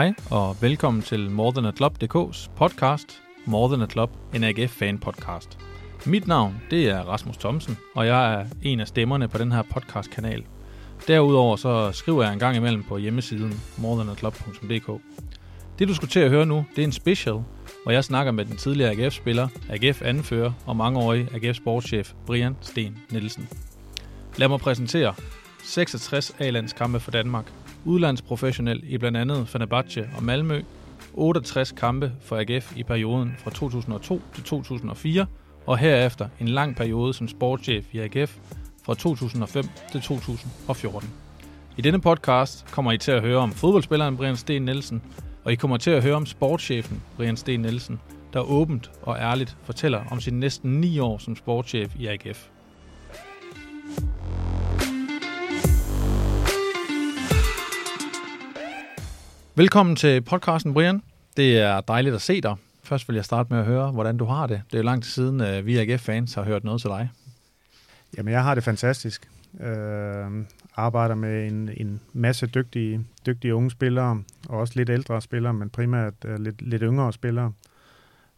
Hej og velkommen til More Than A Club.dk's podcast More Than A Club, en AGF fan podcast. Mit navn det er Rasmus Thomsen, og jeg er en af stemmerne på den her podcast kanal. Derudover så skriver jeg en gang imellem på hjemmesiden morethanaclub.dk. Det du skulle til at høre nu, det er en special, hvor jeg snakker med den tidligere AGF-spiller, AGF-anfører og mangeårig AGF-sportschef Brian Sten Nielsen. Lad mig præsentere 66 A-landskampe for Danmark, udlandsprofessionel i blandt andet Fenerbahce og Malmø, 68 kampe for AGF i perioden fra 2002 til 2004, og herefter en lang periode som sportschef i AGF fra 2005 til 2014. I denne podcast kommer I til at høre om fodboldspilleren Brian Sten Nielsen, og I kommer til at høre om sportschefen Brian Sten Nielsen, der åbent og ærligt fortæller om sin næsten 9 år som sportschef i AGF. Velkommen til podcasten, Brian. Det er dejligt at se dig. Først vil jeg starte med at høre, hvordan du har det. Det er jo lang tid siden, at vi AGF-fans har hørt noget til dig. Jamen, jeg har det fantastisk. Øh, arbejder med en, en masse dygtige, dygtige unge spillere, og også lidt ældre spillere, men primært uh, lidt, lidt yngre spillere.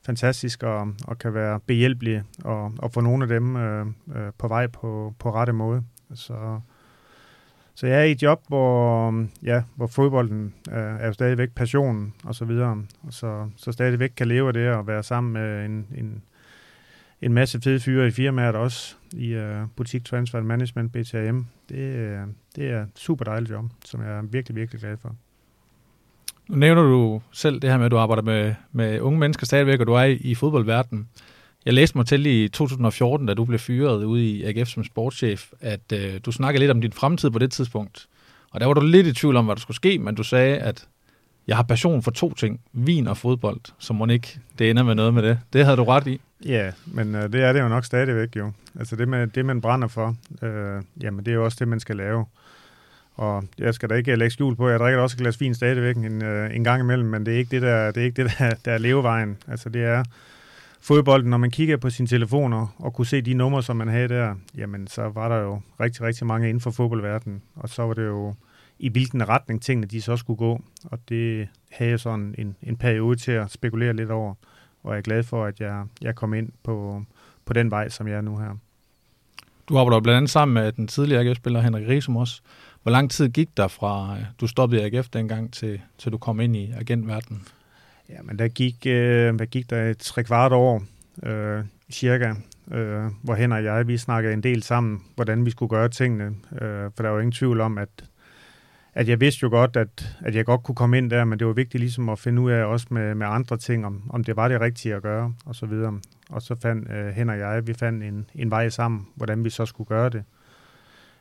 Fantastisk og, og kan være behjælpelige og, og få nogle af dem uh, uh, på vej på, på rette måde. Så, så jeg er i et job, hvor, øhm, ja, hvor fodbolden øh, er jo stadigvæk passionen og så videre, og så, så stadigvæk kan leve af det og være sammen med en, en, en masse fede fyre i firmaet også, i øh, butik transfer management, BTM. Det, øh, det er et super dejligt job, som jeg er virkelig, virkelig glad for. Nu nævner du selv det her med, at du arbejder med, med unge mennesker stadigvæk, og du er i, i fodboldverdenen. Jeg læste mig til i 2014, da du blev fyret ude i AGF som sportschef, at øh, du snakkede lidt om din fremtid på det tidspunkt. Og der var du lidt i tvivl om, hvad der skulle ske, men du sagde, at jeg har passion for to ting, vin og fodbold, så må ikke det ender med noget med det. Det havde du ret i. Ja, men øh, det er det jo nok stadigvæk jo. Altså det, med, det man brænder for, øh, jamen det er jo også det, man skal lave. Og jeg skal da ikke lægge skjul på, jeg drikker også et glas vin stadigvæk en, øh, en gang imellem, men det er ikke det, der, det er, ikke det, der, der er levevejen. Altså det er fodbolden, når man kigger på sine telefoner og kunne se de numre, som man havde der, jamen så var der jo rigtig, rigtig mange inden for fodboldverdenen. Og så var det jo i hvilken retning tingene de så skulle gå. Og det havde jeg sådan en, en periode til at spekulere lidt over og jeg er glad for, at jeg, jeg kom ind på, på den vej, som jeg er nu her. Du arbejder blandt andet sammen med den tidligere AGF-spiller Henrik Riesum også. Hvor lang tid gik der fra, øh, du stoppede i AGF dengang, til, til du kom ind i agentverdenen? Ja, men der gik, øh, der gik der et tre kvart år, øh, cirka, øh, hvor Henrik og jeg, vi snakkede en del sammen, hvordan vi skulle gøre tingene. Øh, for der var ingen tvivl om, at at jeg vidste jo godt, at, at jeg godt kunne komme ind der, men det var vigtigt ligesom at finde ud af også med, med andre ting, om, om det var det rigtige at gøre, og så videre. Og så fandt øh, hen og jeg, vi fandt en, en vej sammen, hvordan vi så skulle gøre det.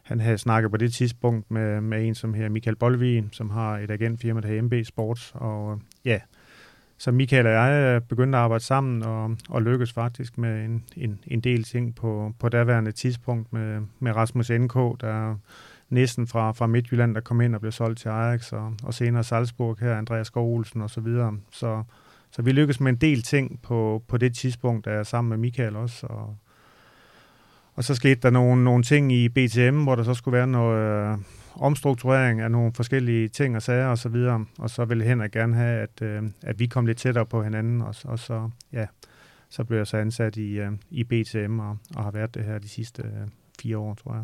Han havde snakket på det tidspunkt med, med en, som her Michael Bolvin, som har et agentfirma, der hedder MB Sports, og øh, ja, så Michael og jeg begyndte at arbejde sammen, og, og lykkedes faktisk med en, en, en del ting på, på daværende tidspunkt med, med Rasmus NK, der næsten fra, fra Midtjylland, der kom ind og blev solgt til Ajax, og, og senere Salzburg her, Andreas Skov Olsen og så videre. Så, så vi lykkedes med en del ting på, på det tidspunkt, der er sammen med Michael også. Og, og så skete der nogle, nogle ting i BTM, hvor der så skulle være noget omstrukturering af nogle forskellige ting og sager og så videre. Og så ville Henrik gerne have, at, øh, at vi kom lidt tættere på hinanden, og, og så, ja, så blev jeg så ansat i, øh, i BTM og, og har været det her de sidste øh, fire år, tror jeg.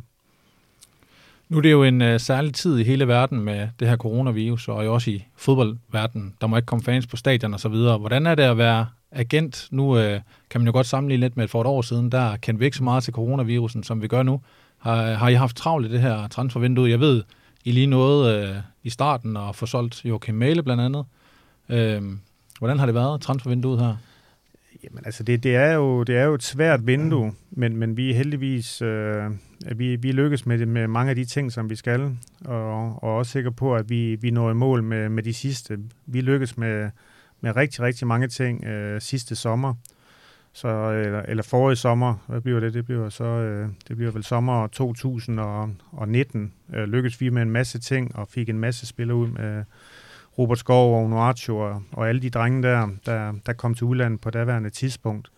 Nu er det jo en øh, særlig tid i hele verden med det her coronavirus, og også i fodboldverdenen. Der må ikke komme fans på stadion og så videre. Hvordan er det at være agent? Nu øh, kan man jo godt sammenligne lidt med for et år siden, der kendte vi ikke så meget til coronavirusen, som vi gør nu. Har, har I haft travlt i det her transfervindue? Jeg ved, I lige noget uh, i starten og få solgt Joachim Mæle blandt andet. Uh, hvordan har det været, transfervinduet her? Jamen altså, det, det, er jo, det er jo et svært vindue, men, men vi er heldigvis, øh, vi, vi lykkes med, det, med mange af de ting, som vi skal, og, og også sikker på, at vi, vi når i mål med, med de sidste. Vi lykkes med, med rigtig, rigtig mange ting øh, sidste sommer, så, eller, eller forrige sommer, hvad bliver det? Det bliver så, øh, det bliver vel sommer 2019, øh, lykkes vi med en masse ting, og fik en masse spillere ud med Robert Skov og Onuachu og, og alle de drenge der, der, der kom til udlandet på daværende tidspunkt.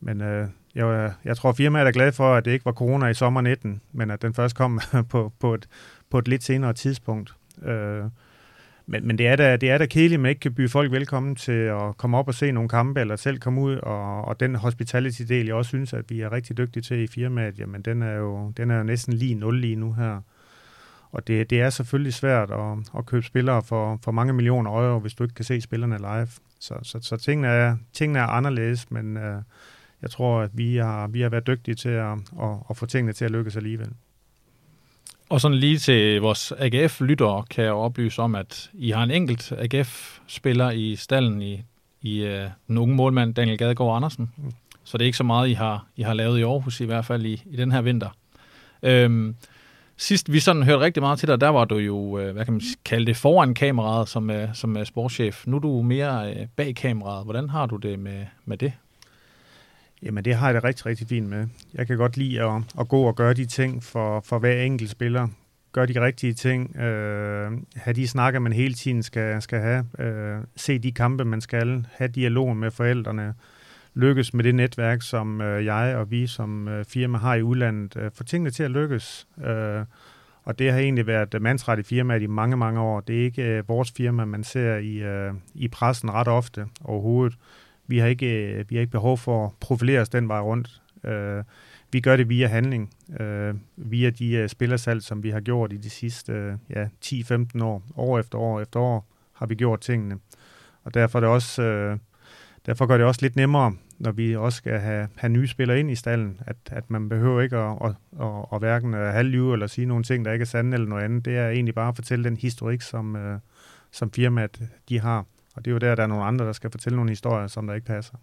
Men øh, jeg, jeg tror, firmaet er glad for, at det ikke var corona i sommer 19, men at den først kom på, på, et, på et lidt senere tidspunkt. Øh, men, men det, er da, det er da kedeligt, at man ikke kan byde folk velkommen til at komme op og se nogle kampe, eller selv komme ud, og, og den hospitality-del, jeg også synes, at vi er rigtig dygtige til i firmaet, jamen den er jo, den er jo næsten lige nul lige nu her. Og det, det er selvfølgelig svært at, at købe spillere for, for mange millioner euro, hvis du ikke kan se spillerne live. Så, så, så tingene, er, tingene er anderledes, men øh, jeg tror, at vi har, vi har været dygtige til at, at, at få tingene til at lykkes alligevel. Og sådan lige til vores AGF-lyttere kan jeg oplyse om, at I har en enkelt AGF-spiller i stallen i, i uh, den unge målmand Daniel Gadegaard Andersen. Mm. Så det er ikke så meget, I har, I har lavet i Aarhus i hvert fald i, i den her vinter. Øhm, sidst vi sådan hørte rigtig meget til dig, der var du jo, øh, hvad kan man kalde det, foran kameraet som, som sportschef. Nu er du mere øh, bag kameraet. Hvordan har du det med, med det? Jamen, det har jeg det rigtig, rigtig fint med. Jeg kan godt lide at, at gå og gøre de ting for, for hver enkelt spiller. Gør de rigtige ting. Øh, have de snakker, man hele tiden skal, skal have. Øh, se de kampe, man skal. Have dialog med forældrene. Lykkes med det netværk, som øh, jeg og vi som øh, firma har i udlandet. Øh, få tingene til at lykkes. Øh, og det har egentlig været mandsret i firmaet i mange, mange år. Det er ikke øh, vores firma, man ser i, øh, i pressen ret ofte overhovedet. Vi har ikke, øh, vi har ikke behov for at profilere os den vej rundt. Øh, vi gør det via handling, øh, via de øh, spillersalg, som vi har gjort i de sidste øh, ja, 10-15 år. År efter år efter år har vi gjort tingene. Og derfor, er det også, øh, derfor gør det også lidt nemmere, når vi også skal have, have nye spillere ind i stallen, at, at man behøver ikke at, at, at, at hverken halvlyve eller sige nogle ting, der ikke er sande eller noget andet. Det er egentlig bare at fortælle den historik, som, øh, som firmaet de har. Og det er jo der, der er nogle andre, der skal fortælle nogle historier, som der ikke passer.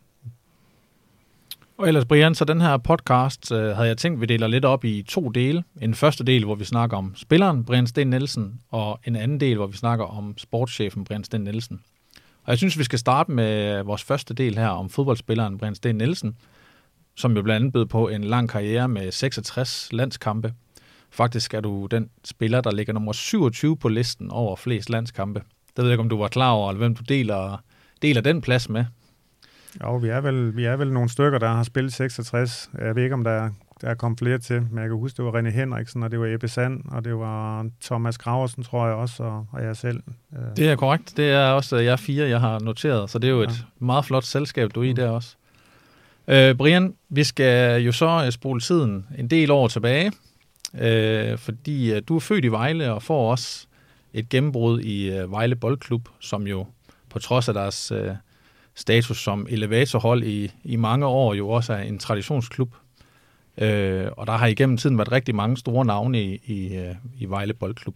Og ellers, Brian, så den her podcast øh, havde jeg tænkt, vi deler lidt op i to dele. En første del, hvor vi snakker om spilleren Brian Sten Nielsen, og en anden del, hvor vi snakker om sportschefen Brian Sten Nielsen. Og jeg synes, vi skal starte med vores første del her om fodboldspilleren Brian Sten Nielsen, som jo blandt andet bød på en lang karriere med 66 landskampe. Faktisk er du den spiller, der ligger nummer 27 på listen over flest landskampe. Det ved jeg ikke, om du var klar over, eller hvem du deler, deler den plads med. Jo, vi er, vel, vi er vel nogle stykker, der har spillet 66. Jeg ved ikke, om der, der er kommet flere til, men jeg kan huske, det var René Henriksen, og det var Ebbe Sand, og det var Thomas Graversen, tror jeg også, og, og jeg selv. Det er korrekt. Det er også jeg fire, jeg har noteret, så det er jo ja. et meget flot selskab, du er i mm. der også. Øh, Brian, vi skal jo så øh, spole tiden en del år tilbage, øh, fordi øh, du er født i Vejle og får også et gennembrud i øh, Vejle Boldklub, som jo på trods af deres øh, status som elevatorhold i, i mange år jo også er en traditionsklub. Øh, og der har igennem tiden været rigtig mange store navne i, i, øh, i Vejle Boldklub.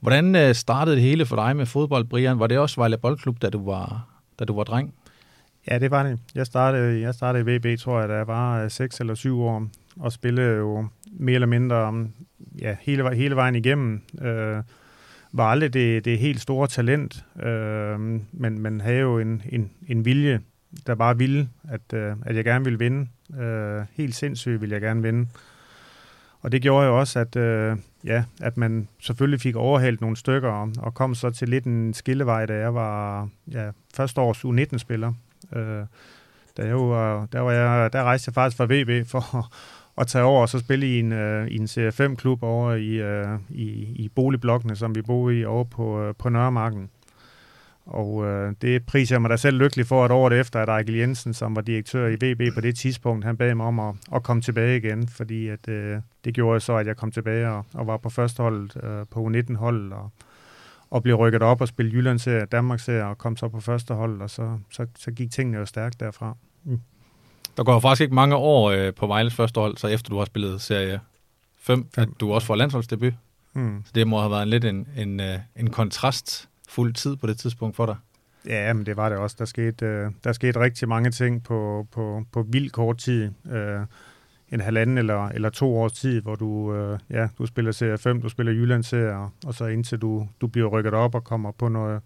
Hvordan øh, startede det hele for dig med fodbold, Brian? Var det også Vejle Boldklub, da du var, da du var dreng? Ja, det var det. Jeg startede, jeg startede i VB, tror jeg, da jeg var øh, 6 eller 7 år, og spillede jo mere eller mindre ja, hele, hele vejen igennem. Øh, var aldrig det, det helt store talent, øh, men, men havde jo en, en, en vilje, der bare ville, at, øh, at jeg gerne ville vinde. Øh, helt sindssygt ville jeg gerne vinde. Og det gjorde jo også, at, øh, ja, at man selvfølgelig fik overhældt nogle stykker, og, og kom så til lidt en skillevej, da jeg var ja, første års U19-spiller. Øh, da jeg var, der, var jeg, der rejste jeg faktisk fra VB for at tage over og så spille i en, uh, i en Serie 5-klub over i, uh, i, i boligblokkene, som vi bor i over på, uh, på Nørremarken. Og uh, det priser jeg mig da selv lykkelig for, at året efter, at Ejkel Jensen, som var direktør i VB på det tidspunkt, han bad mig om at, at komme tilbage igen, fordi at, uh, det gjorde så, at jeg kom tilbage og, og var på førsteholdet uh, på U19-holdet og, og blev rykket op og spille Jyllandsserie, Danmarksserie og kom så på første hold, og så, så, så gik tingene jo stærkt derfra. Mm. Der går faktisk ikke mange år øh, på Vejles første hold, så efter du har spillet serie 5, at du også får landsholdsdebut. Mm. Så det må have været lidt en, en, øh, en kontrast fuld tid på det tidspunkt for dig. Ja, men det var det også. Der skete, øh, der skete rigtig mange ting på, på, på vild kort tid. Øh, en halvanden eller, eller to års tid, hvor du, øh, ja, du spiller serie 5, du spiller Jyllandsserie, og så indtil du, du bliver rykket op og kommer på noget,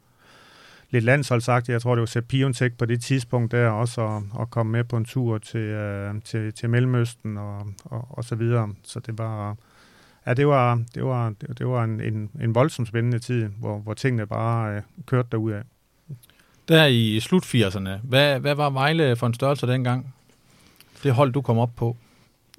lidt landsholdsagtigt. Jeg tror, det var Sepp Piontek på det tidspunkt der også, og, og komme med på en tur til, øh, til, til Mellemøsten og, og, og så videre. Så det var, ja, det var, det var, det, var en, en, en voldsom spændende tid, hvor, hvor tingene bare øh, kørte derudad. Der i slut 80'erne, hvad, hvad var Vejle for en størrelse dengang? Det hold, du kom op på?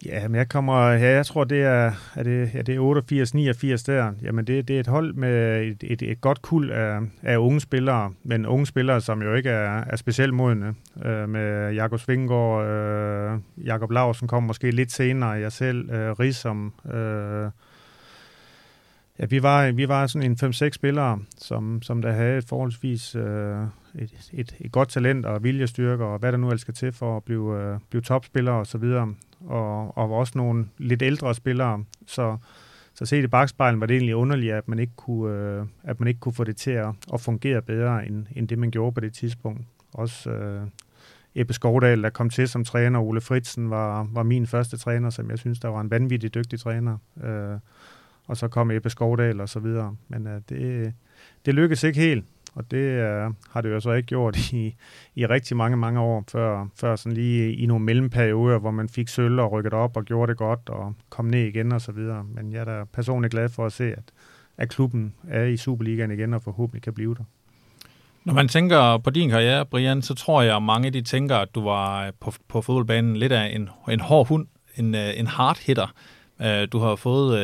Ja, men jeg kommer, ja, jeg tror, det er, er det, ja, det er 88, 89 der. Jamen, det, det er et hold med et, et, et godt kul af, af unge spillere, men unge spillere, som jo ikke er, er specielt modne. Øh, med Jakob Svinggaard, øh, Jakob Larsen kom måske lidt senere, jeg selv, øh, Risom, øh, Ja, vi var, vi var sådan en 5-6 spillere, som, som der havde et forholdsvis øh, et, et, et godt talent og viljestyrke, og hvad der nu ellers skal til for at blive, øh, blive topspillere og så videre. Og, og også nogle lidt ældre spillere, så, så set i bagspejlen var det egentlig underligt, at man ikke kunne, øh, at man ikke kunne få det til at, at fungere bedre, end, end det man gjorde på det tidspunkt. Også øh, Ebbe Skovdal, der kom til som træner, Ole Fritsen var, var min første træner, som jeg synes, der var en vanvittig dygtig træner. Øh, og så kom Ebbe Skovdal og så videre. Men øh, det, det lykkedes ikke helt, og det øh, har det jo så ikke gjort i, i rigtig mange, mange år, før, før sådan lige i nogle mellemperioder, hvor man fik sølv og rykket op og gjorde det godt og kom ned igen og så videre. Men jeg er da personligt glad for at se, at, at klubben er i Superligaen igen og forhåbentlig kan blive der. Når man tænker på din karriere, Brian, så tror jeg, at mange de tænker, at du var øh, på, på fodboldbanen lidt af en, en hård hund, en, øh, en hard hitter. Øh, du har fået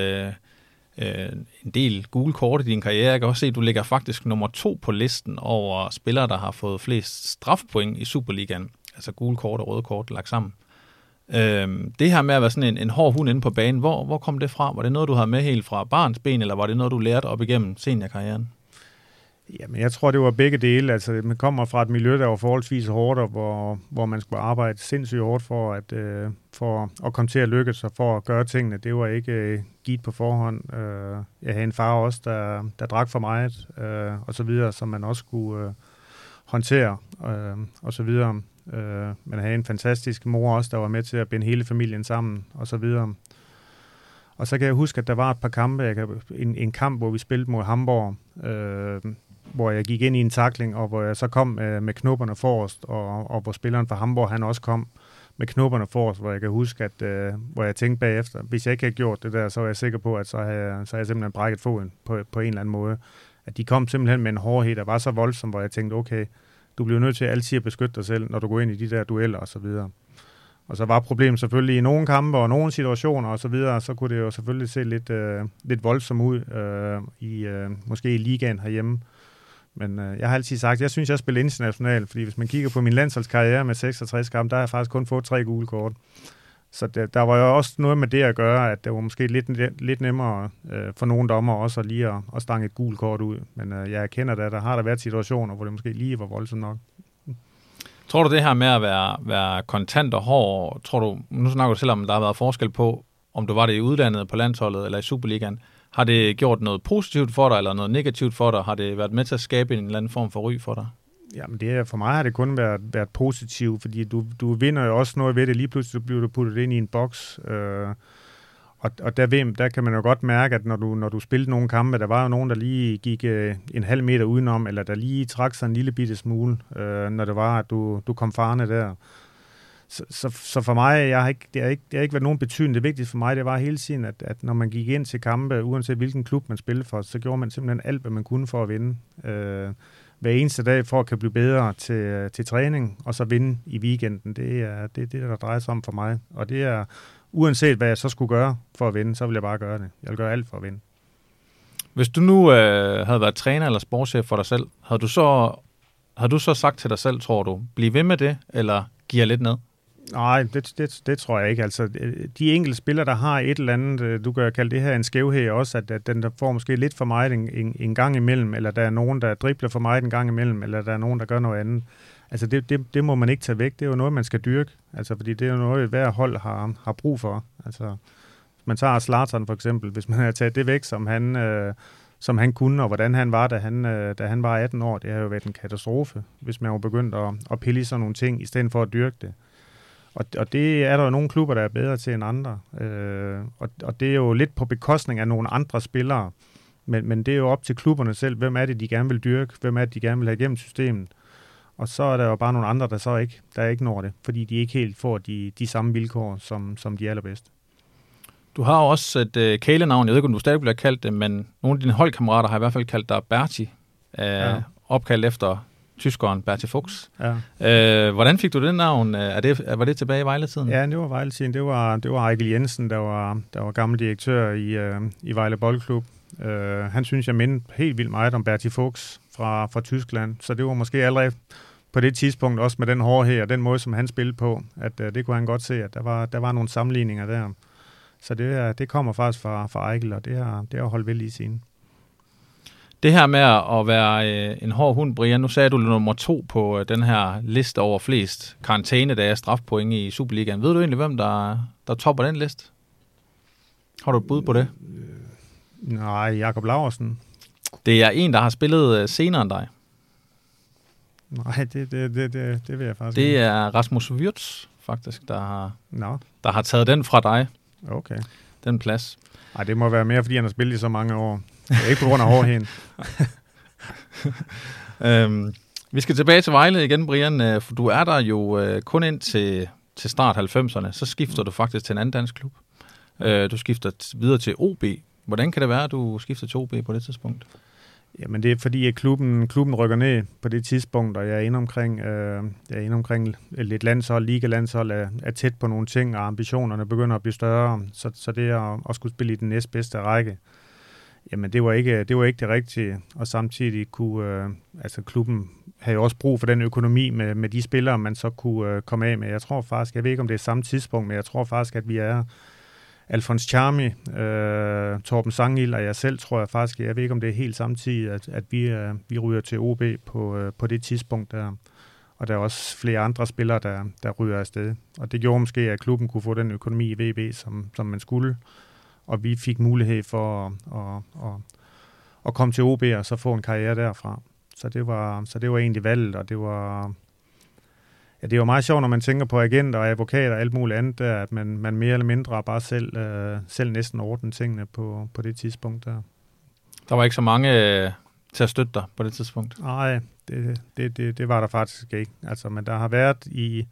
øh, en del gule kort i din karriere. Jeg kan også se, at du ligger faktisk nummer to på listen over spillere, der har fået flest strafpoint i Superligaen. Altså gule kort og røde kort lagt sammen. Øh, det her med at være sådan en, en hård hund inde på banen, hvor, hvor kom det fra? Var det noget, du havde med helt fra barns ben, eller var det noget, du lærte op igennem seniorkarrieren? Jamen, jeg tror, det var begge dele. Altså, man kommer fra et miljø, der var forholdsvis hårdt, og hvor, hvor man skulle arbejde sindssygt hårdt for at, øh, for at komme til at lykkes og for at gøre tingene. Det var ikke øh, givet på forhånd. Øh, jeg havde en far også, der, der drak for meget, øh, og så videre, som man også skulle øh, håndtere, øh, og så videre. Øh, man havde en fantastisk mor også, der var med til at binde hele familien sammen, og så videre. Og så kan jeg huske, at der var et par kampe. Jeg kan, en, en kamp, hvor vi spillede mod Hamburg, øh, hvor jeg gik ind i en takling, og hvor jeg så kom øh, med knopperne forrest, og, og hvor spilleren fra Hamburg, han også kom med knopperne forrest, hvor jeg kan huske, at øh, hvor jeg tænkte bagefter, hvis jeg ikke havde gjort det der, så var jeg sikker på, at så havde, så havde jeg simpelthen brækket foden på, på en eller anden måde. At de kom simpelthen med en hårdhed, der var så voldsom, hvor jeg tænkte, okay, du bliver nødt til altid at beskytte dig selv, når du går ind i de der dueller og så videre. Og så var problemet selvfølgelig i nogle kampe og nogle situationer og så videre, så kunne det jo selvfølgelig se lidt, øh, lidt voldsomt ud øh, i øh, måske i ligaen herhjemme. Men øh, jeg har altid sagt, jeg synes, jeg spiller internationalt, fordi hvis man kigger på min landsholdskarriere med 66 kampe, der har jeg faktisk kun fået tre gule kort. Så det, der var jo også noget med det at gøre, at det var måske lidt, lidt nemmere øh, for nogle dommer også at lige at, at stange et gult kort ud. Men øh, jeg erkender at der har der været situationer, hvor det måske lige var voldsomt nok. Tror du det her med at være, være kontant og hård, tror du, nu snakker du selv om, der har været forskel på, om du var det i udlandet på landsholdet eller i Superligaen, har det gjort noget positivt for dig, eller noget negativt for dig? Har det været med til at skabe en eller anden form for ry for dig? Jamen, det for mig har det kun været, været positivt, fordi du, du vinder jo også noget ved det. Lige pludselig bliver du puttet ind i en boks, øh, og, og der, ved, der kan man jo godt mærke, at når du, når du spillede nogle kampe, der var jo nogen, der lige gik øh, en halv meter udenom, eller der lige trak sig en lille bitte smule, øh, når det var, at du, du kom farne der. Så, så, så for mig, jeg har ikke, det, har ikke, det har ikke været nogen betydning. Det vigtigste for mig, det var hele tiden, at, at når man gik ind til kampe, uanset hvilken klub man spillede for, så gjorde man simpelthen alt, hvad man kunne for at vinde. Øh, hver eneste dag for at kan blive bedre til, til træning, og så vinde i weekenden. Det er det, det, der drejer sig om for mig. Og det er, uanset hvad jeg så skulle gøre for at vinde, så vil jeg bare gøre det. Jeg vil gøre alt for at vinde. Hvis du nu øh, havde været træner eller sportschef for dig selv, havde du så, havde du så sagt til dig selv, tror du, bliv ved med det, eller giver lidt ned? Nej, det, det, det tror jeg ikke. Altså, de enkelte spillere, der har et eller andet, øh, du kan kalde det her en skævhed også, at, at den der får måske lidt for meget en, en, en gang imellem, eller der er nogen, der dribler for meget en gang imellem, eller der er nogen, der gør noget andet. Altså, det, det, det må man ikke tage væk. Det er jo noget, man skal dyrke. Altså, fordi det er jo noget, hver hold har, har brug for. Altså, man tager Slateren for eksempel, hvis man har taget det væk, som han... Øh, som han kunne, og hvordan han var, da han, øh, da han var 18 år. Det har jo været en katastrofe, hvis man var begyndt at, at pille sådan nogle ting, i stedet for at dyrke det. Og, og det er der jo nogle klubber, der er bedre til end andre. Øh, og, og det er jo lidt på bekostning af nogle andre spillere. Men, men det er jo op til klubberne selv. Hvem er det, de gerne vil dyrke? Hvem er det, de gerne vil have igennem systemet? Og så er der jo bare nogle andre, der så ikke, der ikke når det, fordi de ikke helt får de, de samme vilkår, som, som de allerbedste. Du har også et øh, kælenavn, jeg ved ikke, om du stadig bliver kaldt det, men nogle af dine holdkammerater har i hvert fald kaldt dig Berti, øh, ja. opkaldt efter tyskeren Bertil Fuchs. Ja. Øh, hvordan fik du det navn? Er det, var det tilbage i Vejle-tiden? Ja, det var Vejle-tiden. Det var, det var Ejkel Jensen, der var, der var gammel direktør i, øh, i Vejle Boldklub. Øh, han synes, jeg mindede helt vildt meget om Bertil Fuchs fra, fra Tyskland, så det var måske allerede på det tidspunkt, også med den hårdhed og den måde, som han spillede på, at øh, det kunne han godt se, at der var, der var nogle sammenligninger der. Så det, det kommer faktisk fra, fra Ejkel, og det har, det har holdt vel i siden. Det her med at være øh, en hård hund, Brian, nu sagde du nummer to på øh, den her liste over flest karantænedage strafpoint i Superligaen. Ved du egentlig, hvem der, der topper den liste? Har du et bud på det? Nej, Jakob Laversen. Det er en, der har spillet øh, senere end dig. Nej, det, det, det, det, det vil jeg faktisk Det ikke. er Rasmus Wirtz, faktisk, der har, Nå, der har taget den fra dig, okay. den plads. Nej, det må være mere, fordi han har spillet i så mange år. Det er ikke på grund af hårdheden. Øhm, vi skal tilbage til Vejle igen, Brian, øh, for du er der jo øh, kun ind til, til start 90'erne. Så skifter du faktisk til en anden dansk klub. Øh, du skifter videre til OB. Hvordan kan det være, at du skifter til OB på det tidspunkt? Jamen det er fordi, at klubben, klubben rykker ned på det tidspunkt, og jeg er inde omkring, øh, jeg er inde omkring lidt landshold, ligalandshold, er, er tæt på nogle ting, og ambitionerne begynder at blive større. Så, så det at, at skulle spille i den næstbedste række, jamen det var ikke det, var ikke det rigtige. Og samtidig kunne øh, altså klubben havde også brug for den økonomi med, med de spillere, man så kunne øh, komme af med. Jeg tror faktisk, jeg ved ikke, om det er samme tidspunkt, men jeg tror faktisk, at vi er Alfons Charmi, øh, Torben Sangil og jeg selv, tror jeg faktisk, jeg ved ikke, om det er helt samtidig, at, at vi, øh, vi ryger til OB på, øh, på det tidspunkt der. Og der er også flere andre spillere, der, der ryger afsted. Og det gjorde måske, at klubben kunne få den økonomi i VB, som, som man skulle. Og vi fik mulighed for at, at, at, at komme til OB og så få en karriere derfra. Så det var, så det var egentlig valget, og det var, Ja, det jo meget sjovt, når man tænker på agenter og advokater og alt muligt andet, der, at man, man mere eller mindre bare selv, øh, selv næsten ordner tingene på, på det tidspunkt der. Der var ikke så mange øh, til at støtte dig på det tidspunkt. Nej, det, det, det, det var der faktisk ikke. Altså, men der har været i...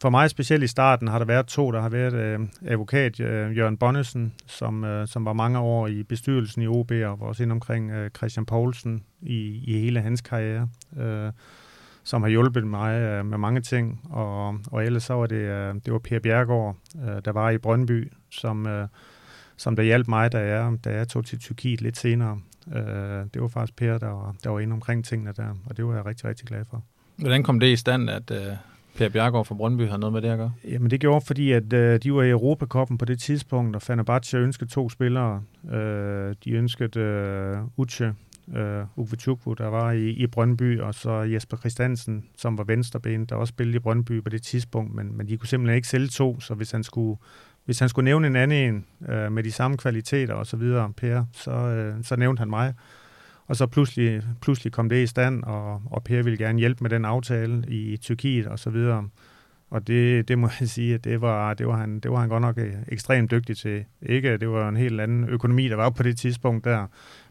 For mig specielt i starten har der været to. Der har været øh, advokat øh, Jørgen Bonnesen, som, øh, som var mange år i bestyrelsen i OB, og var også ind omkring øh, Christian Poulsen i, i hele hans karriere. Øh, som har hjulpet mig øh, med mange ting. Og, og ellers så var det, øh, det var Per Bjergård, øh, der var i Brøndby, som, øh, som der hjalp mig, da jeg, da jeg tog til Tyrkiet lidt senere. Øh, det var faktisk Per, der var, der var inde omkring tingene der, og det var jeg rigtig, rigtig glad for. Hvordan kom det i stand, at øh, Per Bjergård fra Brøndby har noget med det at gøre? Jamen det gjorde, fordi at øh, de var i Europakoppen på det tidspunkt, og Fenerbahce ønskede to spillere. Øh, de ønskede øh, Uche, øh, Uwe Chukwu, der var i, i Brøndby, og så Jesper Christiansen, som var venstreben, der også spillede i Brøndby på det tidspunkt, men, men de kunne simpelthen ikke sælge to, så hvis han skulle, hvis han skulle nævne en anden en øh, med de samme kvaliteter og så videre, Per, så, øh, så nævnte han mig. Og så pludselig, pludselig kom det i stand, og, og Per ville gerne hjælpe med den aftale i Tyrkiet og så videre. Og det, det må jeg sige, at det var, det, var han, det var han godt nok øh, ekstremt dygtig til. Ikke, det var en helt anden økonomi, der var på det tidspunkt der,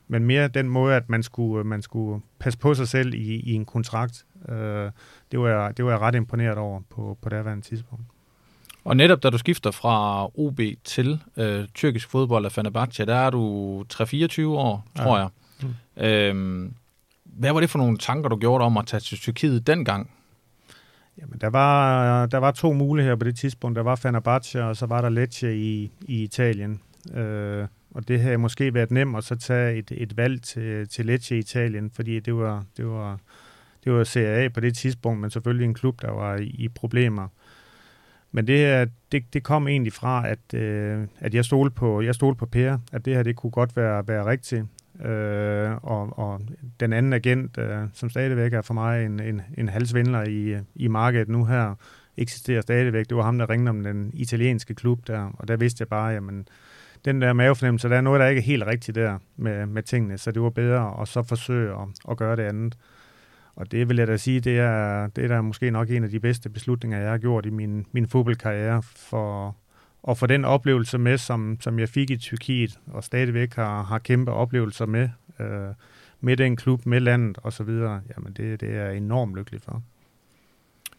men mere den måde, at man skulle, man skulle passe på sig selv i, i en kontrakt. Øh, det, var jeg, det var jeg ret imponeret over på, på det tidspunkt. Og netop da du skifter fra OB til øh, tyrkisk fodbold af Fenerbahce, der er du 3-24 år, tror Ja. jeg. Mm. Øhm, hvad var det for nogle tanker, du gjorde om at tage til Tyrkiet dengang? Jamen, der var, der var to muligheder på det tidspunkt. Der var Fenerbahce, og så var der Lecce i, i Italien. Øh, og det havde måske været nemt at så tage et, et valg til, til Lecce i Italien, fordi det var, det var, det var Serie A på det tidspunkt, men selvfølgelig en klub, der var i, i problemer. Men det, her, det, det kom egentlig fra, at, øh, at jeg stolte på, jeg stolte på Per, at det her det kunne godt være, være rigtigt. Øh, og, og den anden agent, øh, som stadigvæk er for mig en, en, en halvsvindler i, i markedet nu her, eksisterer stadigvæk. Det var ham, der ringede om den italienske klub der, og der vidste jeg bare, jamen, den der mavefornemmelse, der er noget, der ikke er helt rigtigt der med, med tingene, så det var bedre at så forsøge at, at gøre det andet. Og det vil jeg da sige, det er, det er da måske nok en af de bedste beslutninger, jeg har gjort i min, min fodboldkarriere, for og få den oplevelse med, som, som jeg fik i Tyrkiet, og stadigvæk har, har kæmpe oplevelser med, øh, med den klub, med landet og så videre. Jamen det, det er jeg enormt lykkelig for.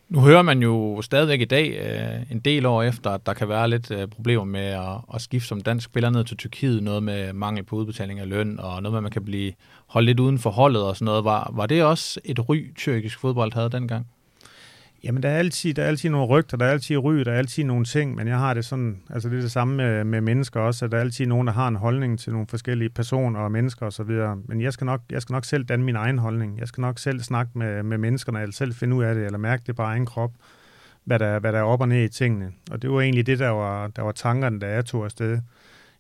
Nu hører man jo stadigvæk i dag, øh, en del år efter, at der kan være lidt øh, problemer med at, at skifte som dansk spiller ned til Tyrkiet. Noget med mangel på udbetaling af løn, og noget med, at man kan blive holdt lidt uden for holdet og sådan noget. Var, var det også et ry, tyrkisk fodbold havde dengang? Jamen, der er, altid, der er altid nogle rygter, der er altid ry, der er altid nogle ting, men jeg har det sådan, altså det er det samme med, med mennesker også, at der er altid nogen, der har en holdning til nogle forskellige personer og mennesker osv., men jeg skal, nok, jeg skal nok selv danne min egen holdning. Jeg skal nok selv snakke med, med menneskerne, eller selv finde ud af det, eller mærke det på egen krop, hvad der, hvad der er op og ned i tingene. Og det var egentlig det, der var, der var tankerne, da jeg tog afsted.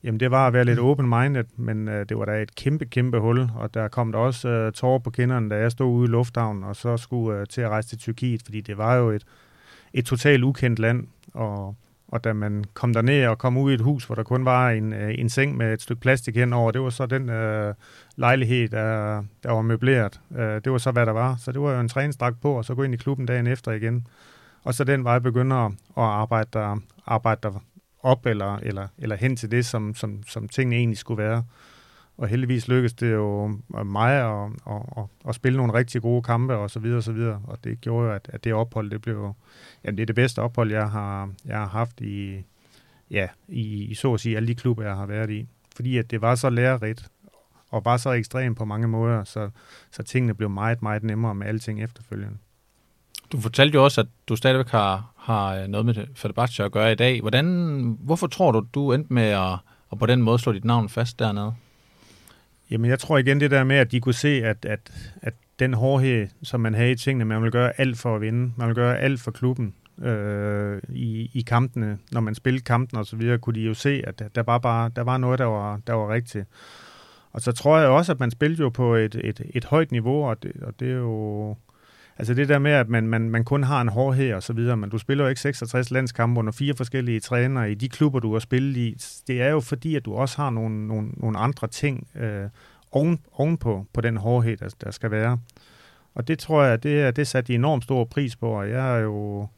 Jamen, det var at være lidt open-minded, men øh, det var da et kæmpe, kæmpe hul, og der kom der også øh, tårer på kinderne, da jeg stod ude i lufthavnen, og så skulle øh, til at rejse til Tyrkiet, fordi det var jo et, et totalt ukendt land, og, og da man kom derned og kom ud i et hus, hvor der kun var en, øh, en seng med et stykke plastik henover, det var så den øh, lejlighed, der, der var møbleret. Øh, det var så, hvad der var. Så det var jo en træningsdragt på, og så gå ind i klubben dagen efter igen. Og så den vej begynder at arbejde der, arbejde der op eller, eller, eller hen til det, som, som, som tingene egentlig skulle være. Og heldigvis lykkedes det jo mig at, at, at, at spille nogle rigtig gode kampe og så videre og så videre. Og det gjorde jo, at, at det ophold, det blev jamen det er det bedste ophold, jeg har, jeg har haft i, ja, i, i så at sige alle de klubber, jeg har været i. Fordi at det var så lærerigt og var så ekstremt på mange måder, så, så tingene blev meget, meget nemmere med alting efterfølgende. Du fortalte jo også, at du stadigvæk har, har øh, noget med Fenerbahce at gøre i dag. Hvordan, hvorfor tror du, du endte med at, at på den måde slå dit navn fast dernede? Jamen, jeg tror igen det der med, at de kunne se, at, at, at den hårdhed, som man havde i tingene, man vil gøre alt for at vinde. Man vil gøre alt for klubben øh, i, i kampene. Når man spillede kampen og så videre, kunne de jo se, at der var bare der var noget, der var, der var rigtigt. Og så tror jeg også, at man spillede jo på et, et, et højt niveau, og det, og det er jo Altså det der med, at man, man, man kun har en hårdhed og så videre, men du spiller jo ikke 66 landskampe under fire forskellige trænere i de klubber, du har spillet i. Det er jo fordi, at du også har nogle, nogle, nogle andre ting øh, oven, ovenpå på den hårdhed, der, der skal være. Og det tror jeg, det, det satte de enormt stor pris på, og jeg er jo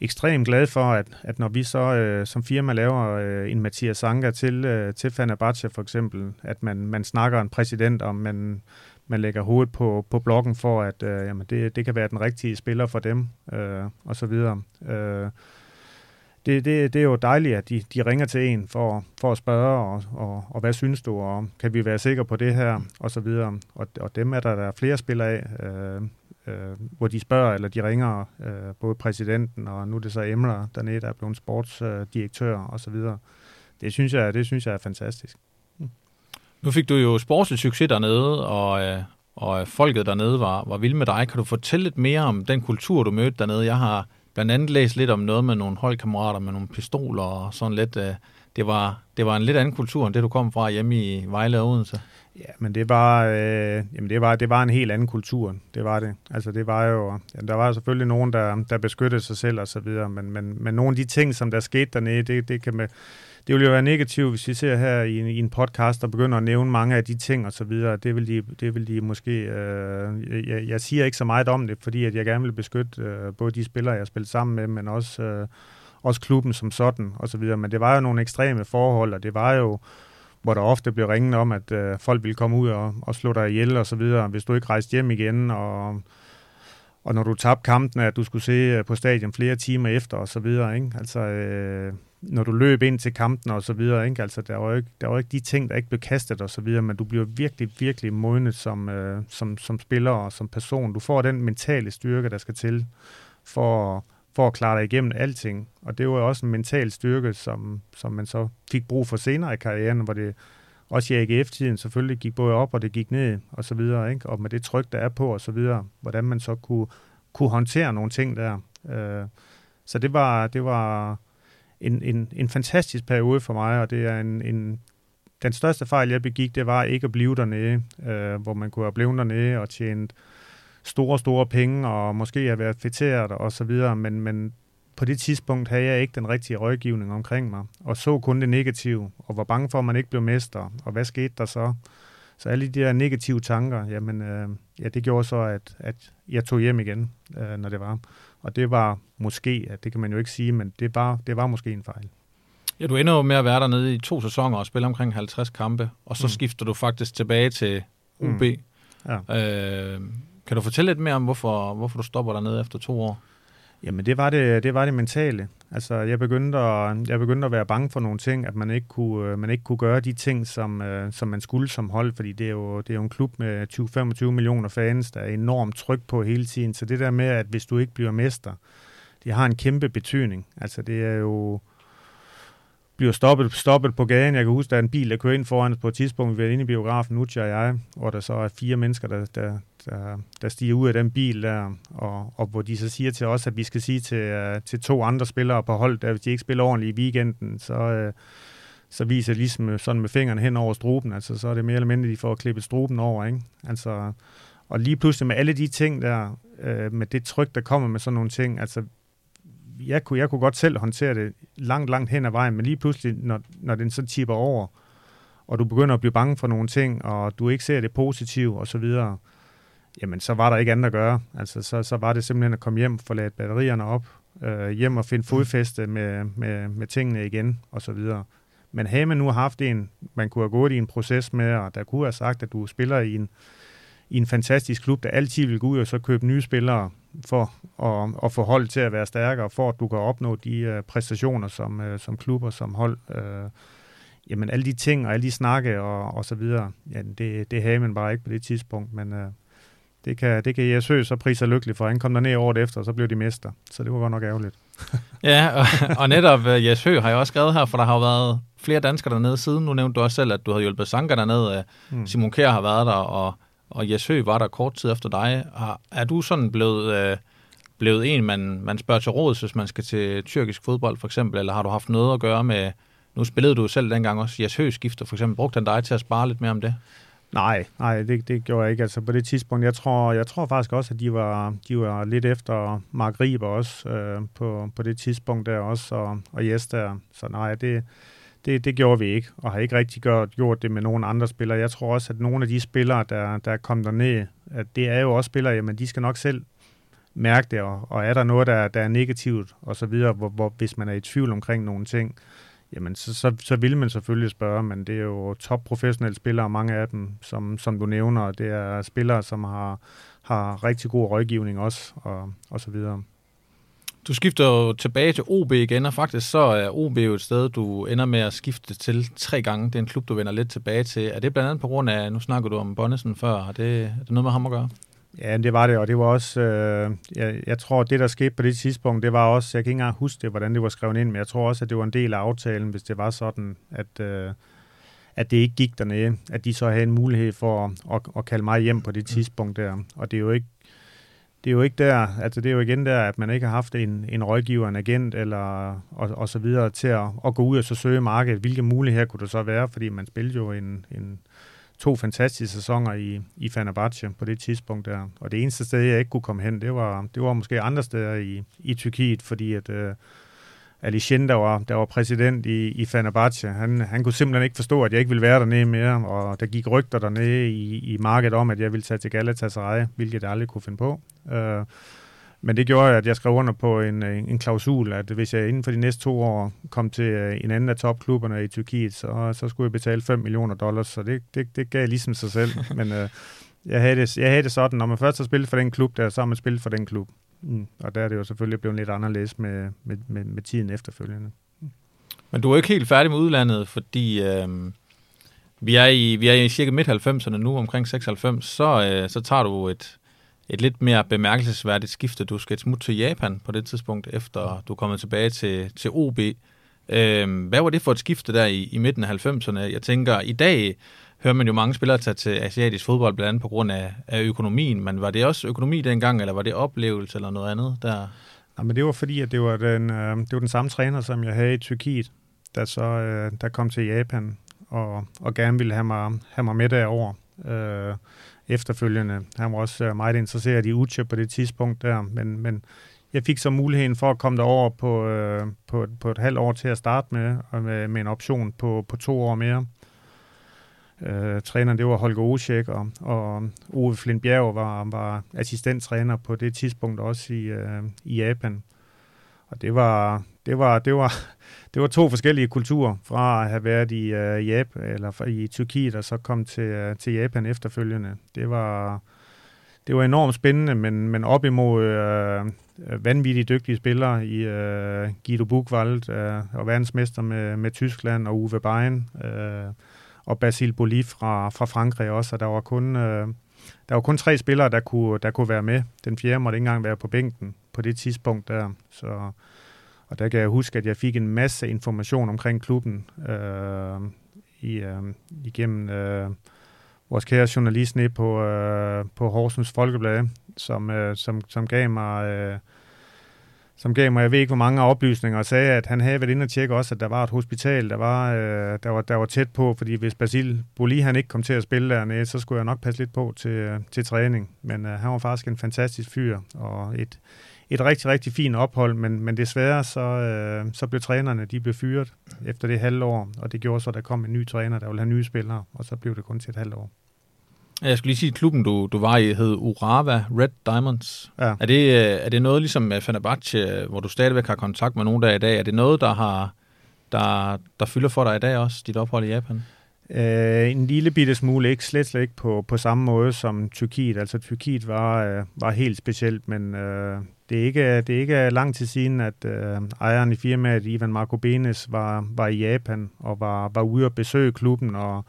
ekstremt glad for, at, at når vi så øh, som firma laver øh, en Mathias Sanka til, øh, til Fenerbahce for eksempel, at man, man snakker en præsident om, man, man lægger hovedet på, på blokken for, at øh, jamen det, det kan være den rigtige spiller for dem, øh, og så videre. Øh, det, det, det er jo dejligt, at de, de ringer til en for, for at spørge, og, og, og hvad synes du, og kan vi være sikre på det her, og så videre. Og, og dem er der, der er flere spillere af, øh, øh, hvor de spørger, eller de ringer, øh, både præsidenten, og nu er det så Emler dernede, der er blevet sportsdirektør, og så videre. Det synes jeg, det synes jeg er fantastisk. Nu fik du jo sportslig succes dernede, og, øh, og folket dernede var, var vilde med dig. Kan du fortælle lidt mere om den kultur, du mødte dernede? Jeg har blandt andet læst lidt om noget med nogle holdkammerater med nogle pistoler og sådan lidt. Øh, det var, det var en lidt anden kultur, end det du kom fra hjemme i Vejle og Odense. Ja, men det var, øh, jamen det var, det var en helt anden kultur. Det var det. Altså det var jo, ja, der var selvfølgelig nogen, der, der beskyttede sig selv og så videre, men, men, men nogle af de ting, som der skete dernede, det, det kan man, det vil jo være negativt, hvis vi ser her i en, i en podcast, der begynder at nævne mange af de ting og så videre. Det vil de, det vil de måske... Øh, jeg, jeg siger ikke så meget om det, fordi at jeg gerne vil beskytte øh, både de spillere, jeg har spillet sammen med, men også, øh, også klubben som sådan og så videre. Men det var jo nogle ekstreme forhold, og det var jo hvor der ofte blev ringet om, at øh, folk ville komme ud og, og slå dig ihjel og så videre, hvis du ikke rejste hjem igen, og, og når du tabte kampen, at du skulle se øh, på stadion flere timer efter og så videre, ikke? Altså, øh, når du løb ind til kampen og så videre, ikke? Altså, der var jo ikke, der var ikke de ting, der ikke blev kastet og så videre, men du bliver virkelig, virkelig modnet som, øh, som, som spiller og som person. Du får den mentale styrke, der skal til for, for at klare dig igennem alting. Og det var også en mental styrke, som, som man så fik brug for senere i karrieren, hvor det også i AGF-tiden selvfølgelig gik både op og det gik ned og så videre, ikke? og med det tryk, der er på og så videre, hvordan man så kunne, kunne håndtere nogle ting der. Øh, så det var, det var en, en, en fantastisk periode for mig, og det er en, en den største fejl, jeg begik, det var ikke at blive dernede, øh, hvor man kunne have blevet dernede og tjent store, store penge, og måske have været fætteret og så videre, men, men på det tidspunkt havde jeg ikke den rigtige rådgivning omkring mig, og så kun det negative, og var bange for, at man ikke blev mester, og hvad skete der så? Så alle de der negative tanker, jamen, øh, ja, det gjorde så, at, at jeg tog hjem igen, øh, når det var. Og det var måske, det kan man jo ikke sige, men det var, det var måske en fejl. Ja, du ender jo med at være dernede i to sæsoner og spille omkring 50 kampe, og så mm. skifter du faktisk tilbage til UB. Mm. Ja. Øh, kan du fortælle lidt mere om, hvorfor, hvorfor du stopper dernede efter to år? Jamen, det var det, det var det mentale. Altså, jeg begyndte, at, jeg begyndte at være bange for nogle ting, at man ikke kunne, øh, man ikke kunne gøre de ting, som, øh, som man skulle som hold, fordi det er jo, det er jo en klub med 20-25 millioner fans, der er enormt tryk på hele tiden. Så det der med, at hvis du ikke bliver mester, det har en kæmpe betydning. Altså, det er jo bliver stoppet, stoppet på gaden. Jeg kan huske, der er en bil, der kører ind foran os på et tidspunkt, vi er inde i biografen, nu og jeg, hvor der så er fire mennesker, der, der, der, der stiger ud af den bil der, og, og hvor de så siger til os, at vi skal sige til, uh, til to andre spillere på hold, at hvis de ikke spiller ordentligt i weekenden, så, uh, så viser de ligesom øh, sådan med fingrene hen over struben. Altså, så er det mere eller mindre, de får klippet struben over. Ikke? Altså, og lige pludselig med alle de ting der, uh, med det tryk, der kommer med sådan nogle ting, altså jeg kunne, jeg kunne godt selv håndtere det langt, langt hen ad vejen, men lige pludselig, når, når den så tipper over, og du begynder at blive bange for nogle ting, og du ikke ser det positive og så videre, jamen så var der ikke andet at gøre. Altså så, så var det simpelthen at komme hjem, forlade batterierne op, øh, hjem og finde fodfæste med, med, med tingene igen og så videre. Men havde man nu haft en, man kunne have gået i en proces med, og der kunne have sagt, at du spiller i en, i en fantastisk klub, der altid vil gå ud og så købe nye spillere for at, at få hold til at være stærkere, for at du kan opnå de uh, præstationer som, uh, som klubber, som hold. Uh, jamen alle de ting og alle de snakke og, og så videre, ja, det, det havde man bare ikke på det tidspunkt, men uh, det kan, det kan Jesø så prise sig lykkelig for. Han kom der ned året efter, og så blev de mester. Så det var godt nok ærgerligt. ja, og, og netop uh, Jesø har jeg også skrevet her, for der har jo været flere danskere dernede siden. Nu nævnte du også selv, at du havde hjulpet Sanka dernede. Mm. Simon Kjær har været der, og og Jesø var der kort tid efter dig. Er du sådan blevet, øh, blevet en, man, man spørger til råd, hvis man skal til tyrkisk fodbold for eksempel, eller har du haft noget at gøre med, nu spillede du selv dengang også Jesø skifter for eksempel, brugte han dig til at spare lidt mere om det? Nej, nej, det, det gjorde jeg ikke. Altså på det tidspunkt, jeg tror, jeg tror faktisk også, at de var, de var lidt efter Mark Riber også, øh, på, på det tidspunkt der også, og, og Jes der. Så nej, det, det, det gjorde vi ikke, og har ikke rigtig gjort, gjort det med nogen andre spillere. Jeg tror også, at nogle af de spillere, der, der er kommet derned, at det er jo også spillere, jamen de skal nok selv mærke det, og, og er der noget, der, der er negativt, og så videre, hvor, hvor, hvis man er i tvivl omkring nogle ting, jamen så, så, så vil man selvfølgelig spørge, men det er jo top professionelle spillere, mange af dem, som, som du nævner, det er spillere, som har, har rigtig god rådgivning også, og, og så videre. Du skifter jo tilbage til OB igen, og faktisk så er OB jo et sted, du ender med at skifte til tre gange. Det er en klub, du vender lidt tilbage til. Er det blandt andet på grund af, nu snakker du om Bonnesen før, er det, er det noget med ham at gøre? Ja, det var det, og det var også, øh, jeg, jeg tror, det der skete på det tidspunkt, det var også, jeg kan ikke engang huske det, hvordan det var skrevet ind, men jeg tror også, at det var en del af aftalen, hvis det var sådan, at, øh, at det ikke gik dernede, at de så havde en mulighed for at, at, at kalde mig hjem på det tidspunkt der. Og det er jo ikke det er jo ikke der, altså det er jo igen der, at man ikke har haft en, en rådgiver, en agent eller og, og så videre til at, at gå ud og så søge markedet. Hvilke muligheder kunne det så være, fordi man spillede jo en, en to fantastiske sæsoner i, i Fenerbahce på det tidspunkt der. Og det eneste sted, jeg ikke kunne komme hen, det var, det var måske andre steder i, i Tyrkiet, fordi at øh, Ali Shin, der var, der var præsident i, i Fenerbahce, han, han kunne simpelthen ikke forstå, at jeg ikke ville være dernede mere, og der gik rygter dernede i, i markedet om, at jeg ville tage til Galatasaray, hvilket jeg aldrig kunne finde på. Uh, men det gjorde, at jeg skrev under på en, en klausul, at hvis jeg inden for de næste to år kom til øh, en anden af topklubberne i Tyrkiet, så, så skulle jeg betale 5 millioner dollars, så det, det, det gav ligesom sig selv. Men uh, jeg, havde det, jeg havde det sådan, når man først har spillet for den klub der, så har man spillet for den klub. Mm. Og der er det jo selvfølgelig blevet lidt anderledes med, med, med, med tiden efterfølgende. Mm. Men du er ikke helt færdig med udlandet, fordi øh, vi, er i, vi er i cirka midt-90'erne nu, omkring 96, så, øh, så tager du et, et lidt mere bemærkelsesværdigt skifte. Du skal smutte til Japan på det tidspunkt, efter du er kommet tilbage til, til OB. Øh, hvad var det for et skifte der i, i midten af 90'erne? Jeg tænker, i dag hører man jo mange spillere tage til asiatisk fodbold, blandt andet på grund af, af økonomien. Men var det også økonomi dengang, eller var det oplevelse eller noget andet der? Nej, men det var fordi, at det var den, øh, det var den samme træner, som jeg havde i Tyrkiet, der så øh, der kom til Japan og, og gerne ville have mig, have mig med derover øh, efterfølgende. Han var også øh, meget interesseret i Uche på det tidspunkt der, men, men jeg fik så muligheden for at komme derover på, øh, på, på et halvt år til at starte med, og med, med en option på, på to år mere. Øh, træneren, det var Holger Osek, og, og Ove Flint Bjerg var, var assistenttræner på det tidspunkt også i, øh, i Japan. Og det var, det var, det var, det var to forskellige kulturer fra at have været i øh, Japan eller i Tyrkiet og så kom til, øh, til Japan efterfølgende. Det var, det var enormt spændende, men, men op imod øh, vanvittigt dygtige spillere i øh, Guido Buchwald øh, og verdensmester med, med Tyskland og Uwe Bein øh, og Basil Boli fra, fra Frankrig også, og der var kun... Øh, der var kun tre spillere, der kunne, der kunne være med. Den fjerde måtte ikke engang være på bænken på det tidspunkt der. Så, og der kan jeg huske, at jeg fik en masse information omkring klubben øh, i, øh, igennem øh, vores kære journalist nede på, øh, på Horsens Folkeblad, som, øh, som, som gav mig... Øh, som gav mig, jeg ved ikke hvor mange oplysninger, og sagde, at han havde været inde og tjekke også, at der var et hospital, der var, øh, der var, der var tæt på, fordi hvis Basil Boli han ikke kom til at spille dernede, så skulle jeg nok passe lidt på til, øh, til træning. Men øh, han var faktisk en fantastisk fyr, og et, et rigtig, rigtig fint ophold, men, men desværre så, øh, så blev trænerne de blev fyret efter det halve år, og det gjorde så, at der kom en ny træner, der ville have nye spillere, og så blev det kun til et halvt år. Jeg skulle lige sige, at klubben, du, du var i, hed Urava Red Diamonds. Ja. Er, det, øh, er det noget ligesom Fenerbahce, hvor du stadigvæk har kontakt med nogen der i dag? Er det noget, der, har, der, der fylder for dig i dag også, dit ophold i Japan? Uh, en lille bitte smule, ikke slet, slet ikke på, på samme måde som Tyrkiet. Altså Tyrkiet var, uh, var helt specielt, men uh, det, er ikke, det er ikke lang tid siden, at uh, ejeren i firmaet, Ivan Marco Benes, var, var i Japan og var, var ude og besøge klubben og,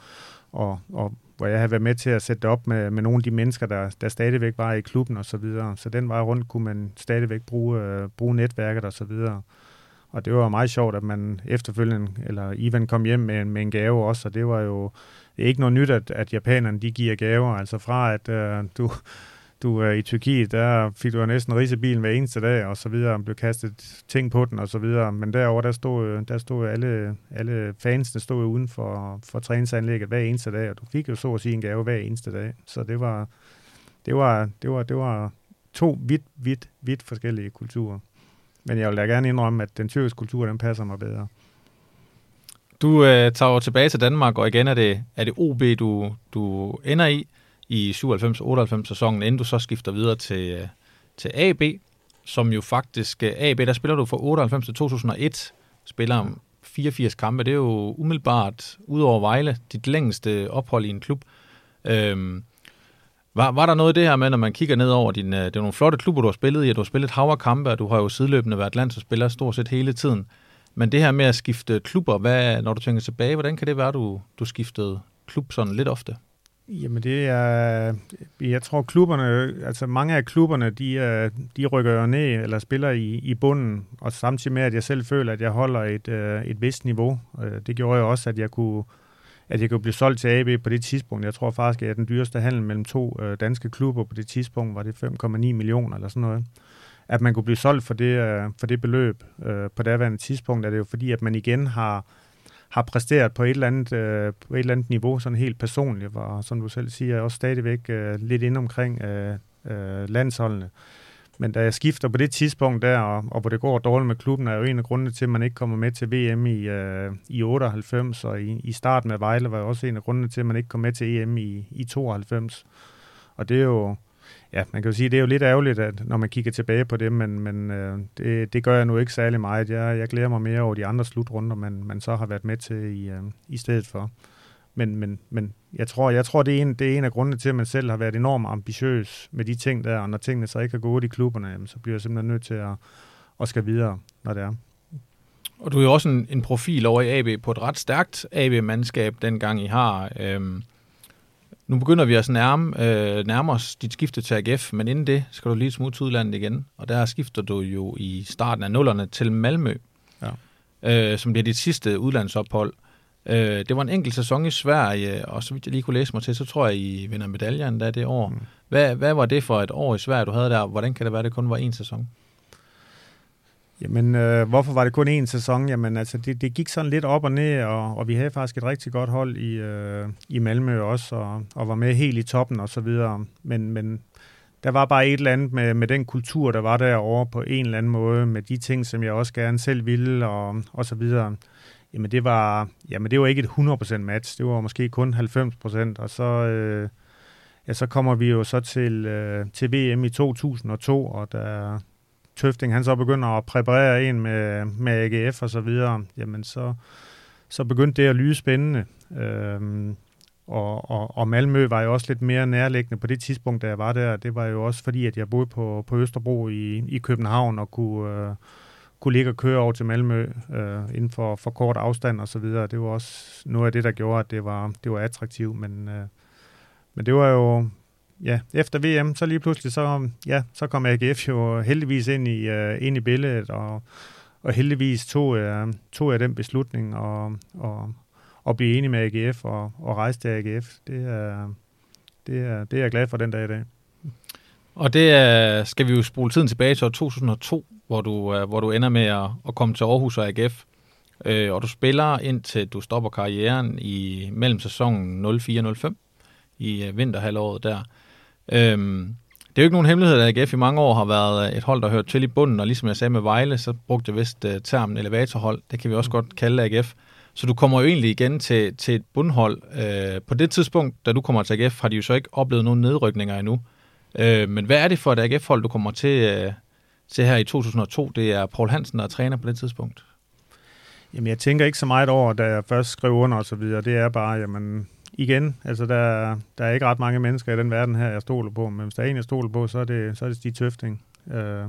og, og hvor jeg havde været med til at sætte op med, med nogle af de mennesker, der, der stadigvæk var i klubben og så videre. Så den vej rundt kunne man stadigvæk bruge, øh, bruge netværket og så videre. Og det var meget sjovt, at man efterfølgende, eller Ivan kom hjem med, med en gave også, og det var jo det er ikke noget nyt, at, at japanerne de giver gaver. Altså fra at øh, du, du er i Tyrkiet, der fik du næsten rise bilen hver eneste dag, og så videre, blev kastet ting på den, og så videre. Men derover der stod, øh, der stod alle, alle fansene stod uden for, for træningsanlægget hver eneste dag, og du fik jo så at sige en gave hver eneste dag. Så det var, det var, det var, det var to vidt, vidt, vidt forskellige kulturer. Men jeg vil da gerne indrømme, at den tyrkiske kultur, den passer mig bedre. Du øh, tager tilbage til Danmark, og igen er det, er det OB, du, du ender i i 97-98 sæsonen, inden du så skifter videre til, øh, til AB, som jo faktisk, øh, AB, der spiller du fra 98 til 2001, spiller om 84 kampe, det er jo umiddelbart, ud over Vejle, dit længste ophold i en klub. Øhm, var, var der noget i det her med, når man kigger ned over din, øh, det er nogle flotte klubber, du har spillet i, at du har spillet hav kampe, og du har jo sideløbende været landsholdsspiller stort set hele tiden. Men det her med at skifte klubber, hvad, når du tænker tilbage, hvordan kan det være, du, du skiftede klub sådan lidt ofte? Jamen det er, jeg tror klubberne, altså mange af klubberne, de, øh, de rykker jo ned eller spiller i, i bunden, og samtidig med, at jeg selv føler, at jeg holder et, øh, et vist niveau. Øh, det gjorde jo også, at jeg kunne, at jeg kunne blive solgt til AB på det tidspunkt. Jeg tror faktisk, at jeg er den dyreste handel mellem to danske klubber på det tidspunkt, var det 5,9 millioner eller sådan noget. At man kunne blive solgt for det, for det beløb på daværende tidspunkt, er det jo fordi, at man igen har har præsteret på et eller andet, øh, på et eller andet niveau, sådan helt personligt, og som du selv siger, også stadigvæk øh, lidt ind omkring øh, øh, landsholdene. Men da jeg skifter på det tidspunkt der, og, og hvor det går dårligt med klubben, er jo en af grundene til, at man ikke kommer med til VM i, øh, i 98, og i, i starten med Vejle var også en af grundene til, at man ikke kom med til EM i, i 92. Og det er jo, ja, man kan jo sige, det er jo lidt ærgerligt, at, når man kigger tilbage på det, men, men øh, det, det gør jeg nu ikke særlig meget. Jeg, jeg glæder mig mere over de andre slutrunder, man, man så har været med til i, øh, i stedet for. Men, men, men jeg tror, jeg tror det, er en, det er en af grundene til, at man selv har været enormt ambitiøs med de ting der, og når tingene så ikke er gode i klubberne, jamen, så bliver jeg simpelthen nødt til at, at skal videre, når det er. Og du er jo også en, en profil over i AB på et ret stærkt AB-mandskab, dengang I har. Øh nu begynder vi at nærme, øh, nærme os dit skifte til AGF, men inden det skal du lige smutte til udlandet igen. Og der skifter du jo i starten af nullerne til Malmø, ja. øh, som bliver dit sidste udlandsophold. Øh, det var en enkelt sæson i Sverige, og så vidt jeg lige kunne læse mig til, så tror jeg, I vinder medaljen der det år. Mm. Hvad, hvad var det for et år i Sverige, du havde der? Hvordan kan det være, at det kun var én sæson? Jamen, øh, hvorfor var det kun én sæson? Jamen, altså, det, det gik sådan lidt op og ned, og, og vi havde faktisk et rigtig godt hold i, øh, i Malmø også, og, og var med helt i toppen og så videre. Men, men der var bare et eller andet med, med den kultur, der var derovre på en eller anden måde, med de ting, som jeg også gerne selv ville, og, og så videre. Jamen, det var, jamen, det var ikke et 100% match, det var måske kun 90%, og så... Øh, ja, så kommer vi jo så til, øh, til VM i 2002, og der, Tøfting, han så begynder at præparere en med, med AGF og så videre, jamen så, så begyndte det at lyde spændende. Øhm, og, og, og Malmø var jo også lidt mere nærliggende på det tidspunkt, da jeg var der. Det var jo også fordi, at jeg boede på, på Østerbro i, i København og kunne, øh, kunne ligge og køre over til Malmø øh, inden for, for kort afstand og så videre. Det var også noget af det, der gjorde, at det var, det var attraktivt. Men, øh, men det var jo, ja, efter VM, så lige pludselig, så, ja, så kom AGF jo heldigvis ind i, uh, ind i billedet, og, og heldigvis tog, uh, tog jeg den beslutning og, og, og blive enig med AGF og, og rejse til AGF. Det er, det, er, det er jeg glad for den dag i dag. Og det er, skal vi jo spole tiden tilbage til 2002, hvor du, øh, hvor du ender med at, at komme til Aarhus og AGF. Øh, og du spiller indtil du stopper karrieren i mellemsæsonen 04-05 i vinterhalvåret der. Øhm, det er jo ikke nogen hemmelighed, at AGF i mange år har været et hold, der hørt til i bunden, og ligesom jeg sagde med Vejle, så brugte jeg vist uh, termen elevatorhold. Det kan vi også godt kalde AGF. Så du kommer jo egentlig igen til, til et bundhold. Øh, på det tidspunkt, da du kommer til AGF, har de jo så ikke oplevet nogen nedrykninger endnu. Øh, men hvad er det for et AGF-hold, du kommer til, øh, til her i 2002? Det er Paul Hansen, der er træner på det tidspunkt. Jamen, jeg tænker ikke så meget over, da jeg først skrev under og så videre. Det er bare, jamen, igen, altså der, der er ikke ret mange mennesker i den verden her, jeg stoler på, men hvis der er en, jeg stoler på, så er det, så er det Stig Tøfting. Øh,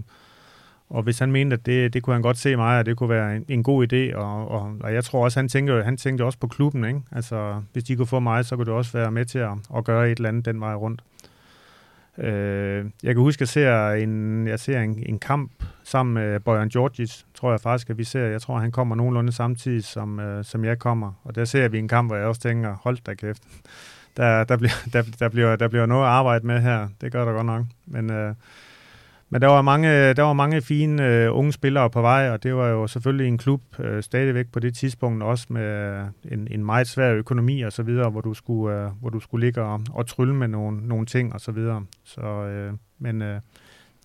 og hvis han mente, at det, det kunne han godt se mig, at det kunne være en, en god idé, og, og, og jeg tror også, han tænkte, han tænkte også på klubben, ikke? Altså, hvis de kunne få mig, så kunne det også være med til at, at gøre et eller andet den vej rundt. Øh, jeg kan huske, at jeg ser en, jeg ser en, en kamp sammen med Bojan Georgis, tror jeg faktisk, at vi ser. Jeg tror, han kommer nogenlunde samtidig, som, øh, som jeg kommer. Og der ser vi en kamp, hvor jeg også tænker, hold da kæft. Der, der, bliver, der, der, bliver, der bliver noget at arbejde med her. Det gør der godt nok. Men, øh, men der var mange, der var mange fine øh, unge spillere på vej, og det var jo selvfølgelig en klub øh, stadigvæk på det tidspunkt, også med øh, en, en meget svær økonomi og så videre, hvor du skulle, øh, hvor du skulle ligge og, og trylle med nogle, nogle ting og så videre. Så, øh, men øh,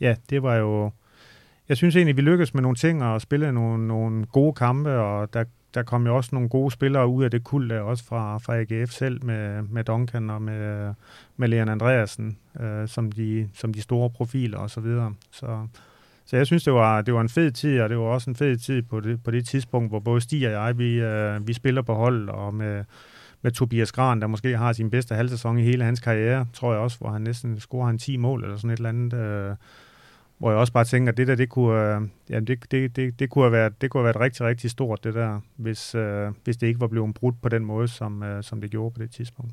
ja, det var jo... Jeg synes egentlig, vi lykkedes med nogle ting og spillede nogle, nogle gode kampe, og der, der kom jo også nogle gode spillere ud af det kul der, også fra, fra AGF selv, med, med Duncan og med, med Leon Andreasen, øh, som, de, som de store profiler og så videre. Så, så jeg synes, det var, det var en fed tid, og det var også en fed tid på det, på det tidspunkt, hvor både Stig og jeg, vi, øh, vi spiller på hold, og med, med Tobias Gran, der måske har sin bedste halvsæson i hele hans karriere, tror jeg også, hvor han næsten scorer han 10 mål eller sådan et eller andet. Øh, hvor jeg også bare tænker, at det der, det kunne, øh, jamen det, det, det, det, kunne have været, det kunne have været rigtig, rigtig stort, det der, hvis, øh, hvis det ikke var blevet brudt på den måde, som, øh, som det gjorde på det tidspunkt.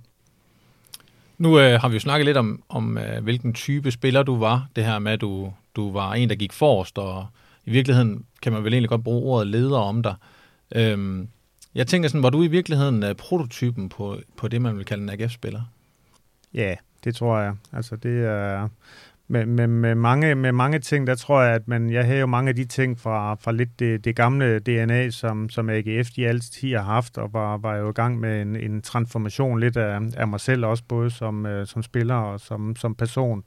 Nu øh, har vi jo snakket lidt om, om øh, hvilken type spiller du var. Det her med, at du, du var en, der gik forrest, og i virkeligheden kan man vel egentlig godt bruge ordet leder om dig. Øhm, jeg tænker sådan, var du i virkeligheden uh, prototypen på, på det, man vil kalde en AGF-spiller? Ja, det tror jeg. Altså det er med, med, med, mange, med mange ting, der tror jeg, at man, jeg har jo mange af de ting fra, fra lidt det, det gamle DNA, som, som AGF de altid har haft, og var, var jo i gang med en, en transformation lidt af, af mig selv også, både som, øh, som spiller og som, som person.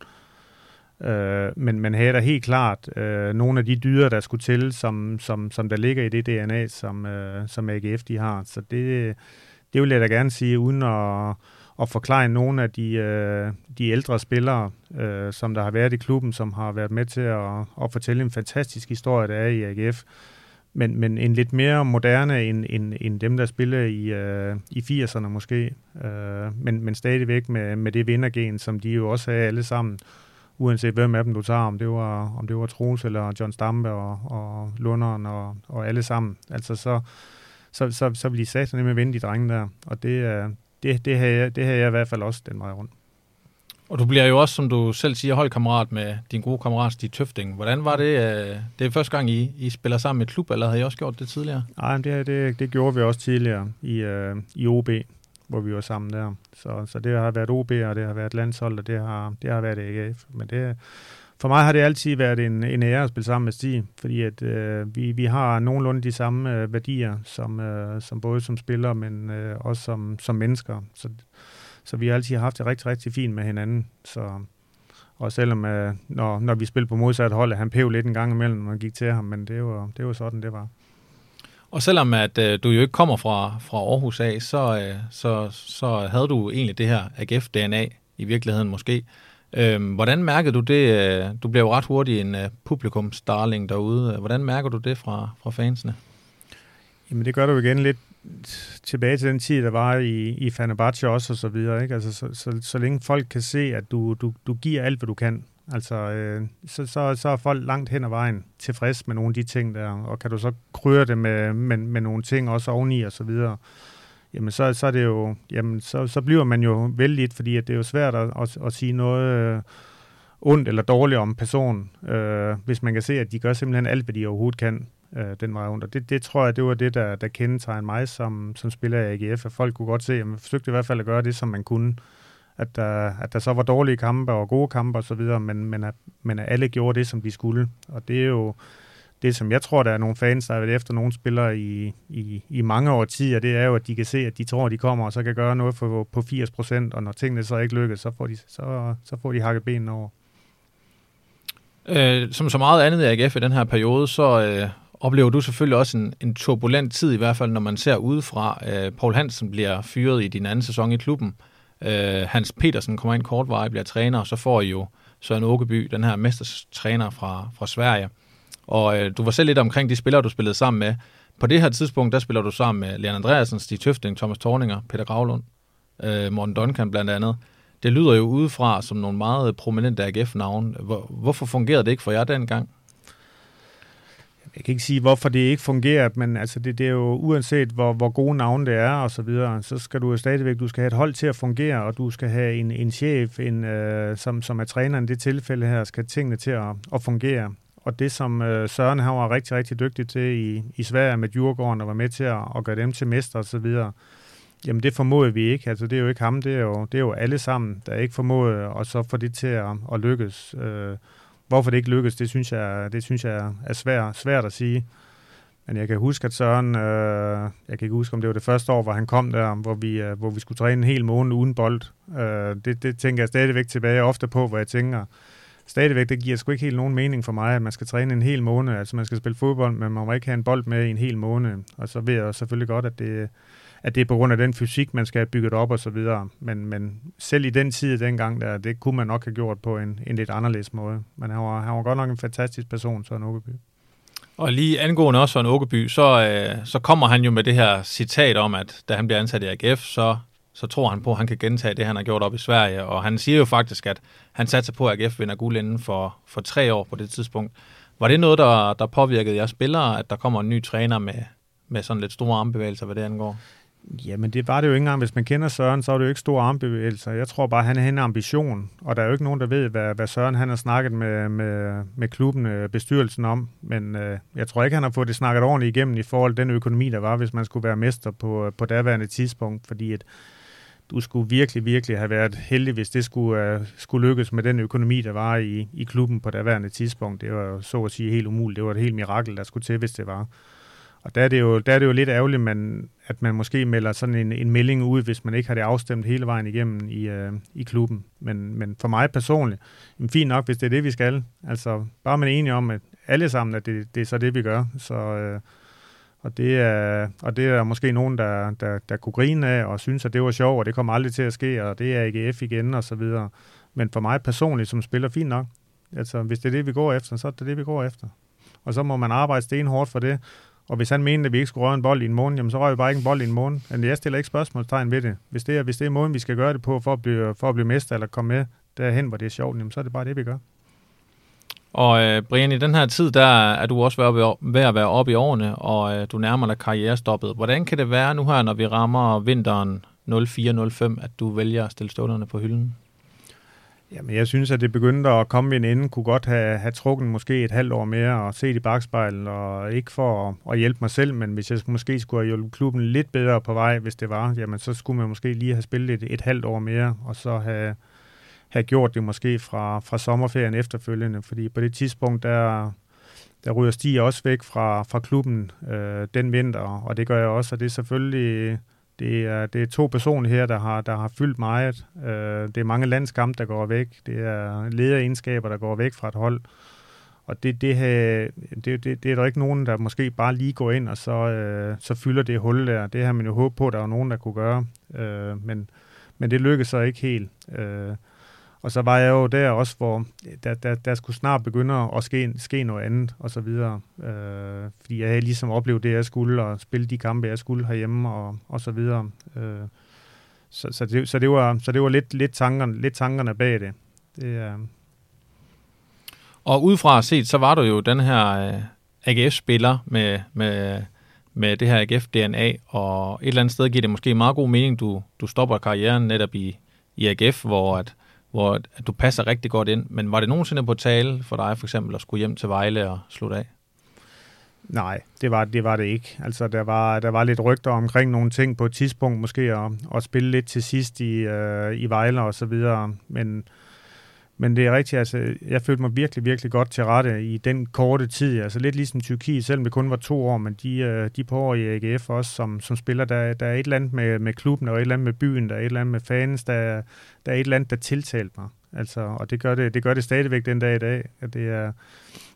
Øh, men man havde da helt klart øh, nogle af de dyder, der skulle til, som, som, som der ligger i det DNA, som, øh, som AGF de har. Så det, det vil jeg da gerne sige, uden at at forklare nogle af de, øh, de ældre spillere, øh, som der har været i klubben, som har været med til at, at fortælle en fantastisk historie, der er i AGF. Men, men en lidt mere moderne end, end, end dem, der spiller i, øh, i 80'erne måske. Øh, men, men stadigvæk med, med det vindergen, som de jo også havde alle sammen uanset hvem af dem du tager, om det var, om det var Troels eller John Stampe og, og Lunderen og, og alle sammen. Altså så, så, så, så vil de satan med vinde de drenge der, og det, er, det, det, har jeg, det har jeg i hvert fald også den vej rundt. Og du bliver jo også, som du selv siger, holdkammerat med din gode kammerat Stig Tøfting. Hvordan var det? Øh, det er første gang, I, I spiller sammen med klub, eller havde I også gjort det tidligere? Nej, det, det, det gjorde vi også tidligere i, uh, i OB, hvor vi var sammen der. Så, så det har været OB, og det har været landshold, og det har, det har været AGF. Men det, for mig har det altid været en, en ære at spille sammen med Stig, fordi at, øh, vi, vi har nogenlunde de samme øh, værdier, som, øh, som både som spillere, men øh, også som, som mennesker. Så, så vi har altid haft det rigtig, rigtig fint med hinanden. Så, og selvom øh, når, når vi spillede på modsat hold, han pev lidt en gang imellem, når man gik til ham, men det var, det var sådan, det var. Og selvom at øh, du jo ikke kommer fra, fra Aarhus af, så, øh, så, så havde du egentlig det her AGF-DNA i virkeligheden måske. Øhm, hvordan mærkede du det? Øh, du blev jo ret hurtigt en uh, publikumsdarling derude. Hvordan mærker du det fra, fra fansene? Jamen det gør du igen lidt, tilbage til den tid, der var i, i Fenerbahce også og så videre. Ikke? Altså, så, så, så længe folk kan se, at du, du, du giver alt, hvad du kan, altså, øh, så, så, så er folk langt hen ad vejen tilfreds med nogle af de ting der, og kan du så krydre det med, med, med nogle ting også oveni og så videre, jamen så, så er det jo, jamen så, så bliver man jo vældig, fordi at det er jo svært at, at, at sige noget øh, ondt eller dårligt om personen, øh, hvis man kan se, at de gør simpelthen alt, hvad de overhovedet kan øh, den vej rundt. Og det, det tror jeg, det var det, der, der kendetegnede mig som, som spiller i AGF, at folk kunne godt se, at man forsøgte i hvert fald at gøre det, som man kunne. At der, at der så var dårlige kampe og gode kampe osv., men, men, at, men at alle gjorde det, som de skulle. Og det er jo det, som jeg tror, der er nogle fans, der har været efter nogle spillere i, i, i mange år det er jo, at de kan se, at de tror, at de kommer og så kan gøre noget for, på 80 procent, og når tingene så ikke lykkes, så får de, så, så får de hakket benene over. Øh, som så meget andet i AGF i den her periode, så øh, oplever du selvfølgelig også en, en turbulent tid, i hvert fald når man ser udefra. Øh, Paul Hansen bliver fyret i din anden sæson i klubben. Øh, Hans Petersen kommer ind kort vej, bliver træner, og så får I jo Søren Åkeby, den her mestertræner fra, fra Sverige. Og øh, du var selv lidt omkring de spillere, du spillede sammen med. På det her tidspunkt, der spiller du sammen med Leon Andreasen, Stig Tøfting, Thomas Torninger, Peter Gravlund, øh, Morten Duncan blandt andet. Det lyder jo udefra som nogle meget prominente AGF-navne. Hvor, hvorfor fungerede det ikke for jer dengang? jeg kan ikke sige, hvorfor det ikke fungerer, men altså det, det er jo uanset, hvor, hvor gode navne det er og så videre, så skal du jo stadigvæk, du skal have et hold til at fungere, og du skal have en, en chef, en, øh, som, som er træneren i det tilfælde her, skal tingene til at, at fungere. Og det, som øh, Søren han var rigtig, rigtig dygtig til i, i Sverige med Djurgården, og var med til at, at gøre dem til mester og så videre, jamen det formoder vi ikke. Altså det er jo ikke ham, det er jo, det er jo alle sammen, der ikke formoder og så få det til at, at lykkes. Øh, Hvorfor det ikke lykkes, det synes jeg, det synes jeg er svært, svært at sige. Men jeg kan huske, at Søren, øh, jeg kan ikke huske, om det var det første år, hvor han kom der, hvor vi, øh, hvor vi skulle træne en hel måned uden bold. Øh, det, det tænker jeg stadigvæk tilbage ofte på, hvor jeg tænker, stadigvæk, det giver sgu ikke helt nogen mening for mig, at man skal træne en hel måned. Altså man skal spille fodbold, men man må ikke have en bold med i en hel måned. Og så ved jeg selvfølgelig godt, at det, at det er på grund af den fysik, man skal have bygget op og så videre. Men, men selv i den tid dengang, der, det kunne man nok have gjort på en, en lidt anderledes måde. Men han var, han var godt nok en fantastisk person, Søren Åkeby. Og lige angående også Søren Åkeby, så, øh, så kommer han jo med det her citat om, at da han bliver ansat i AGF, så, så tror han på, at han kan gentage det, han har gjort op i Sverige. Og han siger jo faktisk, at han satser på, at AGF vinder guld inden for, for tre år på det tidspunkt. Var det noget, der, der påvirkede jeres spillere, at der kommer en ny træner med, med sådan lidt store armbevægelser, hvad det angår? Jamen, det var det jo ikke engang. Hvis man kender Søren, så er det jo ikke store armbevægelser. Jeg tror bare, han har en ambition, og der er jo ikke nogen, der ved, hvad, hvad Søren han har snakket med, med, med klubben, øh, bestyrelsen om. Men øh, jeg tror ikke, han har fået det snakket ordentligt igennem i forhold til den økonomi, der var, hvis man skulle være mester på, øh, på daværende tidspunkt, fordi at du skulle virkelig, virkelig have været heldig, hvis det skulle, uh, skulle lykkes med den økonomi, der var i, i klubben på daværende tidspunkt. Det var jo så at sige helt umuligt. Det var et helt mirakel, der skulle til, hvis det var. Og der er det jo, der er det jo lidt ærgerligt, man, at man måske melder sådan en, en melding ud, hvis man ikke har det afstemt hele vejen igennem i, øh, i klubben. Men, men for mig personligt, jamen fint nok, hvis det er det, vi skal. Altså, bare man er enige om, at alle sammen, at det, det er så det, vi gør. Så, øh, og, det er, og det er måske nogen, der, der, der kunne grine af og synes, at det var sjovt, og det kommer aldrig til at ske, og det er AGF igen, og så videre. Men for mig personligt, som spiller, fint nok. Altså, hvis det er det, vi går efter, så er det det, vi går efter. Og så må man arbejde stenhårdt for det, og hvis han mente, at vi ikke skulle røre en bold i en måned, jamen så rører vi bare ikke en bold i en måned. Men jeg stiller ikke spørgsmålstegn ved det. Hvis det er, hvis det er måden, vi skal gøre det på for at blive, for at blive mester eller komme med derhen, hvor det er sjovt, jamen så er det bare det, vi gør. Og øh, Brian, i den her tid, der er du også ved at være oppe i årene, og øh, du nærmer dig karrierestoppet. Hvordan kan det være nu her, når vi rammer vinteren 04-05, at du vælger at stille stålerne på hylden? Jamen, jeg synes, at det begyndte at komme ved en ende. Kunne godt have, have trukket måske et halvt år mere og set i bagspejlet, og ikke for at, at hjælpe mig selv, men hvis jeg måske skulle have hjulpet klubben lidt bedre på vej, hvis det var, jamen så skulle man måske lige have spillet et, et halvt år mere, og så have, have gjort det måske fra, fra sommerferien efterfølgende, fordi på det tidspunkt, der, der ryger Stig også væk fra, fra klubben øh, den vinter, og det gør jeg også, og det er selvfølgelig det er, det er to personer her, der har, der har fyldt meget. Øh, det er mange landskampe, der går væk. Det er lederegenskaber, der går væk fra et hold. Og det, det, her, det, det, det er der ikke nogen, der måske bare lige går ind, og så, øh, så fylder det hul der. Det har man jo håbet på, at der var nogen, der kunne gøre. Øh, men, men det lykkedes så ikke helt. Øh, og så var jeg jo der også, hvor der, der, der skulle snart begynde at ske, ske noget andet, og så videre. Øh, fordi jeg havde ligesom oplevet det, jeg skulle, og spille de kampe, jeg skulle herhjemme, og, og så videre. Øh, så, så, det, så det var, så det var lidt, lidt, tankerne, lidt tankerne bag det. det øh. Og udefra set, så var du jo den her øh, AGF-spiller med, med, med det her AGF-DNA, og et eller andet sted giver det måske meget god mening, du, du stopper karrieren netop i, i AGF, hvor at, hvor du passer rigtig godt ind. Men var det nogensinde på tale for dig for eksempel at skulle hjem til Vejle og slutte af? Nej, det var, det var det ikke. Altså, der var, der var lidt rygter omkring nogle ting på et tidspunkt, måske at, at spille lidt til sidst i, øh, i Vejle og så videre. Men, men det er rigtigt, altså, jeg følte mig virkelig, virkelig godt til rette i den korte tid. Altså lidt ligesom Tyrkiet, selvom det kun var to år, men de, øh, de på år i AGF også, som, som spiller, der, der er et eller andet med, med klubben, og et eller andet med byen, der er et eller andet med fans, der, der er et eller andet, der tiltalte mig. Altså, og det gør det, det gør det stadigvæk den dag i dag. At det er,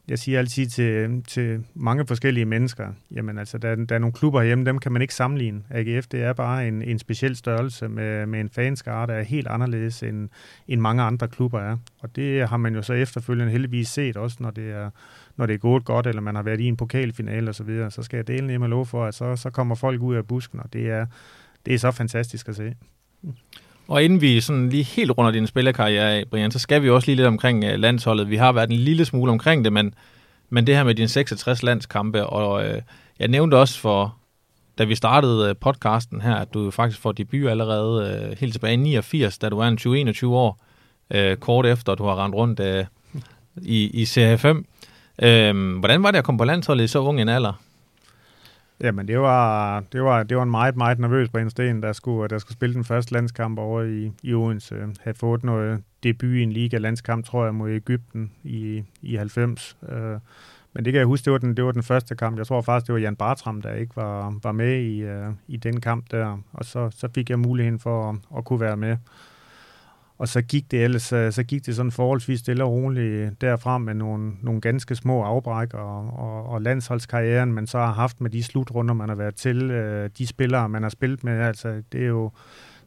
jeg siger altid til, til mange forskellige mennesker, jamen altså, der, der er nogle klubber hjemme, dem kan man ikke sammenligne. AGF, det er bare en, en speciel størrelse med, med en fanskare, der er helt anderledes, end, end mange andre klubber er. Og det har man jo så efterfølgende heldigvis set også, når det er, når det er gået godt, eller man har været i en pokalfinale og så videre, så skal jeg dele med lov for, at så, så kommer folk ud af busken, og det er, det er så fantastisk at se. Og inden vi sådan lige helt runder din spillerkarriere af, Brian, så skal vi også lige lidt omkring øh, landsholdet. Vi har været en lille smule omkring det, men, men det her med dine 66 landskampe, og øh, jeg nævnte også for, da vi startede øh, podcasten her, at du faktisk får debut allerede øh, helt tilbage i 89, da du er en 20-21 år, øh, kort efter du har rendt rundt øh, i, i Serie 5. Øhm, hvordan var det at komme på landsholdet i så ung en alder? Jamen, det var, det var, det var en meget, meget nervøs Brian Sten, der skulle, der skulle spille den første landskamp over i, i Odense. Havde fået noget debut i en liga-landskamp, tror jeg, mod Ægypten i, i 90. Øh, men det kan jeg huske, det var, den, det var den første kamp. Jeg tror faktisk, det var Jan Bartram, der ikke var, var med i, øh, i den kamp der. Og så, så fik jeg muligheden for at, at kunne være med. Og så gik det ellers, så gik det sådan forholdsvis stille og roligt derfra med nogle, nogle ganske små afbræk og, og, og landsholdskarrieren, man så har haft med de slutrunder, man har været til, øh, de spillere, man har spillet med, altså det er jo,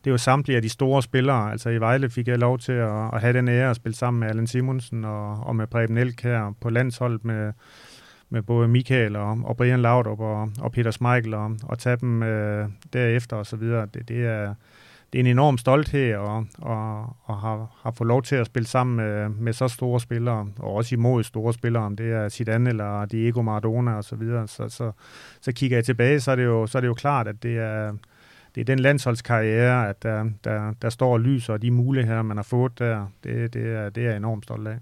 det er jo samtlige af de store spillere. Altså i Vejle fik jeg lov til at, at have den ære at spille sammen med Allen Simonsen og, og med Preben Elk her på landsholdet med, med både Michael og, og Brian Laudrup og, og Peter Smeichel og, og tage dem øh, derefter og så videre. Det, det er det er en enorm stolthed og, og, og har, har fået lov til at spille sammen med, med så store spillere, og også imod store spillere, om det er Zidane eller Diego Maradona osv. så videre. Så, så, så kigger jeg tilbage, så er det jo, så er det jo klart, at det er, det er den landsholdskarriere, at der, der, der står lys, og de muligheder, man har fået der, det, det, er, det er jeg enormt stolt af.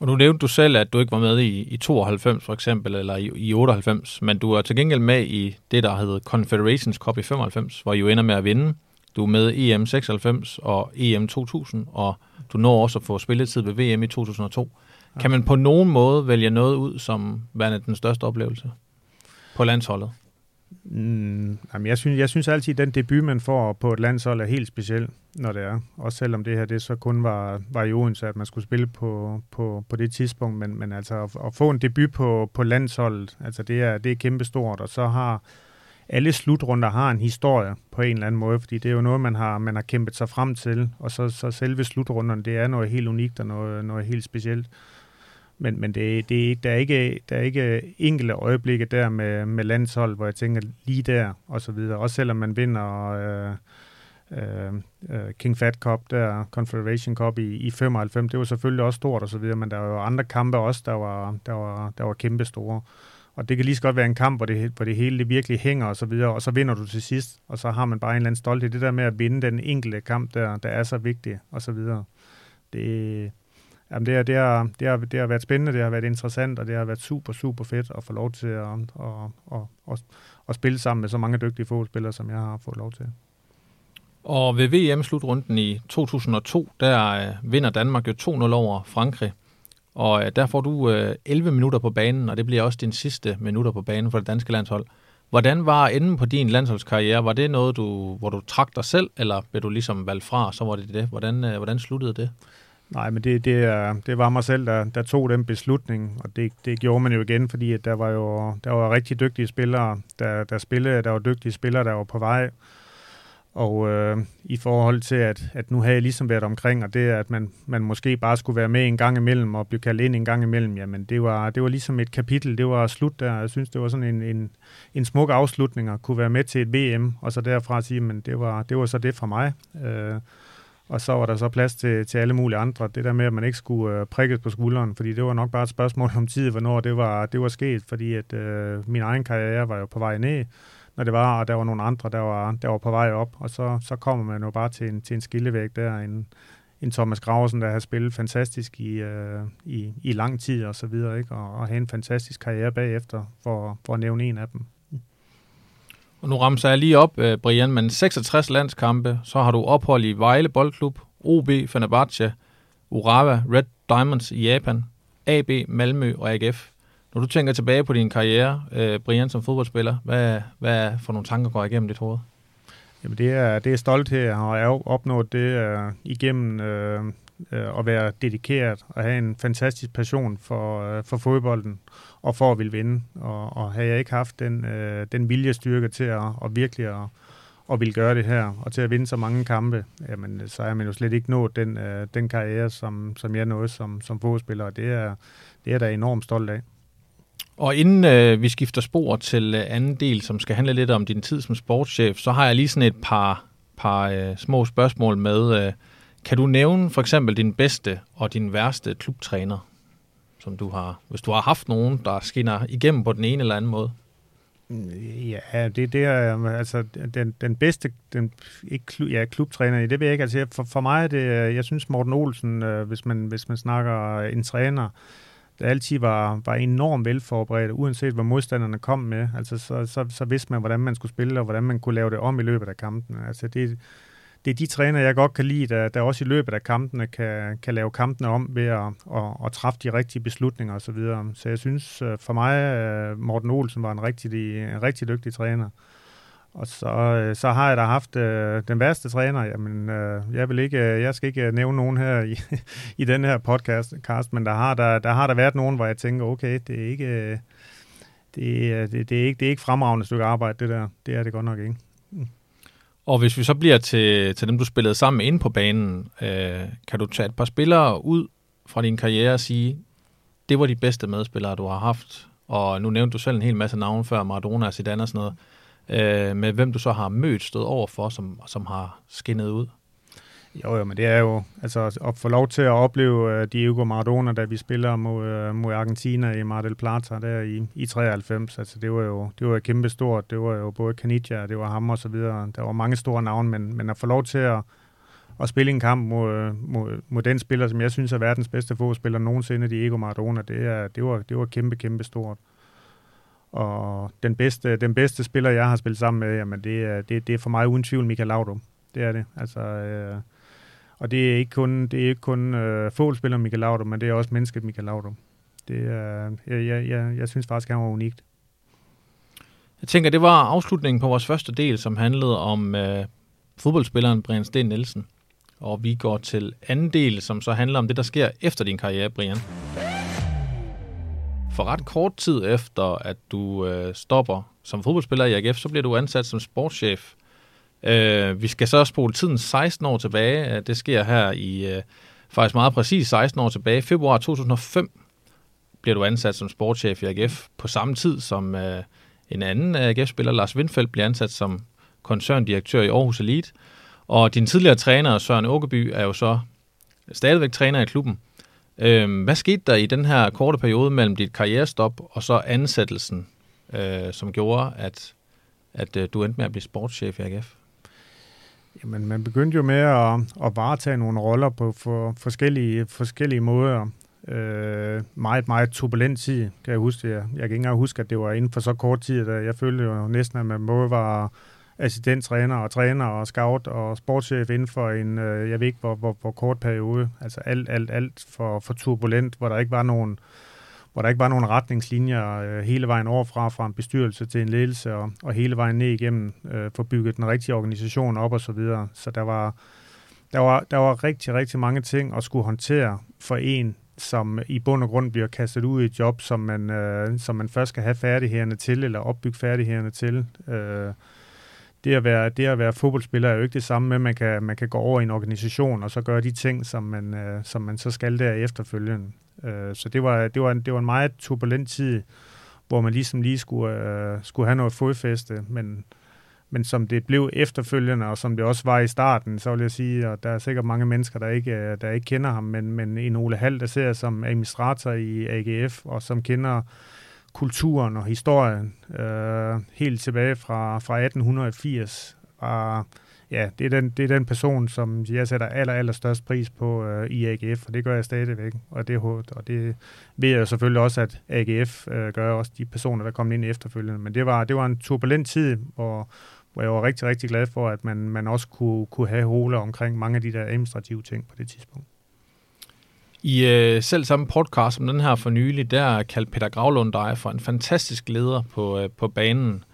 Og nu nævnte du selv, at du ikke var med i, i 92 for eksempel, eller i, i 98, men du er til gengæld med i det, der hedder Confederations Cup i 95, hvor I jo ender med at vinde. Du er med i EM 96 og EM 2000, og du når også at få spilletid ved VM i 2002. Ja. Kan man på nogen måde vælge noget ud som værende den største oplevelse på landsholdet? Mm, jamen jeg, synes, jeg synes altid, at den debut, man får på et landshold, er helt speciel, når det er. Også selvom det her det så kun var, var i Odense, at man skulle spille på, på, på det tidspunkt. Men, men altså at, at få en debut på, på landsholdet, altså det er, det er kæmpestort. Og så har alle slutrunder har en historie på en eller anden måde, fordi det er jo noget, man har, man har kæmpet sig frem til, og så, så selve slutrunderne, det er noget helt unikt og noget, noget helt specielt. Men, men det, det, der, er ikke, der er ikke enkelte øjeblikke der med, med landshold, hvor jeg tænker lige der, og så videre. Også selvom man vinder øh, øh, øh King Fat Cup, der Confederation Cup i, i 95, det var selvfølgelig også stort og så videre, men der var jo andre kampe også, der var, der var, der var kæmpe store. Og det kan lige så godt være en kamp, hvor det, hvor det hele det virkelig hænger og så videre, og så vinder du til sidst, og så har man bare en eller anden stolthed. Det der med at vinde den enkelte kamp, der, der er så vigtig, og så videre. Det, jamen det, er, det, er, det, er, det har været spændende, det har været interessant, og det har været super, super fedt at få lov til at, at, at, at, at spille sammen med så mange dygtige fodboldspillere, som jeg har fået lov til. Og ved VM-slutrunden i 2002, der øh, vinder Danmark jo 2-0 over Frankrig. Og øh, der får du øh, 11 minutter på banen, og det bliver også din sidste minutter på banen for det danske landshold. Hvordan var enden på din landsholdskarriere? Var det noget, du, hvor du trak dig selv, eller blev du ligesom valgt fra, så var det det? Hvordan, øh, hvordan sluttede det? Nej, men det, det, det var mig selv, der, der tog den beslutning, og det, det gjorde man jo igen, fordi at der var jo der var rigtig dygtige spillere, der, der spillede, der var dygtige spillere, der var på vej, og øh, i forhold til, at, at nu har jeg ligesom været omkring, og det at man, man måske bare skulle være med en gang imellem og blive kaldt ind en gang imellem, jamen det var, det var ligesom et kapitel, det var slut der. Jeg synes, det var sådan en, en, en smuk afslutning at kunne være med til et VM, og så derfra sige, men det var, det var så det fra mig. Øh, og så var der så plads til, til alle mulige andre. Det der med, at man ikke skulle øh, prikkes på skulderen, fordi det var nok bare et spørgsmål om tid, hvornår det var, det var sket, fordi at øh, min egen karriere var jo på vej ned, når det var, og der var nogle andre, der var, der var på vej op, og så, så kommer man jo bare til en, til en skillevæg der, en, en Thomas Graversen, der har spillet fantastisk i, øh, i, i lang tid og så videre, ikke? Og, og have en fantastisk karriere bagefter, for, for at nævne en af dem. Og nu ramser jeg lige op, øh, Brian, men 66 landskampe, så har du ophold i Vejle Boldklub, OB, Fenerbahce, Urawa, Red Diamonds i Japan, AB, Malmø og AGF. Når du tænker tilbage på din karriere, øh, Brian, som fodboldspiller, hvad, hvad for nogle tanker går igennem dit hoved? Jamen det er, det er stolthed, jeg har opnået det uh, igennem uh, uh, at være dedikeret og have en fantastisk passion for, uh, for fodbolden og for at ville vinde. Og, og havde jeg ikke haft den, uh, den viljestyrke til at, at virkelig at, at ville gøre det her, og til at vinde så mange kampe, jamen, så er man jo slet ikke nået den, uh, den karriere, som, som jeg nåede som, som fodspiller, og det er, det er da enormt stolt af. Og inden øh, vi skifter spor til øh, anden del, som skal handle lidt om din tid som sportschef, så har jeg lige sådan et par, par øh, små spørgsmål med. Øh, kan du nævne for eksempel din bedste og din værste klubtræner, som du har, hvis du har haft nogen, der skinner igennem på den ene eller anden måde? Mm, ja, det, det er øh, altså den, den bedste, den, ikke ja, klubtræner, det ved jeg ikke. Altså, for, for mig er det, øh, jeg synes Morten Olsen, øh, hvis, man, hvis man snakker øh, en træner, øh, altid var, var enormt velforberedt, uanset hvad modstanderne kom med. Altså, så, så, så vidste man, hvordan man skulle spille, og hvordan man kunne lave det om i løbet af kampen. Altså, det, det er de træner, jeg godt kan lide, der, der også i løbet af kampene kan, kan lave kampene om ved at, at, at træffe de rigtige beslutninger osv. Så, videre. så jeg synes, øh, for mig, øh, Morten Olsen var en rigtig, en rigtig dygtig træner. Og så, øh, så har jeg da haft øh, den værste træner. Jamen, øh, jeg, vil ikke, øh, jeg skal ikke øh, nævne nogen her i, i den her podcast, cast, men der har der, der har der været nogen, hvor jeg tænker, okay, det er ikke, øh, det, det, det er ikke, det er ikke fremragende stykke arbejde, det der. Det er det godt nok ikke. Mm. Og hvis vi så bliver til, til dem, du spillede sammen inde på banen, øh, kan du tage et par spillere ud fra din karriere og sige, det var de bedste medspillere, du har haft. Og nu nævnte du selv en hel masse navne før, Maradona, Zidane og sådan noget øh, med hvem du så har mødt, stået over for, som, som har skinnet ud? Jo, jo, men det er jo altså at få lov til at opleve uh, Diego Maradona, da vi spiller mod, uh, mod Argentina i Mar del Plata der i, i 93. Altså det var jo det var kæmpe stort. Det var jo både Canidia, det var ham og så videre. Der var mange store navne, men, men at få lov til at, at spille en kamp mod, øh, mod, mod den spiller, som jeg synes er verdens bedste fodspiller nogensinde, Diego Maradona, det, er, det, var, det var kæmpe, kæmpe stort. Og den bedste, den bedste spiller, jeg har spillet sammen med, jamen det, er, det, det er for mig uden tvivl Michael Laudrup. Det er det. Altså, øh, og det er ikke kun, det er ikke kun øh, fodboldspiller Michael Laudrup, men det er også mennesket Michael Laudrup. Det er, jeg, jeg, jeg, jeg synes faktisk, han var unikt. Jeg tænker, det var afslutningen på vores første del, som handlede om øh, fodboldspilleren Brian Sten Nielsen. Og vi går til anden del, som så handler om det, der sker efter din karriere, Brian. For ret kort tid efter, at du øh, stopper som fodboldspiller i AGF, så bliver du ansat som sportschef. Øh, vi skal så spole tiden 16 år tilbage. Øh, det sker her i øh, faktisk meget præcis 16 år tilbage. Februar 2005 bliver du ansat som sportschef i AGF på samme tid som øh, en anden øh, AGF-spiller, Lars Windfeldt, bliver ansat som koncerndirektør i Aarhus Elite. Og din tidligere træner, Søren Åkeby, er jo så stadigvæk træner i klubben. Øh, hvad skete der i den her korte periode mellem dit karrierestop og så ansættelsen, øh, som gjorde, at, at øh, du endte med at blive sportschef i AGF? Jamen, man begyndte jo med at, at varetage nogle roller på for forskellige, forskellige måder. Øh, meget, meget turbulent tid, kan jeg huske. Jeg, jeg kan ikke engang huske, at det var inden for så kort tid, at jeg følte jo næsten, at man både var assistenttræner og træner og scout og sportschef inden for en, øh, jeg ved ikke hvor, hvor, hvor kort periode. Altså alt, alt, alt for, for turbulent, hvor der ikke var nogen hvor der ikke var nogen retningslinjer øh, hele vejen overfra, fra en bestyrelse til en ledelse, og, og hele vejen ned igennem, øh, få bygget den rigtige organisation op og så videre. Så der var, der var, der var rigtig, rigtig mange ting at skulle håndtere for en, som i bund og grund bliver kastet ud i et job, som man, øh, som man først skal have færdighederne til, eller opbygge færdighederne til. Øh, det at være, det at være fodboldspiller er jo ikke det samme med, at man kan, man kan gå over i en organisation og så gøre de ting, som man, øh, som man så skal der efterfølgende. Øh, så det var, det, var en, det var en meget turbulent tid, hvor man ligesom lige skulle, øh, skulle have noget fodfæste, men, men som det blev efterfølgende, og som det også var i starten, så vil jeg sige, at der er sikkert mange mennesker, der ikke, øh, der ikke kender ham, men, men en Ole Hall, der ser som administrator i AGF, og som kender kulturen og historien øh, helt tilbage fra, fra 1880. Og ja, det er, den, det er den person, som jeg sætter aller, aller størst pris på øh, i AGF, og det gør jeg stadigvæk. Og det, og det ved jeg selvfølgelig også, at AGF øh, gør også de personer, der kom ind efterfølgende. Men det var, det var en turbulent tid, hvor, hvor jeg var rigtig, rigtig glad for, at man, man også kunne, kunne have holer omkring mange af de der administrative ting på det tidspunkt. I øh, selv samme podcast som den her for nylig, der kaldte Peter Gravlund dig for en fantastisk leder på, øh, på banen.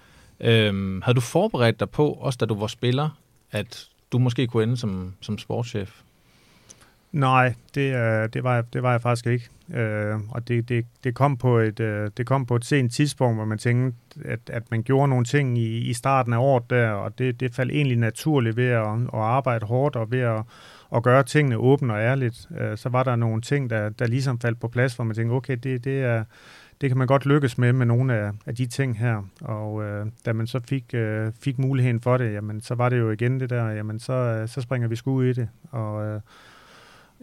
Øhm, havde du forberedt dig på, også da du var spiller, at du måske kunne ende som, som sportschef? Nej, det, øh, det, var, det var jeg faktisk ikke. Øh, og det, det, det, kom på et, øh, det kom på et sent tidspunkt, hvor man tænkte, at, at man gjorde nogle ting i, i starten af året der, og det, det faldt egentlig naturligt ved at, at arbejde hårdt og ved at, at gøre tingene åbent og ærligt. Øh, så var der nogle ting, der, der ligesom faldt på plads, hvor man tænkte, okay, det, det, er, det kan man godt lykkes med med nogle af, af de ting her. Og øh, da man så fik, øh, fik muligheden for det, jamen, så var det jo igen det der, jamen, så, øh, så springer vi skud i det. Og, øh,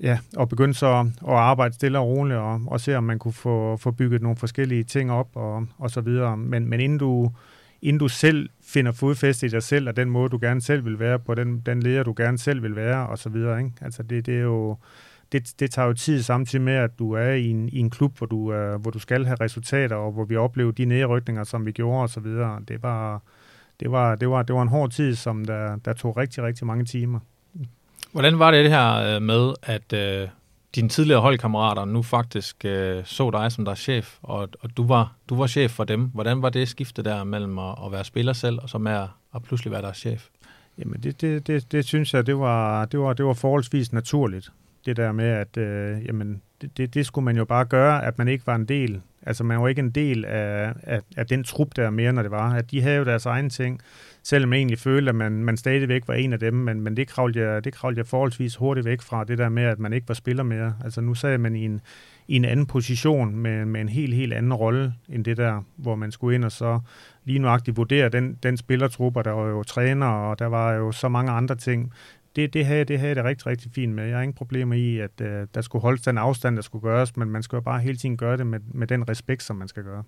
ja, og begyndte så at arbejde stille og roligt og, og se, om man kunne få, få bygget nogle forskellige ting op og, og så videre. Men, men inden du inden du selv finder fodfæste i dig selv, og den måde, du gerne selv vil være på, den, den leder, du gerne selv vil være, og så videre. Ikke? Altså det, det er jo, det, det tager jo tid samtidig med, at du er i en, i en klub, hvor du, uh, hvor du skal have resultater, og hvor vi oplever de nedrykninger, som vi gjorde, og så videre. Det var, det var, det var, det var en hård tid, som der, der tog rigtig, rigtig mange timer. Hvordan var det det her øh, med, at øh, dine tidligere holdkammerater nu faktisk øh, så dig som deres chef, og, og du, var, du var chef for dem. Hvordan var det skifte der mellem at, at være spiller selv, og så med at, at pludselig være deres chef? Jamen, det, det, det, det synes jeg, det var, det, var, det var forholdsvis naturligt. Det der med, at øh, jamen, det, det, det skulle man jo bare gøre, at man ikke var en del. Altså, man var ikke en del af, af, af den trup der mere, når det var. At de havde jo deres egne ting selvom jeg egentlig følte, at man, man stadigvæk var en af dem, men, men det, kravlte jeg, det kravlte jeg forholdsvis hurtigt væk fra, det der med, at man ikke var spiller mere. Altså nu sad man i en, i en anden position med, med en helt, helt anden rolle end det der, hvor man skulle ind og så lige nuagtigt vurdere den, den spillertrupper, der var jo træner, og der var jo så mange andre ting. Det, det, havde, det havde jeg det rigtig, rigtig fint med. Jeg har ingen problemer i, at uh, der skulle holdes den afstand, der skulle gøres, men man skal jo bare hele tiden gøre det med, med den respekt, som man skal gøre.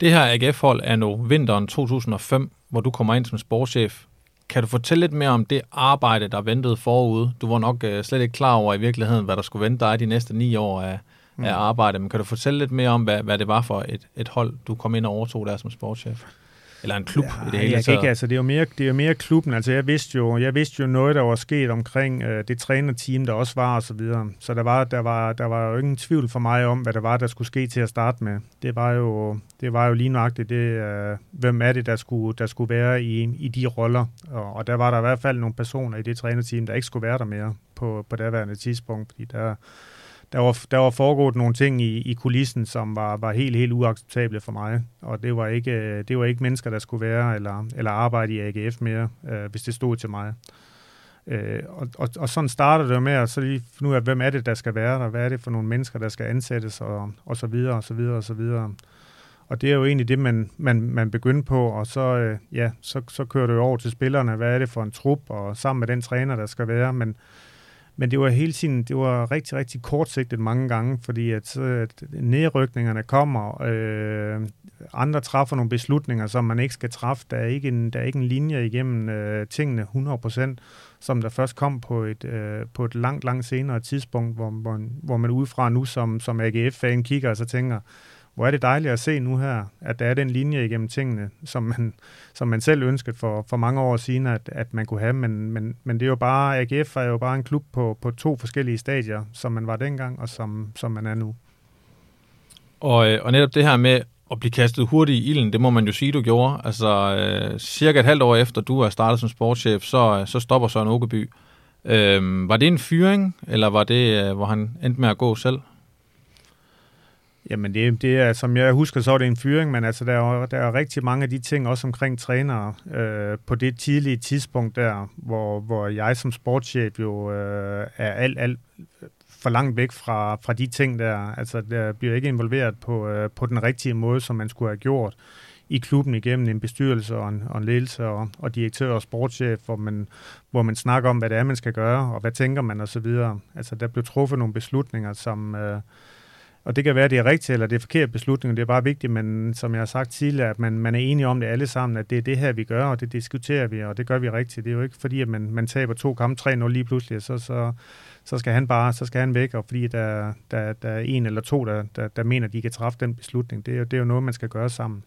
Det her AGF-hold er nu vinteren 2005, hvor du kommer ind som sportschef. Kan du fortælle lidt mere om det arbejde, der ventede forude? Du var nok uh, slet ikke klar over i virkeligheden, hvad der skulle vente dig de næste ni år af, mm. af arbejde. Men kan du fortælle lidt mere om, hvad, hvad det var for et, et hold, du kom ind og overtog der som sportschef? Eller en klub ja, i det hele taget? Ikke, altså, det er jo mere, det er jo mere klubben. Altså, jeg vidste jo, jeg vidste jo noget, der var sket omkring øh, det trænerteam, der også var og så videre. Så der var, der, var, der var jo ingen tvivl for mig om, hvad der var, der skulle ske til at starte med. Det var jo, det var jo lige nøjagtigt det, øh, hvem er det, der skulle, der skulle være i, i de roller. Og, og der var der i hvert fald nogle personer i det trænerteam, der ikke skulle være der mere på, på daværende tidspunkt, fordi der der var, der var foregået nogle ting i, i kulissen, som var, var helt, helt uacceptable for mig. Og det var ikke, øh, det var ikke mennesker, der skulle være eller, eller arbejde i AGF mere, øh, hvis det stod til mig. Øh, og, og, og sådan starter det med at så lige finde ud af, hvem er det, der skal være der? Hvad er det for nogle mennesker, der skal ansættes? Og, og så videre, og så videre, og så videre. Og det er jo egentlig det, man, man, man begyndte på, og så, øh, ja, så, så kører du over til spillerne. Hvad er det for en trup? Og sammen med den træner, der skal være. Men men det var hele tiden, det var rigtig, rigtig kortsigtet mange gange, fordi at, at nedrykningerne kommer, øh, andre træffer nogle beslutninger, som man ikke skal træffe. Der er ikke en, der er ikke en linje igennem øh, tingene 100%, som der først kom på et, øh, på et langt, langt senere tidspunkt, hvor, hvor, hvor man udefra nu som, som AGF-fan kigger og så tænker, hvor er det dejligt at se nu her, at der er den linje igennem tingene, som man, som man selv ønskede for, for mange år siden, at, at man kunne have. Men, men, men det er jo bare, AGF er jo bare en klub på, på to forskellige stadier, som man var dengang, og som, som man er nu. Og, øh, og netop det her med at blive kastet hurtigt i ilden, det må man jo sige, du gjorde. Altså, øh, cirka et halvt år efter du er startet som sportschef, så, øh, så stopper Søren Åkeby. Øh, var det en fyring, eller var det, øh, hvor han endte med at gå selv? Jamen det, det er, som jeg husker, så er det en fyring, men altså der er, der er rigtig mange af de ting, også omkring trænere, øh, på det tidlige tidspunkt der, hvor, hvor jeg som sportschef jo øh, er alt, alt for langt væk fra, fra de ting der. Altså der bliver ikke involveret på, øh, på den rigtige måde, som man skulle have gjort i klubben igennem en bestyrelse og en, og en ledelse og, og direktør og sportschef, hvor man, hvor man snakker om, hvad det er, man skal gøre, og hvad tænker man osv. Altså der blev truffet nogle beslutninger, som... Øh, og det kan være, at det er rigtigt eller det er forkert beslutning, det er bare vigtigt, men som jeg har sagt tidligere, at man, man er enige om det alle sammen, at det er det her, vi gør, og det diskuterer vi, og det gør vi rigtigt. Det er jo ikke fordi, at man, man taber to kampe 3-0 lige pludselig, så, så, så skal han bare så skal han væk, og fordi der, der, der er en eller to, der, der, der mener, at de kan træffe den beslutning. Det er, det er jo noget, man skal gøre sammen.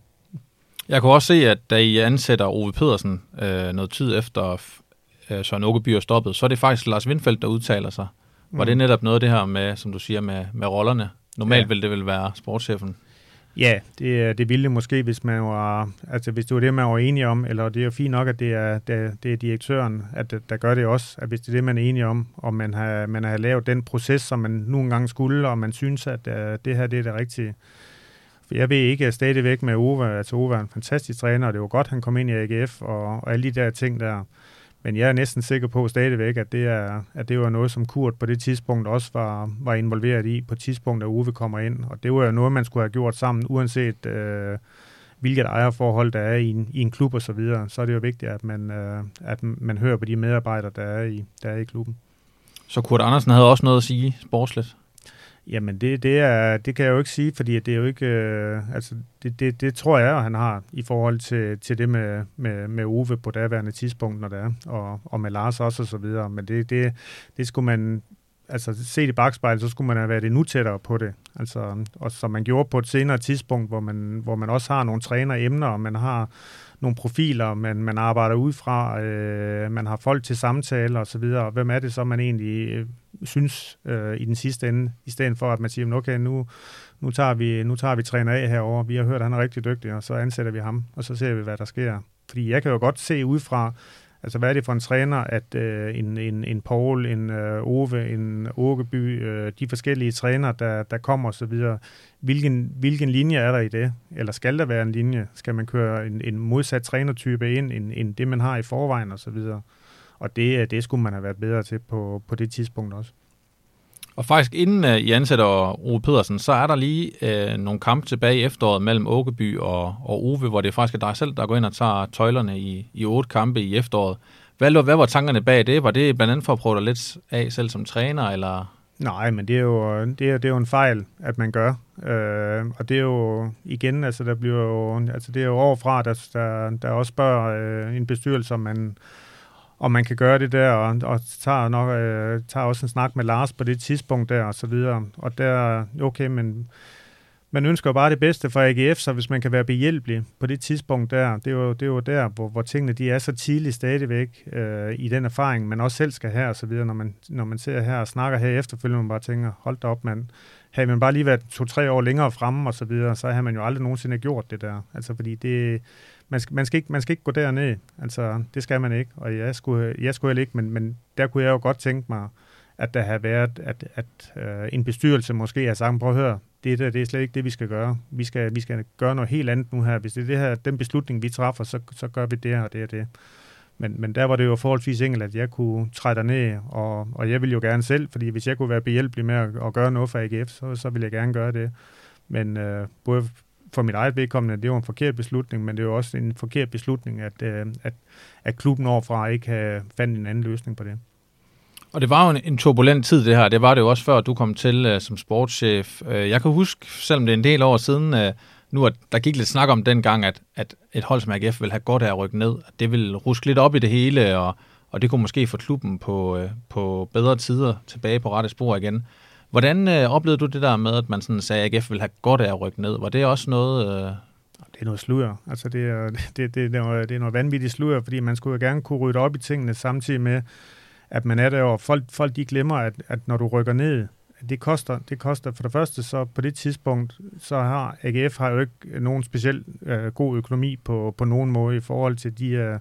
Jeg kunne også se, at da I ansætter Ove Pedersen øh, noget tid efter øh, Søren Åkeby er stoppet, så er det faktisk Lars Windfeldt, der udtaler sig. Var mm. det netop noget af det her med, som du siger, med, med rollerne? Normalt ja. ville det vel være sportschefen? Ja, det, det ville det måske, hvis man var, altså hvis det var det, man var enige om, eller det er jo fint nok, at det er, det, det er direktøren, at der gør det også, at hvis det er det, man er enige om, og man har, man har lavet den proces, som man nogle gange skulle, og man synes, at uh, det her det er det rigtige, for jeg ved ikke, at stadigvæk med Ove, altså Ove er en fantastisk træner, og det var godt, han kom ind i AGF, og, og alle de der ting der. Men jeg er næsten sikker på stadigvæk, at det, er, at det var noget, som Kurt på det tidspunkt også var, var involveret i, på tidspunkt, da Uwe kommer ind. Og det var jo noget, man skulle have gjort sammen, uanset øh, hvilket ejerforhold der er i en, i en klub og så videre. Så er det jo vigtigt, at man, øh, at man hører på de medarbejdere, der er i, der er i klubben. Så Kurt Andersen havde også noget at sige sportsligt? Jamen, det, det, er, det kan jeg jo ikke sige, fordi det er jo ikke... Øh, altså, det, det, det tror jeg, han har i forhold til, til det med, med, med Ove på daværende tidspunkt, når det er, og, og med Lars også og så videre. Men det, det, det skulle man... Altså, set i bagspejlet, så skulle man have været endnu tættere på det. Altså, og som man gjorde på et senere tidspunkt, hvor man, hvor man også har nogle træneremner, og man har nogle profiler, man, man arbejder ud fra, øh, man har folk til samtaler og så videre. Hvem er det så, man egentlig øh, synes øh, i den sidste ende, i stedet for at man siger, okay, nu, nu, tager vi, nu tager vi træner af herover. vi har hørt, at han er rigtig dygtig, og så ansætter vi ham, og så ser vi, hvad der sker. Fordi jeg kan jo godt se ud fra, Altså, hvad er det for en træner, at øh, en, en, en Paul, en øh, Ove, en Åkeby, øh, de forskellige trænere, der, der kommer osv., hvilken, hvilken linje er der i det? Eller skal der være en linje? Skal man køre en, en modsat trænertype ind, end, end det, man har i forvejen osv.? Og det, øh, det skulle man have været bedre til på, på det tidspunkt også. Og faktisk inden uh, I ansætter Ove Pedersen, så er der lige uh, nogle kampe tilbage i efteråret mellem Åkeby og, og Ove, hvor det faktisk er dig selv, der går ind og tager tøjlerne i, i otte kampe i efteråret. Hvad, hvad var tankerne bag det? Var det blandt andet for at prøve dig lidt af selv som træner, eller... Nej, men det er jo, det er, det er jo en fejl, at man gør. Øh, og det er jo igen, altså der bliver jo, altså det er jo overfra, der, der, der også spørger øh, en bestyrelse, om man, om man kan gøre det der, og, og tager, nok, øh, tager også en snak med Lars på det tidspunkt der, og så videre. Og der, okay, men man ønsker jo bare det bedste for AGF, så hvis man kan være behjælpelig på det tidspunkt der, det er jo, det er jo der, hvor, hvor tingene de er så tidligt stadigvæk øh, i den erfaring, man også selv skal have, og så videre, når man, når man ser her og snakker her efterfølgende, man bare tænker, hold da op, mand. Havde man bare lige været to-tre år længere fremme og så videre, så havde man jo aldrig nogensinde gjort det der. Altså, fordi det, man skal, man, skal ikke, man skal ikke gå derned. Altså, det skal man ikke. Og jeg skulle, jeg skulle ikke, men, men der kunne jeg jo godt tænke mig, at der har været, at, at øh, en bestyrelse måske har sagt, prøv at høre, det, der, det er slet ikke det, vi skal gøre. Vi skal, vi skal gøre noget helt andet nu her. Hvis det er det her, den beslutning, vi træffer, så, så gør vi det og det og det. Men, men der var det jo forholdsvis enkelt, at jeg kunne træde ned, og, og jeg ville jo gerne selv, fordi hvis jeg kunne være behjælpelig med at, at gøre noget for AGF, så, så ville jeg gerne gøre det. Men øh, både for mit eget vedkommende, det var en forkert beslutning, men det var også en forkert beslutning, at, øh, at, at klubben overfra ikke havde fandt en anden løsning på det. Og det var jo en, en turbulent tid, det her. Det var det jo også før, du kom til uh, som sportschef. Uh, jeg kan huske, selvom det er en del år siden, uh, nu at der gik lidt snak om dengang, at, at et hold som AGF ville have godt af at rykke ned. At det ville ruske lidt op i det hele, og, og det kunne måske få klubben på, uh, på bedre tider tilbage på rette spor igen. Hvordan øh, oplevede du det der med, at man sådan sagde, at AGF ville have godt af at rykke ned? Var det også noget... Øh... Det er noget sludder. Altså, det er, det, det, det, er noget, det er noget vanvittigt sludder, fordi man skulle jo gerne kunne rydde op i tingene samtidig med, at man er der, og folk, folk de glemmer, at, at når du rykker ned, det koster, det koster for det første, så på det tidspunkt, så har AGF har jo ikke nogen speciel øh, god økonomi på, på nogen måde i forhold til de, øh,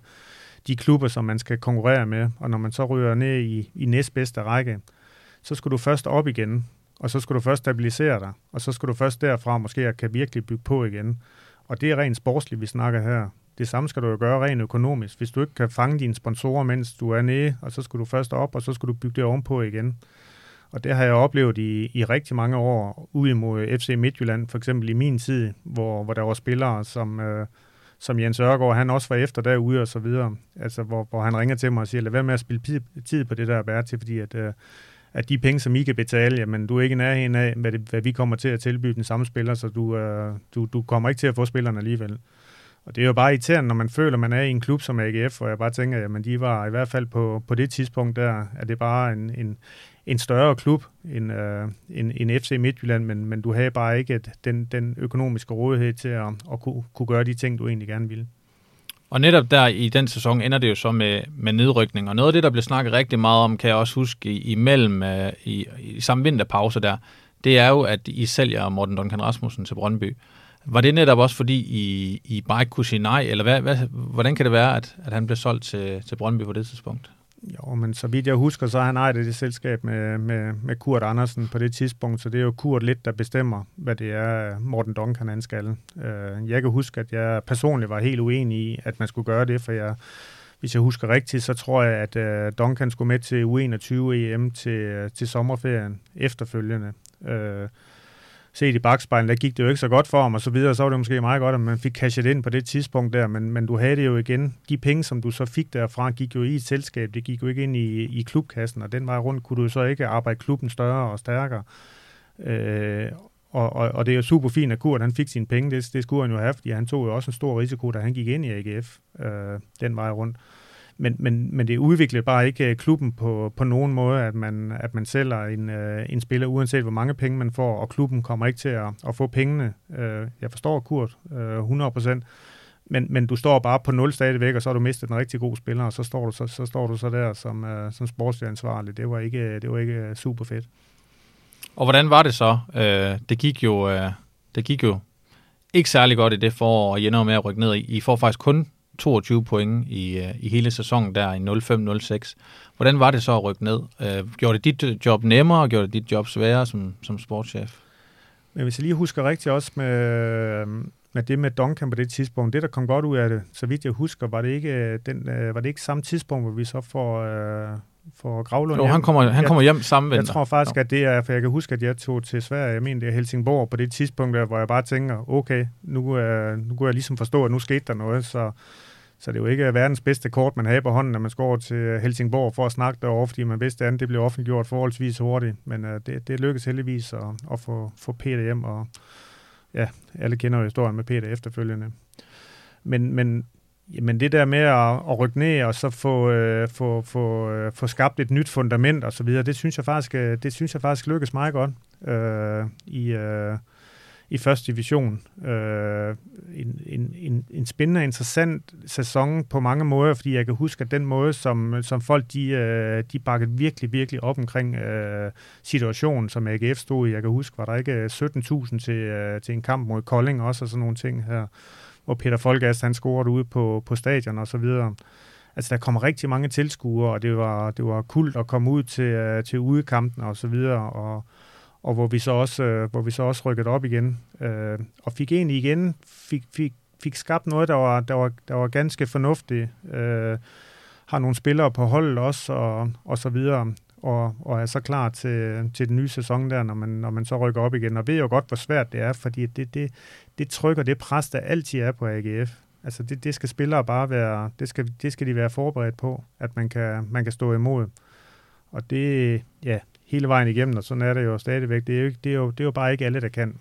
de klubber, som man skal konkurrere med. Og når man så ryger ned i, i næstbedste række, så skulle du først op igen og så skulle du først stabilisere dig, og så skulle du først derfra måske kan virkelig bygge på igen. Og det er rent sportsligt, vi snakker her. Det samme skal du jo gøre rent økonomisk. Hvis du ikke kan fange dine sponsorer, mens du er nede, og så skal du først op, og så skal du bygge det ovenpå igen. Og det har jeg oplevet i, i rigtig mange år ud imod FC Midtjylland, for eksempel i min tid, hvor, hvor der var spillere, som, øh, som Jens Ørgaard, han også var efter derude og så videre. Altså, hvor, hvor han ringer til mig og siger, lad være med at spille tid på det der bære til, fordi at, øh, at de penge, som I kan betale, jamen du er ikke i nærheden af, hvad, det, hvad vi kommer til at tilbyde den samme spiller, så du, øh, du, du kommer ikke til at få spilleren alligevel. Og det er jo bare irriterende, når man føler, at man er i en klub som AGF, og jeg bare tænker, at de var i hvert fald på, på det tidspunkt der, at det bare en, en, en større klub end, øh, end, end FC Midtjylland, men, men du havde bare ikke den, den økonomiske rådighed til at, at kunne, kunne gøre de ting, du egentlig gerne ville. Og netop der i den sæson ender det jo så med, med nedrykning, og noget af det, der blev snakket rigtig meget om, kan jeg også huske i, imellem uh, i, i samme vinterpause der, det er jo, at I sælger Morten Duncan Rasmussen til Brøndby. Var det netop også fordi, I, I bare ikke kunne sige nej, eller hvad, hvad, hvordan kan det være, at, at han blev solgt til, til Brøndby på det tidspunkt? Jo, men så vidt jeg husker, så har han ejet det selskab med, med, med Kurt Andersen på det tidspunkt, så det er jo Kurt lidt, der bestemmer, hvad det er, Morten Duncan han skal. Øh, jeg kan huske, at jeg personligt var helt uenig i, at man skulle gøre det, for jeg, hvis jeg husker rigtigt, så tror jeg, at øh, Duncan skulle med til U21-EM til, øh, til sommerferien efterfølgende. Set i bagspejlen, der gik det jo ikke så godt for ham og så videre, så var det måske meget godt, at man fik cashet ind på det tidspunkt der, men, men du havde det jo igen. De penge, som du så fik derfra, gik jo i et selskab, det gik jo ikke ind i, i klubkassen, og den vej rundt kunne du så ikke arbejde klubben større og stærkere. Øh, og, og, og det er jo super fint, at Kurt han fik sine penge, det, det skulle han jo have, fordi han tog jo også en stor risiko, da han gik ind i AGF øh, den vej rundt. Øh, men, men, men det udvikler bare ikke øh, klubben på, på nogen måde, at man, at man sælger en, øh, en spiller, uanset hvor mange penge man får, og klubben kommer ikke til at, at få pengene. Øh, jeg forstår Kurt øh, 100%, men, men du står bare på nul stadigvæk, og så har du mistet en rigtig god spiller, og så står du så, så, står du så der som, øh, som sportsansvarlig. Det var ikke, det var ikke øh, super fedt. Og hvordan var det så? Øh, det gik jo... Øh, det gik jo ikke særlig godt i det forår, og I ender med at rykke ned. I får faktisk kun 22 point i, øh, i hele sæsonen der i 05-06. Hvordan var det så at rykke ned? Øh, gjorde det dit øh, job nemmere, og gjorde det dit job sværere som, som sportschef? Men hvis jeg lige husker rigtigt også med, øh, med det med Duncan på det tidspunkt, det der kom godt ud af det, så vidt jeg husker, var det ikke, øh, den, var det ikke samme tidspunkt, hvor vi så får, øh, for Gravlund Jo, han kommer, han kommer hjem sammen Jeg tror faktisk, at det er, for jeg kan huske, at jeg tog til Sverige, jeg mener det er Helsingborg, på det tidspunkt, der, hvor jeg bare tænker, okay, nu, øh, nu kunne jeg ligesom forstå, at nu skete der noget, så så det er jo ikke verdens bedste kort, man har på hånden, når man skal over til Helsingborg for at snakke derovre, fordi man vidste, at det blev offentliggjort forholdsvis hurtigt. Men uh, det, det lykkedes heldigvis at, at få, få Peter hjem, og ja, alle kender jo historien med Peter efterfølgende. Men, men, men det der med at, at rykke ned og så få, øh, få, få, øh, få skabt et nyt fundament og så videre, det synes jeg faktisk, øh, det synes jeg faktisk lykkes meget godt øh, i, øh, i første division. Øh, en, en, en, en spændende og interessant sæson på mange måder, fordi jeg kan huske, at den måde, som, som folk de, øh, de bakkede virkelig, virkelig op omkring øh, situationen, som AGF stod i. Jeg kan huske, var der ikke 17.000 til, øh, til en kamp mod Kolding også, og sådan nogle ting her, hvor Peter Folgast, han scorede ude på, på stadion og så videre. Altså, der kommer rigtig mange tilskuere, og det var, det var kult at komme ud til, øh, til udekampen og så videre, og og hvor vi så også, øh, hvor vi så også rykkede op igen, øh, og fik egentlig igen, fik, fik, fik skabt noget, der var, der var, der var ganske fornuftigt. Øh, har nogle spillere på holdet også, og, og så videre, og, og er så klar til, til den nye sæson der, når man, når man så rykker op igen. Og ved jo godt, hvor svært det er, fordi det, det, det trykker det pres, der altid er på AGF. Altså det, det skal spillere bare være, det skal, det skal de være forberedt på, at man kan, man kan stå imod. Og det, ja, hele vejen igennem, og sådan er det jo stadigvæk. Det er jo, det er jo, det er jo bare ikke alle, der kan.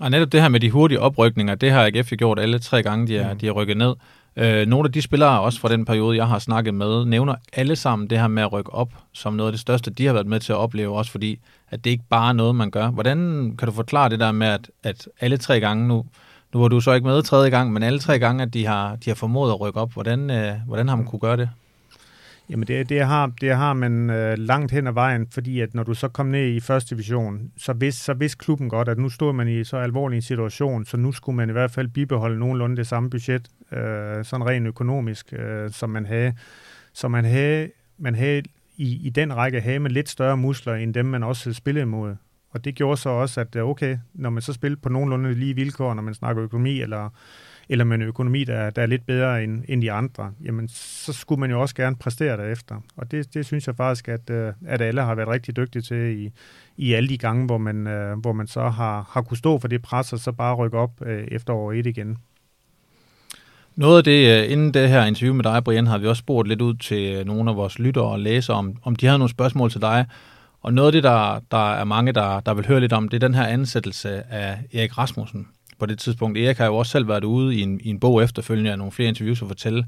Og netop det her med de hurtige oprykninger, det har AGF gjort alle tre gange, de er, mm. de er rykket ned. Øh, nogle af de spillere, også fra den periode, jeg har snakket med, nævner alle sammen det her med at rykke op som noget af det største, de har været med til at opleve, også fordi, at det ikke bare er noget, man gør. Hvordan kan du forklare det der med, at, at alle tre gange nu, nu var du så ikke med tredje gang, men alle tre gange, at de har, de har formået at rykke op, hvordan, øh, hvordan har man kunne gøre det? Jamen det, det, har, det har man øh, langt hen ad vejen, fordi at når du så kom ned i første division, så vidste, så vidste klubben godt, at nu stod man i så alvorlig en situation, så nu skulle man i hvert fald bibeholde nogenlunde det samme budget, øh, sådan rent økonomisk, øh, som man havde. Så man havde, man havde i, i den række havde med lidt større muskler, end dem, man også spillede imod. Og det gjorde så også, at øh, okay, når man så spillede på nogenlunde lige vilkår, når man snakker økonomi, eller, eller med en økonomi, der, der er lidt bedre end, end de andre, jamen så skulle man jo også gerne præstere derefter. Og det, det synes jeg faktisk, at, øh, at alle har været rigtig dygtige til i, i alle de gange, hvor man, øh, hvor man så har, har kunne stå for det pres, og så bare rykke op øh, efter år et igen. Noget af det, inden det her interview med dig, Brian, har vi også spurgt lidt ud til nogle af vores lyttere og læsere, om, om de har nogle spørgsmål til dig, og noget af det, der, der er mange, der, der vil høre lidt om, det er den her ansættelse af Erik Rasmussen på det tidspunkt. Erik har jo også selv været ude i en, i en bog efterfølgende og nogle flere interviews og fortælle,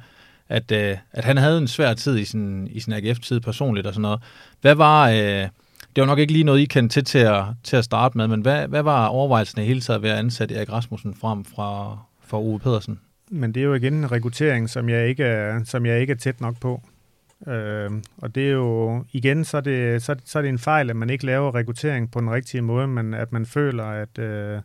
at, øh, at han havde en svær tid i sin, i sin AGF-tid personligt og sådan noget. Hvad var... Øh, det var nok ikke lige noget, I kendte til til at, til at starte med, men hvad, hvad var overvejelsen i hele taget ved at ansætte Erik Rasmussen frem fra, fra Ove Pedersen? Men det er jo igen en rekruttering, som jeg ikke er, som jeg ikke er tæt nok på. Øh, og det er jo, igen, så er, det, så, så er det en fejl, at man ikke laver rekruttering på den rigtige måde, men at man føler, at, øh,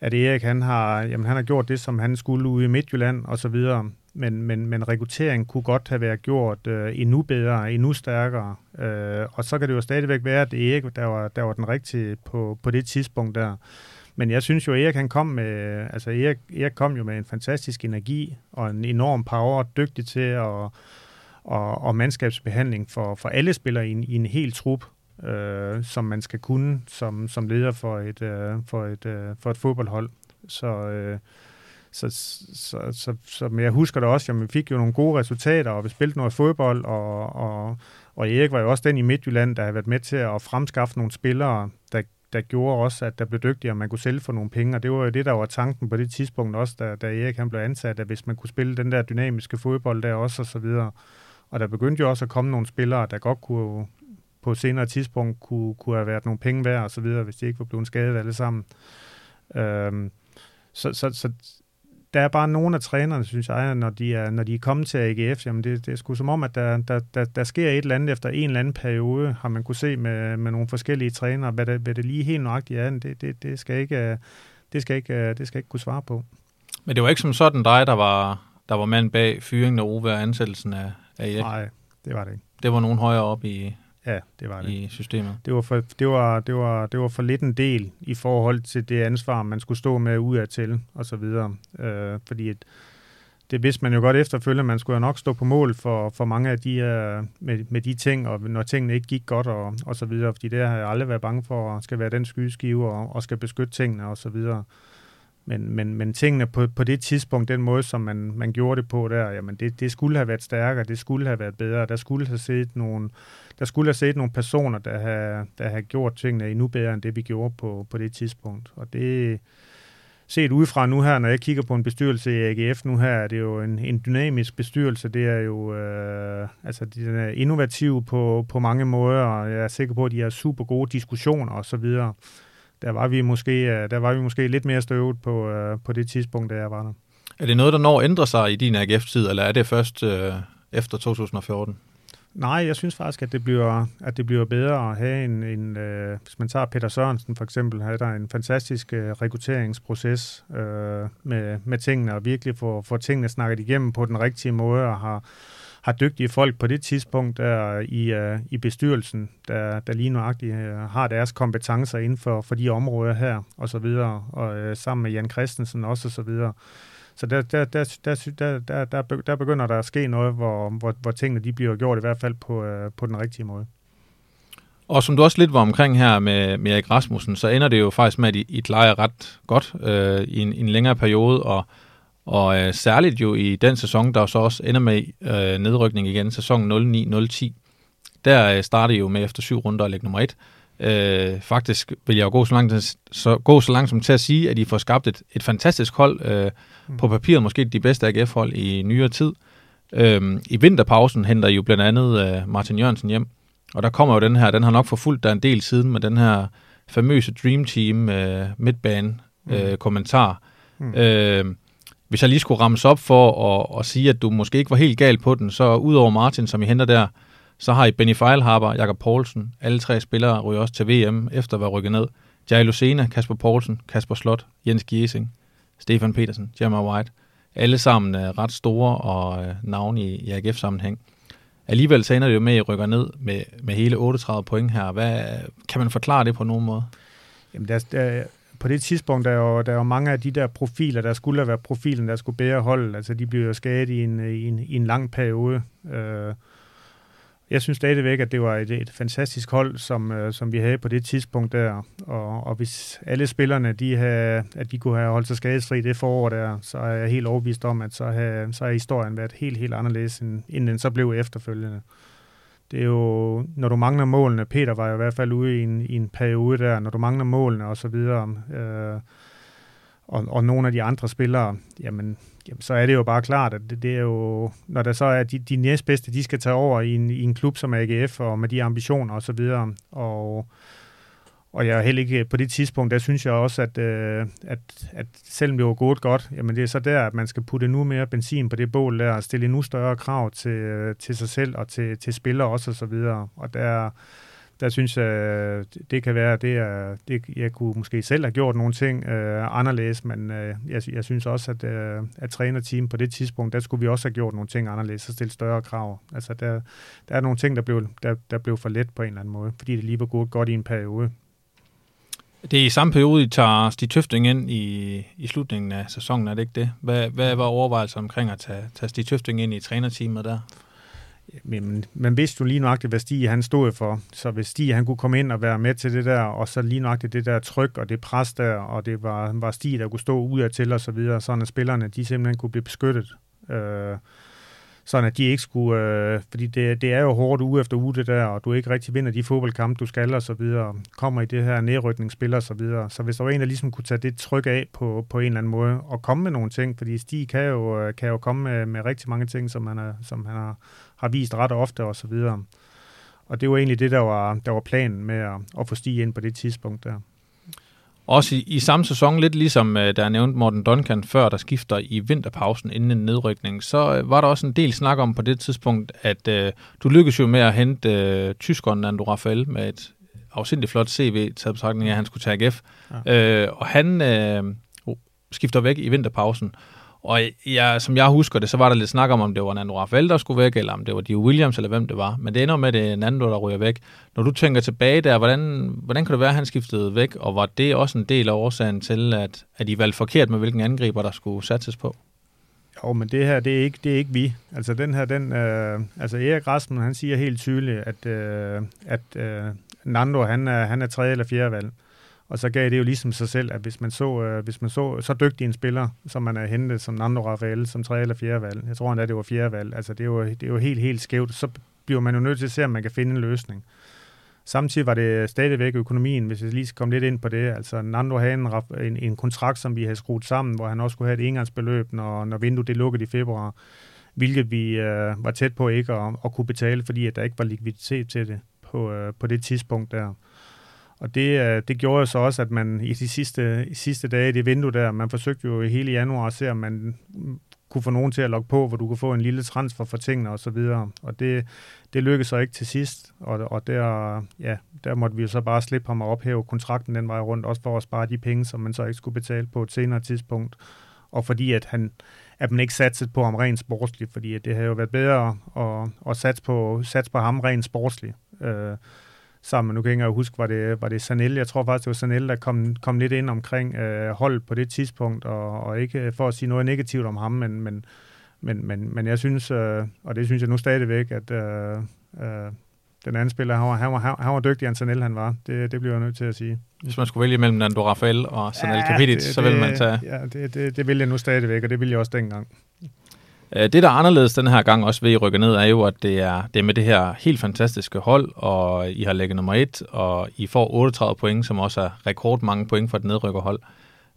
at Erik han har, jamen, han har gjort det, som han skulle ude i Midtjylland og så videre. Men, men, men rekrutteringen kunne godt have været gjort øh, endnu bedre, endnu stærkere. Øh, og så kan det jo stadigvæk være, at Erik, der var, der var den rigtige på, på det tidspunkt der. Men jeg synes jo, Erik han kom med, altså Erik, Erik kom jo med en fantastisk energi og en enorm power, dygtig til at og, og mandskabsbehandling for, for alle spillere i en, i en hel trup, øh, som man skal kunne som, som leder for et, øh, for et, øh, for et fodboldhold. Så, øh, så, så, så, så, men jeg husker det også, at vi fik jo nogle gode resultater, og vi spillede noget fodbold, og, og, og Erik var jo også den i Midtjylland, der havde været med til at fremskaffe nogle spillere, der, der gjorde også, at der blev dygtigere, og man kunne sælge for nogle penge, og det var jo det, der var tanken på det tidspunkt også, da, da Erik han blev ansat, at hvis man kunne spille den der dynamiske fodbold der også, og så videre, og der begyndte jo også at komme nogle spillere, der godt kunne på et senere tidspunkt kunne, kunne have været nogle penge værd og så videre, hvis de ikke var blevet skadet alle sammen. Øhm, så, så, så der er bare nogle af trænerne, synes jeg, når de er, når de er kommet til AGF, jamen det, det er sgu som om, at der, der, der, der sker et eller andet efter en eller anden periode, har man kunne se med, med nogle forskellige trænere, hvad det, hvad det lige helt nøjagtigt er, det, det, det, skal ikke, det, skal ikke, det skal ikke kunne svare på. Men det var ikke som sådan dig, der var, der var mand bag fyringen af Ove og ansættelsen af, af Erik? Nej, det var det ikke. Det var nogen højere op i, ja, det var det. i systemet? Det var, for, det, var, det, var, det var for lidt en del i forhold til det ansvar, man skulle stå med ud af til, og så videre. Øh, fordi et, det vidste man jo godt efterfølgende, man skulle jo nok stå på mål for, for mange af de uh, med, med de ting, og når tingene ikke gik godt, og, og så videre, fordi det har jeg aldrig været bange for, at skal være den skydeskive, og, og skal beskytte tingene, og så videre. Men, men, men tingene på, på det tidspunkt, den måde, som man, man gjorde det på der, jamen det, det skulle have været stærkere, det skulle have været bedre. Der skulle have set nogle, der skulle have set nogle personer, der har, der har gjort tingene endnu bedre, end det vi gjorde på, på det tidspunkt. Og det set udefra nu her, når jeg kigger på en bestyrelse i AGF nu her, er det jo en, en dynamisk bestyrelse. Det er jo øh, altså, den er innovativ på, på mange måder, og jeg er sikker på, at de har super gode diskussioner og så videre der var vi måske, øh, der var vi måske lidt mere støvet på, øh, på det tidspunkt, da jeg var der. Er det noget, der når at ændre sig i din AGF-tid, eller er det først øh, efter 2014? Nej, jeg synes faktisk, at det bliver, at det bliver bedre at have en, en øh, hvis man tager Peter Sørensen for eksempel, har der en fantastisk øh, rekrutteringsproces øh, med, med tingene, og virkelig få, få tingene snakket igennem på den rigtige måde, og har, har dygtige folk på det tidspunkt der i, uh, i bestyrelsen, der, der lige nuagtigt uh, øh, har deres kompetencer inden for, for de områder her, og så videre, og uh, sammen med Jan Christensen også, og så videre. Så der, der, der, der, der, der, der begynder der at ske noget, hvor, hvor, hvor tingene de bliver gjort i hvert fald på, uh, på den rigtige måde. Og som du også lidt var omkring her med, med Erik Rasmussen, så ender det jo faktisk med, at I, I klarer ret godt øh, i, en, i en længere periode, og og øh, særligt jo i den sæson, der så også ender med øh, nedrykning igen, sæson 09-010, der øh, startede jo med efter syv runder at lægge nummer et. Øh, faktisk vil jeg jo gå så, langt, så, gå så langt som til at sige, at I får skabt et, et fantastisk hold. Øh, mm. På papiret måske de bedste AGF-hold i nyere tid. Øh, I vinterpausen henter I jo blandt andet øh, Martin Jørgensen hjem. Og der kommer jo den her, den har nok forfulgt der en del siden med den her famøse Dream Team øh, midtbane øh, mm. kommentar. Mm. Øh, hvis jeg lige skulle rammes op for at, at sige, at du måske ikke var helt gal på den, så udover Martin, som I henter der, så har I Benny Feilhaber, Jakob Poulsen. Alle tre spillere ryger også til VM efter at være rykket ned. Jai Lucena, Kasper Poulsen, Kasper Slot, Jens Giesing, Stefan Petersen, Jammer White. Alle sammen er ret store og øh, navne i, i AGF-sammenhæng. Alligevel så ender det jo med, at I rykker ned med, med hele 38 point her. Hvad, kan man forklare det på nogen måde? Jamen, der, der, på det tidspunkt, der er, jo, der er jo mange af de der profiler, der skulle have været profilen, der skulle bære holdet. Altså, de bliver jo skadet i en, i en, i en lang periode. Øh, jeg synes stadigvæk, at det var et, et fantastisk hold, som, øh, som vi havde på det tidspunkt der. Og, og hvis alle spillerne, de havde, at de kunne have holdt sig skadesfri det forår der, så er jeg helt overbevist om, at så har, så har historien været helt, helt anderledes, end, end den så blev efterfølgende. Det er jo, når du mangler målene, Peter var jo i hvert fald ude i en, i en periode der, når du mangler målene og så videre, øh, og, og nogle af de andre spillere, jamen jamen, så er det jo bare klart, at det, det er jo, når der så er de, de næstbedste, de skal tage over i en, i en klub som AGF, og med de ambitioner og så videre, og, og jeg er heller ikke øh, på det tidspunkt, der synes jeg også, at, øh, at, at selvom det var gået godt, jamen det er så der, at man skal putte nu mere benzin på det bål der, og stille endnu større krav til, øh, til sig selv og til, til spillere også og så videre, og der der synes jeg, øh, det kan være, det er, det, jeg kunne måske selv have gjort nogle ting øh, anderledes, men øh, jeg, jeg synes også, at, øh, at trænerteam på det tidspunkt, der skulle vi også have gjort nogle ting anderledes og stille større krav. Altså, der, der er nogle ting, der blev, der, der blev for let på en eller anden måde, fordi det lige var gået godt i en periode. Det er i samme periode, I tager Stig Tøfting ind i, i slutningen af sæsonen, er det ikke det? Hvad, hvad var overvejelsen omkring at tage, tage Stig Tøfting ind i trænerteamet der? Men man vidste jo lige nøjagtigt, hvad Stig han stod for. Så hvis Stig han kunne komme ind og være med til det der, og så lige nøjagtigt det der tryk og det pres der, og det var, var Stig, der kunne stå ud af til og så videre, sådan at spillerne de simpelthen kunne blive beskyttet. Øh, sådan at de ikke skulle, øh, fordi det, det er jo hårdt uge efter uge det der, og du ikke rigtig vinder de fodboldkampe, du skal og så videre, kommer i det her nedrykningsspil og så videre. Så hvis der var en, der ligesom kunne tage det tryk af på, på en eller anden måde, og komme med nogle ting, fordi Stig kan jo, øh, kan jo komme med, med rigtig mange ting, som han, er, som han har, har vist ret ofte og så videre. Og det var egentlig det, der var, der var planen med at, at få Stig ind på det tidspunkt der. Også i, i samme sæson, lidt ligesom uh, der er nævnt Morten Duncan før, der skifter i vinterpausen inden en nedrykning, så uh, var der også en del snak om på det tidspunkt, at uh, du lykkedes jo med at hente uh, tyskeren Nando Rafael med et afsindigt flot CV til betragtning af, at han skulle tage AGF. Ja. Uh, og han uh, skifter væk i vinterpausen. Og ja, som jeg husker det, så var der lidt snak om, om det var Nando Rafael, der skulle væk, eller om det var Dio Williams, eller hvem det var. Men det ender med, at det er Nando, der ryger væk. Når du tænker tilbage der, hvordan, hvordan kan det være, at han skiftede væk? Og var det også en del af årsagen til, at, at I valgte forkert med, hvilken angriber, der skulle satses på? Jo, men det her, det er ikke, det er ikke vi. Altså den her, den, øh, altså Erik Rasmussen, han siger helt tydeligt, at, øh, at øh, Nando, han er, han er tredje eller fjerde valg. Og så gav det jo ligesom sig selv, at hvis man så, øh, hvis man så så dygtig en spiller, som man er hentet som Nando Rafael, som tredje eller fjerde valg, jeg tror endda, det var fjerde valg, altså det er, jo, det er jo helt, helt skævt, så bliver man jo nødt til at se, om man kan finde en løsning. Samtidig var det stadigvæk økonomien, hvis jeg lige skal komme lidt ind på det. Altså Nando havde en, en, en kontrakt, som vi havde skruet sammen, hvor han også skulle have et engangsbeløb, når, når vinduet det lukkede i februar, hvilket vi øh, var tæt på ikke at, at kunne betale, fordi at der ikke var likviditet til det på, øh, på det tidspunkt der. Og det, øh, det gjorde jo så også, at man i de sidste, i sidste dage i det vindue der, man forsøgte jo i hele januar at se, om man kunne få nogen til at logge på, hvor du kunne få en lille transfer for tingene og så videre. Og det, det lykkedes så ikke til sidst, og, og der, ja, der måtte vi jo så bare slippe ham og ophæve kontrakten den vej rundt, også for at spare de penge, som man så ikke skulle betale på et senere tidspunkt. Og fordi at han, at man ikke satte på ham rent sportsligt, fordi at det havde jo været bedre at, at satse, på, satse på ham rent sportsligt. Øh, sammen. Nu kan jeg ikke huske, var det, var det Sanel? Jeg tror faktisk, det var Sanel, der kom, kom lidt ind omkring øh, hold på det tidspunkt, og, og ikke for at sige noget negativt om ham, men, men, men, men, men jeg synes, øh, og det synes jeg nu stadigvæk, at øh, øh, den anden spiller, han var, han var, han var dygtigere end Sanel, han var. Det, det bliver jeg nødt til at sige. Hvis man skulle vælge mellem Nando Rafael og Sanel ja, Kapitic, så ville man tage... Ja, det, det, det vil jeg nu stadigvæk, og det ville jeg også dengang. Øh, det, der er anderledes den her gang også ved at rykke ned, er jo, at det er, det er med det her helt fantastiske hold, og I har lægget nummer et, og I får 38 point, som også er rekordmange point for et nedrykkerhold.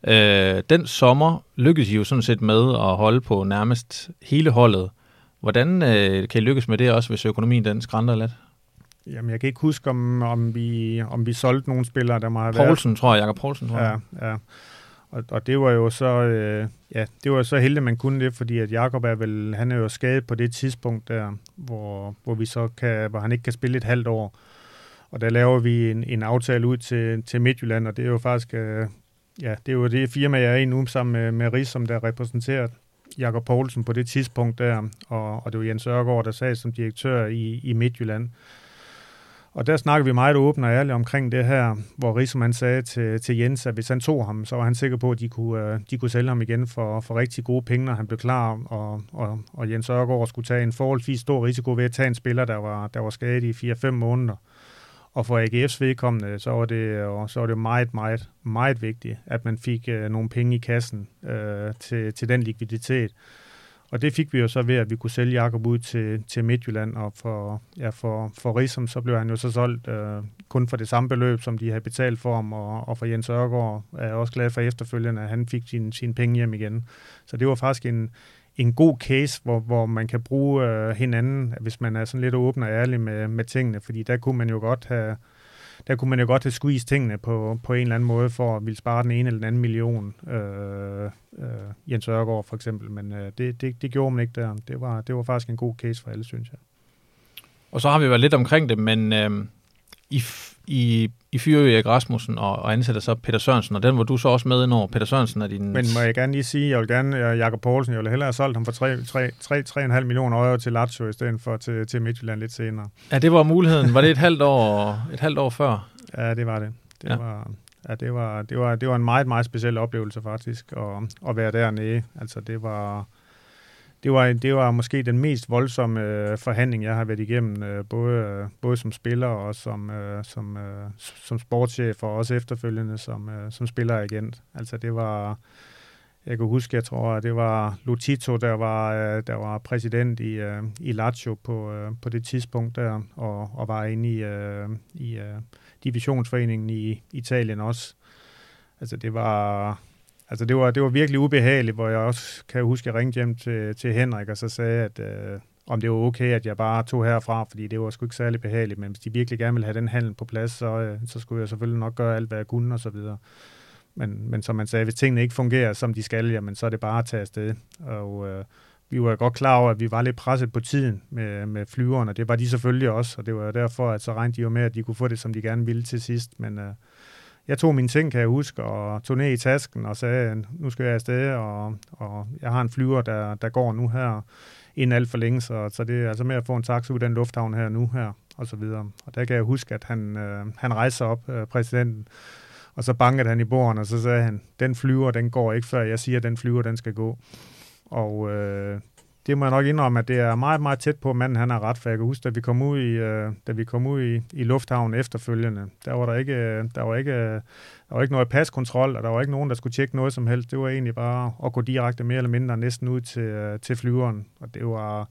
Øh, den sommer lykkedes I jo sådan set med at holde på nærmest hele holdet. Hvordan øh, kan I lykkes med det også, hvis økonomien den skrænder lidt? Jamen, jeg kan ikke huske, om, om, vi, om vi solgte nogle spillere, der meget Poulsen, været... tror jeg. Jakob Poulsen, tror jeg. Ja, ja. Og, og det var jo så, øh, ja, det var så heldigt, at man kunne det, fordi at Jakob er vel, han er jo skadet på det tidspunkt der, hvor, hvor, vi så kan, hvor han ikke kan spille et halvt år. Og der laver vi en, en aftale ud til, til Midtjylland, og det er jo faktisk, øh, ja, det er jo det firma, jeg er i nu, sammen med, med Ries, som der repræsenterer repræsenteret Jakob Poulsen på det tidspunkt der, og, og det var Jens Ørgaard, der sagde som direktør i, i Midtjylland. Og der snakker vi meget åbent og ærligt omkring det her, hvor Rigsmann sagde til, til Jens, at hvis han tog ham, så var han sikker på, at de kunne, øh, de kunne sælge ham igen for, for rigtig gode penge, når han blev klar, og, og, og Jens Ørgaard skulle tage en forholdsvis stor risiko ved at tage en spiller, der var, der var skadet i 4-5 måneder. Og for AGF's vedkommende, så var det, og så var det meget, meget, meget vigtigt, at man fik øh, nogle penge i kassen øh, til, til den likviditet. Og det fik vi jo så ved, at vi kunne sælge Jakob ud til, til Midtjylland, og for, ja, for, for Risom, så blev han jo så solgt øh, kun for det samme beløb, som de havde betalt for ham, og, og for Jens Ørgaard er jeg også glad for efterfølgende, at han fik sine sin penge hjem igen. Så det var faktisk en, en god case, hvor, hvor man kan bruge øh, hinanden, hvis man er sådan lidt åben og ærlig med, med tingene, fordi der kunne man jo godt have, der kunne man jo godt have squeezed tingene på, på en eller anden måde for at ville spare den ene eller den anden million. Øh, øh, Jens Ørgaard for eksempel, men øh, det, det, det gjorde man ikke der. Det var, det var faktisk en god case for alle, synes jeg. Og så har vi været lidt omkring det, men øh, I, I, i fyrer Erik Rasmussen og, og ansætter så Peter Sørensen, og den var du så også med når Peter Sørensen er din... Men må jeg gerne lige sige, jeg vil gerne, Jakob Poulsen, jeg ville hellere have solgt ham for 3,5 millioner euro til Lazio, i stedet for til, til Midtjylland lidt senere. Ja, det var muligheden. Var det et halvt år, et halvt år før? Ja, det var det. Det ja. var... Ja, det var, det, var, det var en meget, meget speciel oplevelse faktisk, at, at være dernede. Altså, det var, det var, det var måske den mest voldsomme øh, forhandling, jeg har været igennem, øh, både, både som spiller og som, øh, som, øh, som sportschef, og også efterfølgende som, øh, som spilleragent. Altså det var, jeg kan huske, jeg tror, at det var Lutito, der var, øh, der var præsident i, øh, i Lazio på, øh, på det tidspunkt der, og, og var inde i, øh, i øh, divisionsforeningen i Italien også. Altså det var, altså det var, det var virkelig ubehageligt, hvor jeg også kan huske, at jeg ringte hjem til, til Henrik, og så sagde, at øh, om det var okay, at jeg bare tog herfra, fordi det var sgu ikke særlig behageligt, men hvis de virkelig gerne ville have den handel på plads, så, øh, så skulle jeg selvfølgelig nok gøre alt, hvad jeg kunne, og så videre. Men, men som man sagde, hvis tingene ikke fungerer, som de skal, jamen, så er det bare at tage afsted. Og øh, vi var godt klar over, at vi var lidt presset på tiden med, med flyverne, og det var de selvfølgelig også, og det var derfor, at så regnede de jo med, at de kunne få det, som de gerne ville til sidst, men... Øh, jeg tog mine ting, kan jeg huske, og tog ned i tasken og sagde, nu skal jeg afsted, og, og jeg har en flyver, der, der går nu her, inden alt for længe, så, så det er altså med at få en taxa ud af den lufthavn her nu her, og så videre. Og der kan jeg huske, at han, øh, han rejser op, øh, præsidenten, og så bankede han i borden, og så sagde han, den flyver, den går ikke, før jeg siger, at den flyver, den skal gå. Og øh, det må jeg nok indrømme, at det er meget, meget tæt på, at manden han er ret, for jeg kan huske, da vi kom ud i, øh, da vi kom ud i, i lufthavnen efterfølgende, der var der ikke, øh, der var ikke, øh, der var ikke noget paskontrol, og der var ikke nogen, der skulle tjekke noget som helst. Det var egentlig bare at gå direkte mere eller mindre næsten ud til, øh, til flyveren, og det var,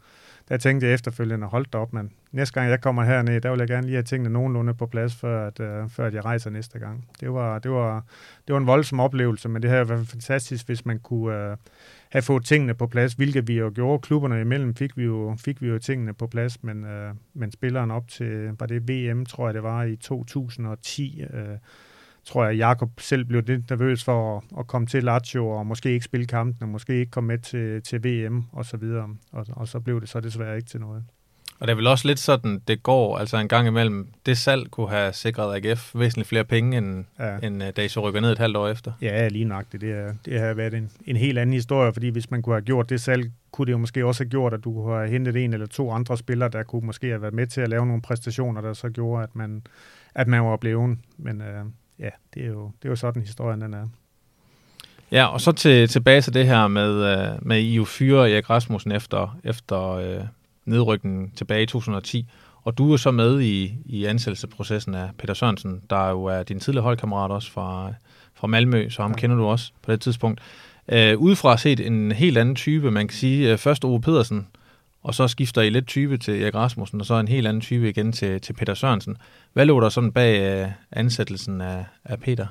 der tænkte jeg efterfølgende, hold da op, mand. Næste gang jeg kommer herned, der vil jeg gerne lige have tingene nogenlunde på plads, før, at, uh, før at jeg rejser næste gang. Det var, det, var, det var en voldsom oplevelse, men det havde været fantastisk, hvis man kunne uh, have fået tingene på plads, hvilket vi jo gjorde. Klubberne imellem fik vi jo, fik vi jo tingene på plads, men, øh, men spilleren op til, var det VM, tror jeg det var, i 2010, øh, tror jeg, Jakob selv blev lidt nervøs for at, at komme til Lazio og måske ikke spille kampen, og måske ikke komme med til, til VM og så videre. Og, og så blev det så desværre ikke til noget. Og det er vel også lidt sådan, det går, altså en gang imellem, det salg kunne have sikret AGF væsentligt flere penge, end, ja. end uh, da I så rykker ned et halvt år efter. Ja, lige nok. Det, er, det har været en, en helt anden historie, fordi hvis man kunne have gjort det salg, kunne det jo måske også have gjort, at du kunne have hentet en eller to andre spillere, der kunne måske have været med til at lave nogle præstationer, der så gjorde, at man, at man var blevet. Men uh, ja, det er, jo, det er jo sådan, historien den er. Ja, og så til, tilbage til det her med, uh, med I jo fyre Erik Rasmussen efter, efter uh, nedrykningen tilbage i 2010. Og du er så med i, i ansættelsesprocessen af Peter Sørensen, der jo er din tidligere holdkammerat også fra, fra Malmø, så ham ja. kender du også på det tidspunkt. Uh, udefra set en helt anden type, man kan sige, uh, først Ove Pedersen, og så skifter I lidt type til Erik Rasmussen, og så en helt anden type igen til, til Peter Sørensen. Hvad lå der sådan bag uh, ansættelsen af, af Peter?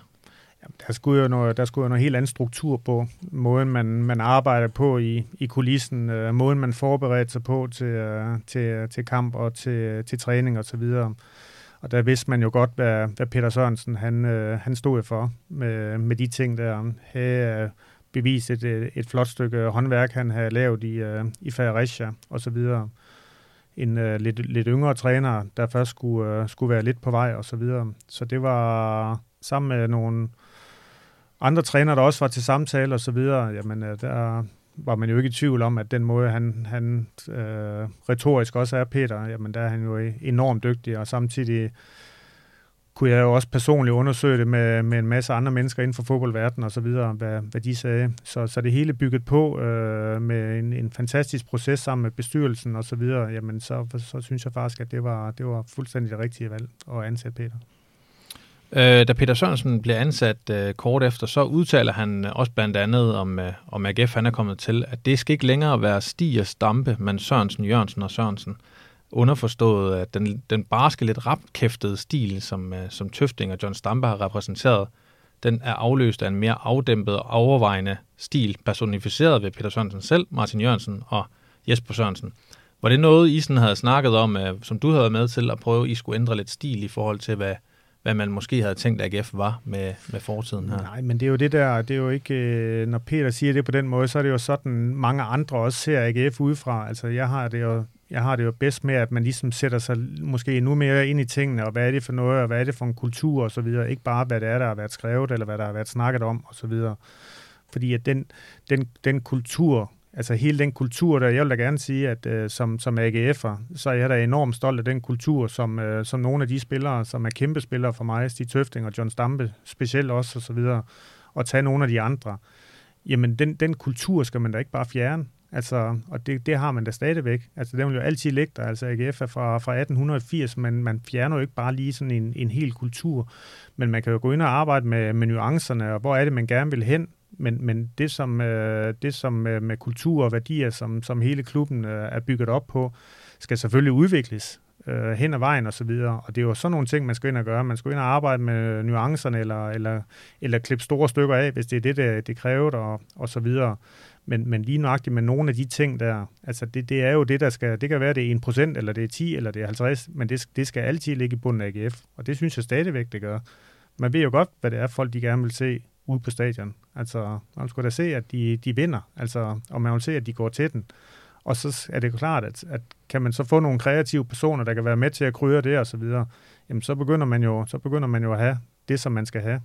Jamen, der, skulle jo noget, der skulle jo noget helt anden struktur på måden, man, man arbejder på i, i kulissen, øh, måden man forbereder sig på til, øh, til, til kamp og til, til træning og så videre. Og der vidste man jo godt, hvad, hvad Peter Sørensen han, øh, han stod for med, med de ting der. Havde uh, bevist et, øh, et, flot stykke håndværk, han havde lavet i, øh, i Fredericia og så videre. En øh, lidt, lidt yngre træner, der først skulle, øh, skulle være lidt på vej og så videre. Så det var sammen med nogle andre trænere, der også var til samtale osv., så jamen øh, der, var man jo ikke i tvivl om, at den måde, han, han øh, retorisk også er Peter, jamen der er han jo enormt dygtig, og samtidig kunne jeg jo også personligt undersøge det med, med en masse andre mennesker inden for fodboldverdenen og så videre, hvad, hvad de sagde. Så, så det hele bygget på øh, med en, en fantastisk proces sammen med bestyrelsen og så videre, jamen så, så synes jeg faktisk, at det var, det var fuldstændig det rigtige valg at ansætte Peter. Øh, da Peter Sørensen bliver ansat øh, kort efter, så udtaler han øh, også blandt andet om, øh, om AGF, han er kommet til, at det skal ikke længere være Stig og Stampe, men Sørensen, Jørgensen og Sørensen. Underforstået, at den, den barske, lidt rapkæftede stil, som, øh, som Tøfting og John Stampe har repræsenteret, den er afløst af en mere afdæmpet og overvejende stil, personificeret ved Peter Sørensen selv, Martin Jørgensen og Jesper Sørensen. Var det noget, I sådan havde snakket om, øh, som du havde med til at prøve, at I skulle ændre lidt stil i forhold til, hvad, hvad man måske havde tænkt, at AGF var med, med fortiden her. Nej, men det er jo det der, det er jo ikke, øh, når Peter siger det på den måde, så er det jo sådan, mange andre også ser AGF udefra. Altså, jeg har det jo jeg har det jo bedst med, at man ligesom sætter sig måske endnu mere ind i tingene, og hvad er det for noget, og hvad er det for en kultur og så videre. Ikke bare, hvad det er, der har været skrevet, eller hvad der har været snakket om og så videre. Fordi at den, den, den kultur, altså hele den kultur der, jeg vil da gerne sige, at øh, som, som AGF'er, så er jeg da enormt stolt af den kultur, som, øh, som nogle af de spillere, som er kæmpe spillere for mig, Stig Tøfting og John Stampe specielt også, og så videre, og tage nogle af de andre. Jamen, den, den kultur skal man da ikke bare fjerne. Altså, og det, det har man da stadigvæk. Altså, den vil jo altid ligge der. Altså, AGF er fra, fra 1880, men man fjerner jo ikke bare lige sådan en, en hel kultur. Men man kan jo gå ind og arbejde med, med nuancerne, og hvor er det, man gerne vil hen men, men det som, øh, det som øh, med kultur og værdier, som, som hele klubben øh, er bygget op på, skal selvfølgelig udvikles øh, hen ad vejen og så videre. Og det er jo sådan nogle ting, man skal ind og gøre. Man skal ind og arbejde med nuancerne, eller, eller, eller klippe store stykker af, hvis det er det, det, det kræver, og, og så videre. Men, men lige nøjagtigt med nogle af de ting der, altså det, det er jo det, der skal, det kan være, det er 1%, eller det er 10, eller det er 50, men det, det skal altid ligge i bunden af AGF, og det synes jeg stadigvæk, det gør. Man ved jo godt, hvad det er, folk de gerne vil se ude på stadion. Altså, man skulle da se, at de, de vinder, altså, og man vil se, at de går til den. Og så er det klart, at, at kan man så få nogle kreative personer, der kan være med til at krydre det og så videre, jamen så begynder man jo, så begynder man jo at have det, som man skal have.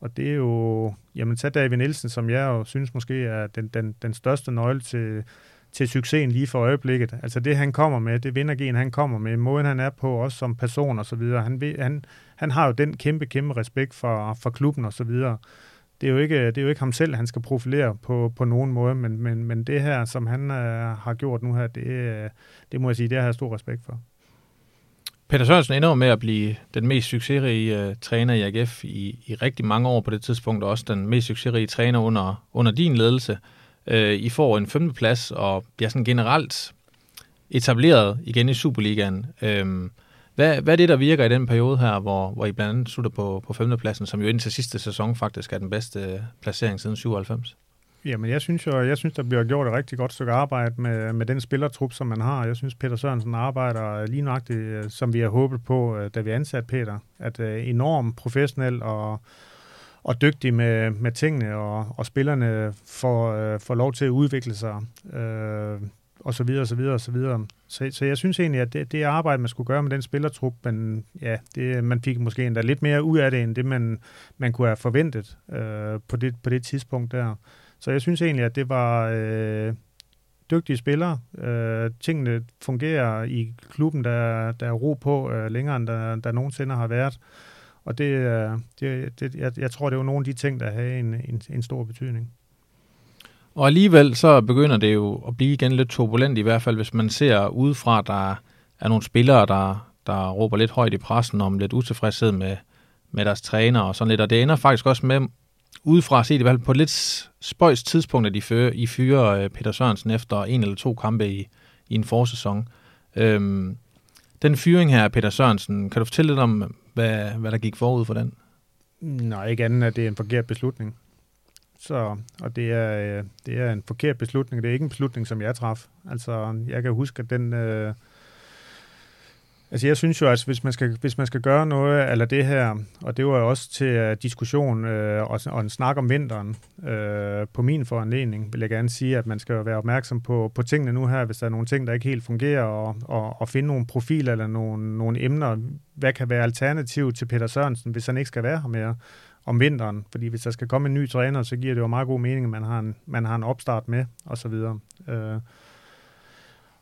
Og det er jo, jamen tag David Nielsen, som jeg jo synes måske er den, den, den største nøgle til, til succesen lige for øjeblikket. Altså det, han kommer med, det vindergen, han kommer med, måden han er på, også som person og så videre. Han, han, han har jo den kæmpe, kæmpe respekt for, for klubben og så videre. Det er, jo ikke, det er jo ikke ham selv, han skal profilere på, på nogen måde, men, men, men det her, som han øh, har gjort nu her, det, øh, det må jeg sige, det har jeg stor respekt for. Peter Sørensen ender med at blive den mest succesrige uh, træner i AGF i, i rigtig mange år på det tidspunkt, og også den mest succesrige træner under, under din ledelse. Uh, I får en femteplads og bliver sådan generelt etableret igen i Superligaen. Uh, hvad, hvad er det, der virker i den periode her, hvor, hvor I blandt andet slutter på, på femtepladsen, som jo indtil sidste sæson faktisk er den bedste øh, placering siden 97? Jamen, jeg synes jo, jeg synes, der bliver gjort et rigtig godt stykke arbejde med, med den spillertrup, som man har. Jeg synes, Peter Sørensen arbejder lige nøjagtigt, øh, som vi har håbet på, øh, da vi ansatte Peter. At uh, enormt professionel og, og dygtig med, med tingene, og, og spillerne får, får lov til at udvikle sig, Øh, og så videre, og så videre, og så videre. Så, så jeg synes egentlig, at det, det arbejde, man skulle gøre med den spillertrup, men ja, det, man fik måske endda lidt mere ud af det, end det, man, man kunne have forventet øh, på, det, på det tidspunkt der. Så jeg synes egentlig, at det var øh, dygtige spillere. Øh, tingene fungerer i klubben, der, der er ro på øh, længere, end der, der nogensinde har været. Og det, øh, det, det, jeg, jeg tror, det var nogle af de ting, der havde en, en, en stor betydning. Og alligevel så begynder det jo at blive igen lidt turbulent, i hvert fald hvis man ser udefra, der er nogle spillere, der, der råber lidt højt i pressen om lidt utilfredshed med, med deres træner og sådan lidt. Og det ender faktisk også med udefra set i hvert fald på et lidt spøjs tidspunkt, at de fyrer, I fyrer øh, Peter Sørensen efter en eller to kampe i, i en forsæson. Øhm, den fyring her af Peter Sørensen, kan du fortælle lidt om, hvad, hvad der gik forud for den? Nej, ikke andet, at det er en forkert beslutning. Så, og det er, øh, det er en forkert beslutning. Det er ikke en beslutning, som jeg traf. Altså, jeg kan huske, at den, øh, Altså jeg synes jo, at hvis man skal, hvis man skal gøre noget eller det her, og det var jo også til uh, diskussion øh, og, og en snak om vinteren øh, på min foranledning, vil jeg gerne sige, at man skal være opmærksom på, på tingene nu her, hvis der er nogle ting, der ikke helt fungerer, og, og, og finde nogle profiler eller nogle, nogle emner. Hvad kan være alternativ til Peter Sørensen, hvis han ikke skal være her mere? Om vinteren, fordi hvis der skal komme en ny træner, så giver det jo meget god mening, at man har en, man har en opstart med, og så videre. Øh,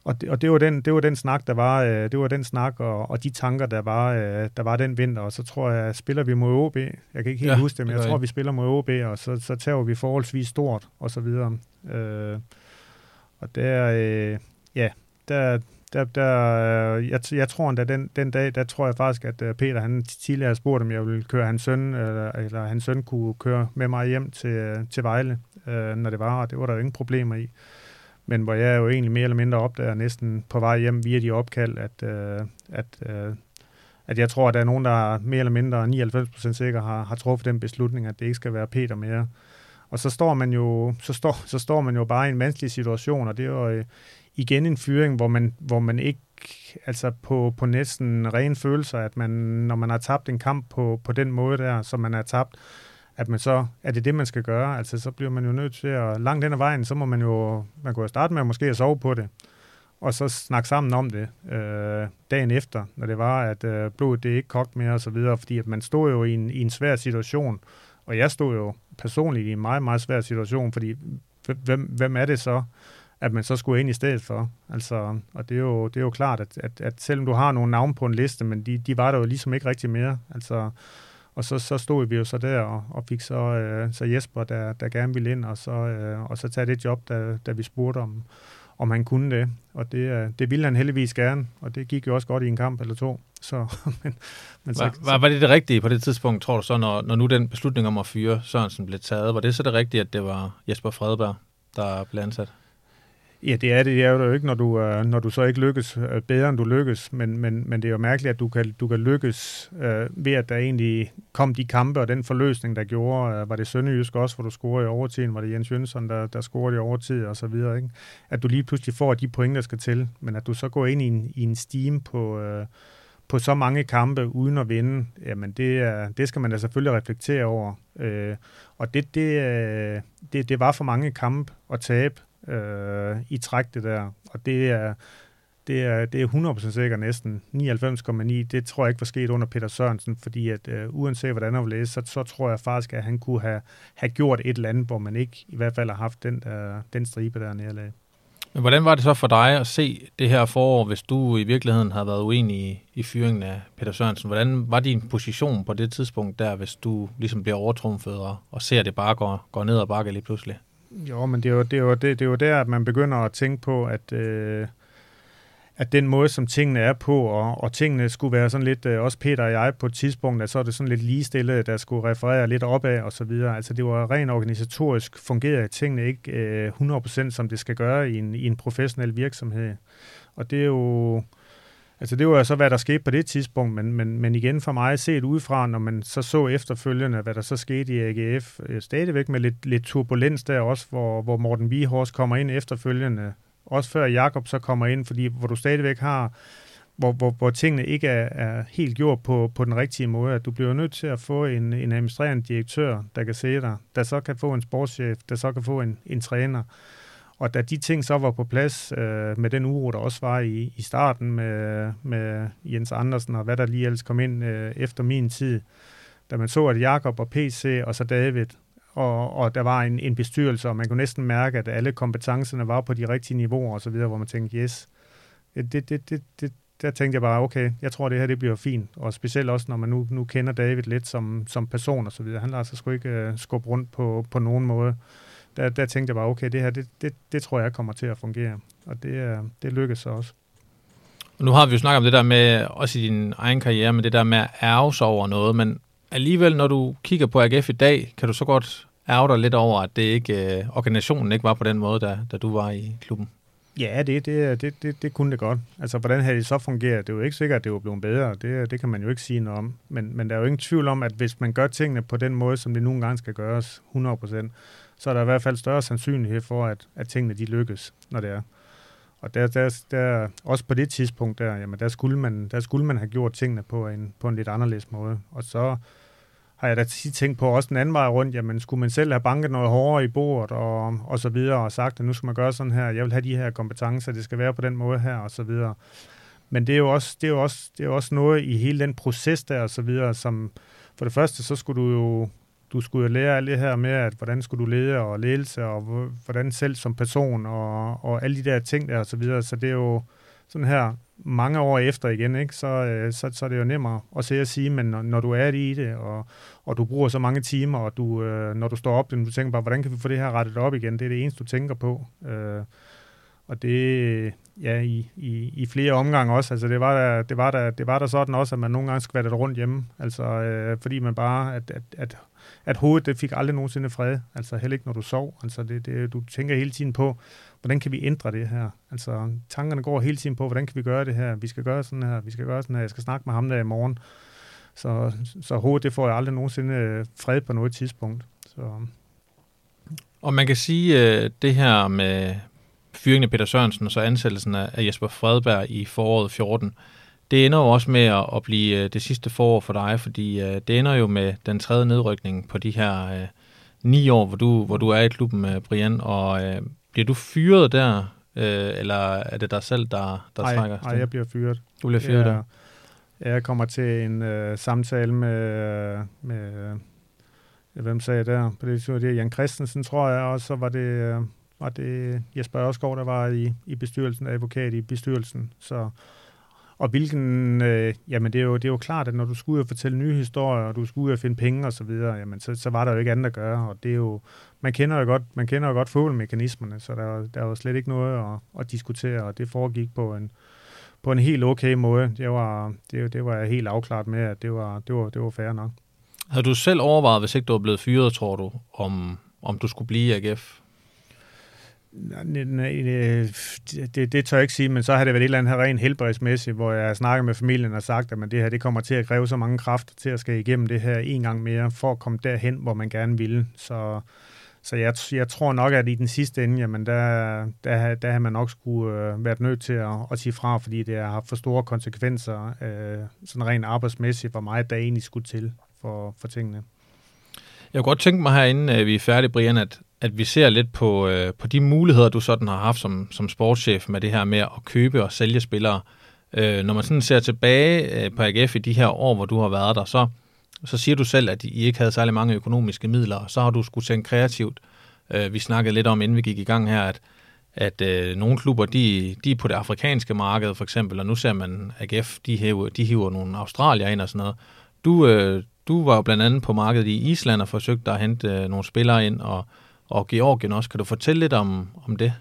og det, og det var den det var den snak der var øh, det var den snak og, og de tanker der var øh, der var den vinter og så tror jeg spiller vi mod OB. Jeg kan ikke helt ja, huske det, men jeg tror vi spiller mod OB og så så tager vi forholdsvis stort og så videre. Øh, og der øh, ja, der der, der, øh, jeg, jeg tror endda den, den dag, der tror jeg faktisk, at øh, Peter han tidligere spurgte, om jeg ville køre hans søn, eller, eller hans søn kunne køre med mig hjem til, øh, til Vejle, øh, når det var, og det var der jo ingen problemer i men hvor jeg jo egentlig mere eller mindre opdager næsten på vej hjem via de opkald, at, øh, at, øh, at jeg tror, at der er nogen, der er mere eller mindre 99% sikker har, har truffet den beslutning, at det ikke skal være Peter mere. Og så står man jo, så står, så står man jo bare i en vanskelig situation, og det er jo øh, igen en fyring, hvor man, hvor man ikke altså på, på næsten ren følelser, at man, når man har tabt en kamp på, på den måde der, som man har tabt, at man så, er det det, man skal gøre? Altså, så bliver man jo nødt til at, langt den ad vejen, så må man jo, man kunne jo starte med at måske at sove på det, og så snakke sammen om det øh, dagen efter, når det var, at øh, blodet det ikke kogt mere og så videre, fordi at man stod jo i en, i en svær situation, og jeg stod jo personligt i en meget, meget svær situation, fordi hvem, hvem er det så, at man så skulle ind i stedet for? Altså, og det er jo, det er jo klart, at, at, at selvom du har nogle navne på en liste, men de, de var der jo ligesom ikke rigtig mere. Altså, og så, så stod vi jo så der og, og fik så, øh, så Jesper, der, der gerne ville ind, og så, øh, og så tage det job, da, da vi spurgte om, om han kunne det. Og det, øh, det ville han heldigvis gerne, og det gik jo også godt i en kamp eller to. Så, men, men så, var, var, var det det rigtige på det tidspunkt, tror du så, når, når nu den beslutning om at fyre Sørensen blev taget? Var det så det rigtige, at det var Jesper Fredberg, der blev ansat? Ja, det er det. Det er jo ikke, når du, øh, når du så ikke lykkes øh, bedre, end du lykkes. Men, men, men det er jo mærkeligt, at du kan, du kan lykkes øh, ved, at der egentlig kom de kampe og den forløsning, der gjorde. Øh, var det Sønderjysk også, hvor du scorede i overtiden? Var det Jens Jønsson, der, der scorede i overtid og så videre? Ikke? At du lige pludselig får de point, der skal til. Men at du så går ind i en, i en steam på... Øh, på så mange kampe uden at vinde, jamen det, er, det skal man da selvfølgelig reflektere over. Øh, og det, det, øh, det, det var for mange kampe at tabe, øh, i træk, det der. Og det er, det er, det er 100% sikkert næsten 99,9. Det tror jeg ikke var sket under Peter Sørensen, fordi at øh, uanset hvordan han læse, så, så tror jeg faktisk, at han kunne have, have gjort et eller andet, hvor man ikke i hvert fald har haft den, øh, den stribe der nederlag. Men hvordan var det så for dig at se det her forår, hvis du i virkeligheden havde været uenig i, i fyringen af Peter Sørensen? Hvordan var din position på det tidspunkt der, hvis du ligesom bliver overtrumfet og, og ser det bare går, går ned og bakke lige pludselig? Jo, men det er jo, det er jo, det, det er jo der, at man begynder at tænke på, at, øh, at den måde, som tingene er på, og, og tingene skulle være sådan lidt, øh, også Peter og jeg på et tidspunkt, at så er det sådan lidt ligestillet, der skulle referere lidt opad og så videre. Altså det var rent organisatorisk, fungerede tingene ikke øh, 100% som det skal gøre i en, i en professionel virksomhed. Og det er jo Altså det var så, hvad der skete på det tidspunkt, men, men, men igen for mig set udefra, når man så så efterfølgende, hvad der så skete i AGF, øh, stadigvæk med lidt, lidt turbulens der også, hvor, hvor Morten Vihors kommer ind efterfølgende, også før Jakob så kommer ind, fordi hvor du stadigvæk har, hvor, hvor, hvor tingene ikke er, er helt gjort på, på den rigtige måde, at du bliver nødt til at få en, en administrerende direktør, der kan se dig, der så kan få en sportschef, der så kan få en, en træner, og da de ting så var på plads øh, med den uro, der også var i, i starten med, med Jens Andersen og hvad der lige ellers kom ind øh, efter min tid, da man så, at Jakob og PC og så David, og, og der var en, en bestyrelse, og man kunne næsten mærke, at alle kompetencerne var på de rigtige niveauer og så videre, hvor man tænkte, yes, det, det, det, det, der tænkte jeg bare, okay, jeg tror, det her det bliver fint. Og specielt også, når man nu, nu kender David lidt som, som person og så videre. Han lader sig sgu ikke øh, skubbe rundt på, på nogen måde der, der tænkte jeg bare, okay, det her, det, det, det tror jeg kommer til at fungere. Og det, det lykkedes så også. Og nu har vi jo snakket om det der med, også i din egen karriere, med det der med at ærge sig over noget, men alligevel, når du kigger på AGF i dag, kan du så godt ærge dig lidt over, at det ikke, øh, organisationen ikke var på den måde, da, da du var i klubben? Ja, det, det, det, det, det kunne det godt. Altså, hvordan havde det så fungeret? Det er jo ikke sikkert, at det var blevet bedre. Det, det kan man jo ikke sige noget om. Men, men der er jo ingen tvivl om, at hvis man gør tingene på den måde, som det nogle gange skal gøres, 100%, så er der i hvert fald større sandsynlighed for, at, at tingene de lykkes, når det er. Og der, der, der, også på det tidspunkt der, jamen der, skulle man, der skulle man have gjort tingene på en, på en lidt anderledes måde. Og så har jeg da tit tænkt på også den anden vej rundt, jamen skulle man selv have banket noget hårdere i bordet og, og så videre, og sagt, at nu skal man gøre sådan her, jeg vil have de her kompetencer, det skal være på den måde her, og så videre. Men det er jo også, det er jo også, det er jo også noget i hele den proces der, og så videre, som for det første, så skulle du jo du skulle jo lære alt det her med, at hvordan skulle du lede og ledelse, og hvordan selv som person, og, og alle de der ting der, og så videre. Så det er jo sådan her mange år efter igen, ikke? Så, øh, så, så er det jo nemmere at se og sige, men når, når du er i det, og, og du bruger så mange timer, og du, øh, når du står op, du tænker bare, hvordan kan vi få det her rettet op igen? Det er det eneste, du tænker på. Øh, og det, ja, i, i, i flere omgange også. Altså, det var, der, det, var der, det var der sådan også, at man nogle gange skvattede rundt hjemme. Altså, øh, fordi man bare, at, at, at, at hovedet, det fik aldrig nogensinde fred. Altså, heller ikke når du sov. Altså, det, det, du tænker hele tiden på, hvordan kan vi ændre det her? Altså, tankerne går hele tiden på, hvordan kan vi gøre det her? Vi skal gøre sådan her, vi skal gøre sådan her, jeg skal snakke med ham der i morgen. Så, så hovedet, det får jeg aldrig nogensinde øh, fred på noget tidspunkt. Så. Øhm. Og man kan sige, øh, det her med, fyringen af Peter Sørensen og så ansættelsen af Jesper Fredberg i foråret 14, det ender jo også med at, at blive øh, det sidste forår for dig, fordi uh, det ender jo med den tredje nedrykning på de her uh, ni år, hvor du, hvor du er i klubben, uh, Brian, og uh, bliver du fyret der, uh, eller er det dig selv, der, der ej, trækker? Nej, jeg bliver fyret. Du bliver fyret jeg, der? Jeg kommer til en uh, samtale med, med uh, hvem sagde der? På det, det er Jan Christensen, tror jeg, og så var det... Uh, var det Jesper Ørskov, der var i, i bestyrelsen, advokat i bestyrelsen. Så, og hvilken, øh, jamen det er, jo, det er jo klart, at når du skulle ud og fortælle nye historier, og du skulle ud og finde penge og så videre, jamen så, så var der jo ikke andet at gøre, og det er jo, man kender jo godt, man kender jo godt fodboldmekanismerne, så der, der var slet ikke noget at, at diskutere, og det foregik på en, på en helt okay måde. Det var, det, det var jeg helt afklaret med, at det var, det var, det var fair nok. Har du selv overvejet, hvis ikke du var blevet fyret, tror du, om, om du skulle blive i AGF? Øh, det, det tør jeg ikke sige, men så har det været et eller andet her rent helbredsmæssigt, hvor jeg snakker med familien og sagt, at det her det kommer til at kræve så mange kræfter til at skal igennem det her en gang mere, for at komme derhen, hvor man gerne vil. Så, så jeg, jeg tror nok, at i den sidste ende, jamen der, der, der har man nok skulle øh, været nødt til at, at sige fra, fordi det har haft for store konsekvenser, øh, sådan rent arbejdsmæssigt, hvor meget der egentlig skulle til for, for tingene. Jeg kunne godt tænke mig herinde, at vi er færdige, Brian, at, at vi ser lidt på, øh, på de muligheder, du sådan har haft som, som sportschef med det her med at købe og sælge spillere. Øh, når man sådan ser tilbage øh, på AGF i de her år, hvor du har været der, så, så siger du selv, at I ikke havde særlig mange økonomiske midler, så har du skulle tænke kreativt. Øh, vi snakkede lidt om, inden vi gik i gang her, at, at øh, nogle klubber, de, de er på det afrikanske marked for eksempel, og nu ser man AGF, de hiver, de hiver nogle australier ind og sådan noget. Du, øh, du var jo blandt andet på markedet i Island og forsøgte at hente øh, nogle spillere ind, og, og Georgien også. Kan du fortælle lidt om, om det?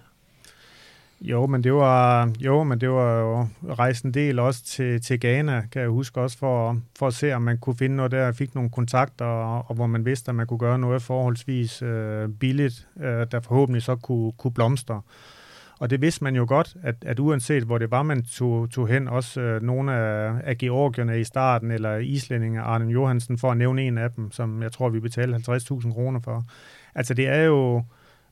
Jo, men det var jo, men det var jo rejst en del også til, til Ghana, kan jeg huske også, for, for at se, om man kunne finde noget der. Jeg fik nogle kontakter, og, og hvor man vidste, at man kunne gøre noget forholdsvis øh, billigt, øh, der forhåbentlig så kunne, kunne blomstre. Og det vidste man jo godt, at, at uanset hvor det var, man tog, tog hen, også øh, nogle af, af georgierne i starten, eller islændinge, Arne Johansen, for at nævne en af dem, som jeg tror, vi betalte 50.000 kroner for. Altså det er jo,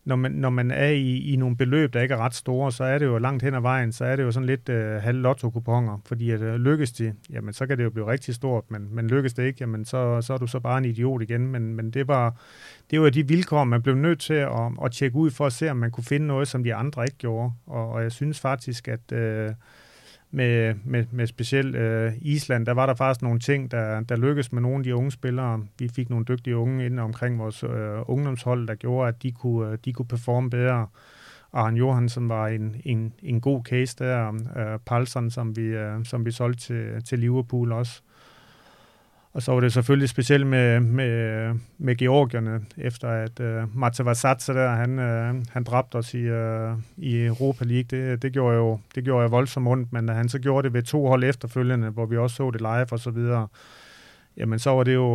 når man, når man er i, i nogle beløb, der ikke er ret store, så er det jo langt hen ad vejen, så er det jo sådan lidt øh, halv lotto fordi at, øh, lykkes det, jamen så kan det jo blive rigtig stort, men, men lykkes det ikke, jamen så, så er du så bare en idiot igen, men, men det var det var de vilkår, man blev nødt til at, at tjekke ud for at se, om man kunne finde noget, som de andre ikke gjorde, og, og jeg synes faktisk, at øh, med, med, med specielt øh, Island, der var der faktisk nogle ting, der, der lykkedes med nogle af de unge spillere. Vi fik nogle dygtige unge ind omkring vores øh, ungdomshold, der gjorde, at de kunne, øh, de kunne performe bedre. Arne Johansen var en, en, en god case der. Øh, Palsen, som vi, øh, som vi solgte til, til Liverpool også. Og så var det selvfølgelig specielt med, med, med Georgierne, efter at øh, uh, Matavasatsa der, han, uh, han dræbte os i, uh, i Europa League. Det, det, gjorde jo, det gjorde jeg voldsomt ondt, men da han så gjorde det ved to hold efterfølgende, hvor vi også så det live og så videre. Jamen, så var det jo,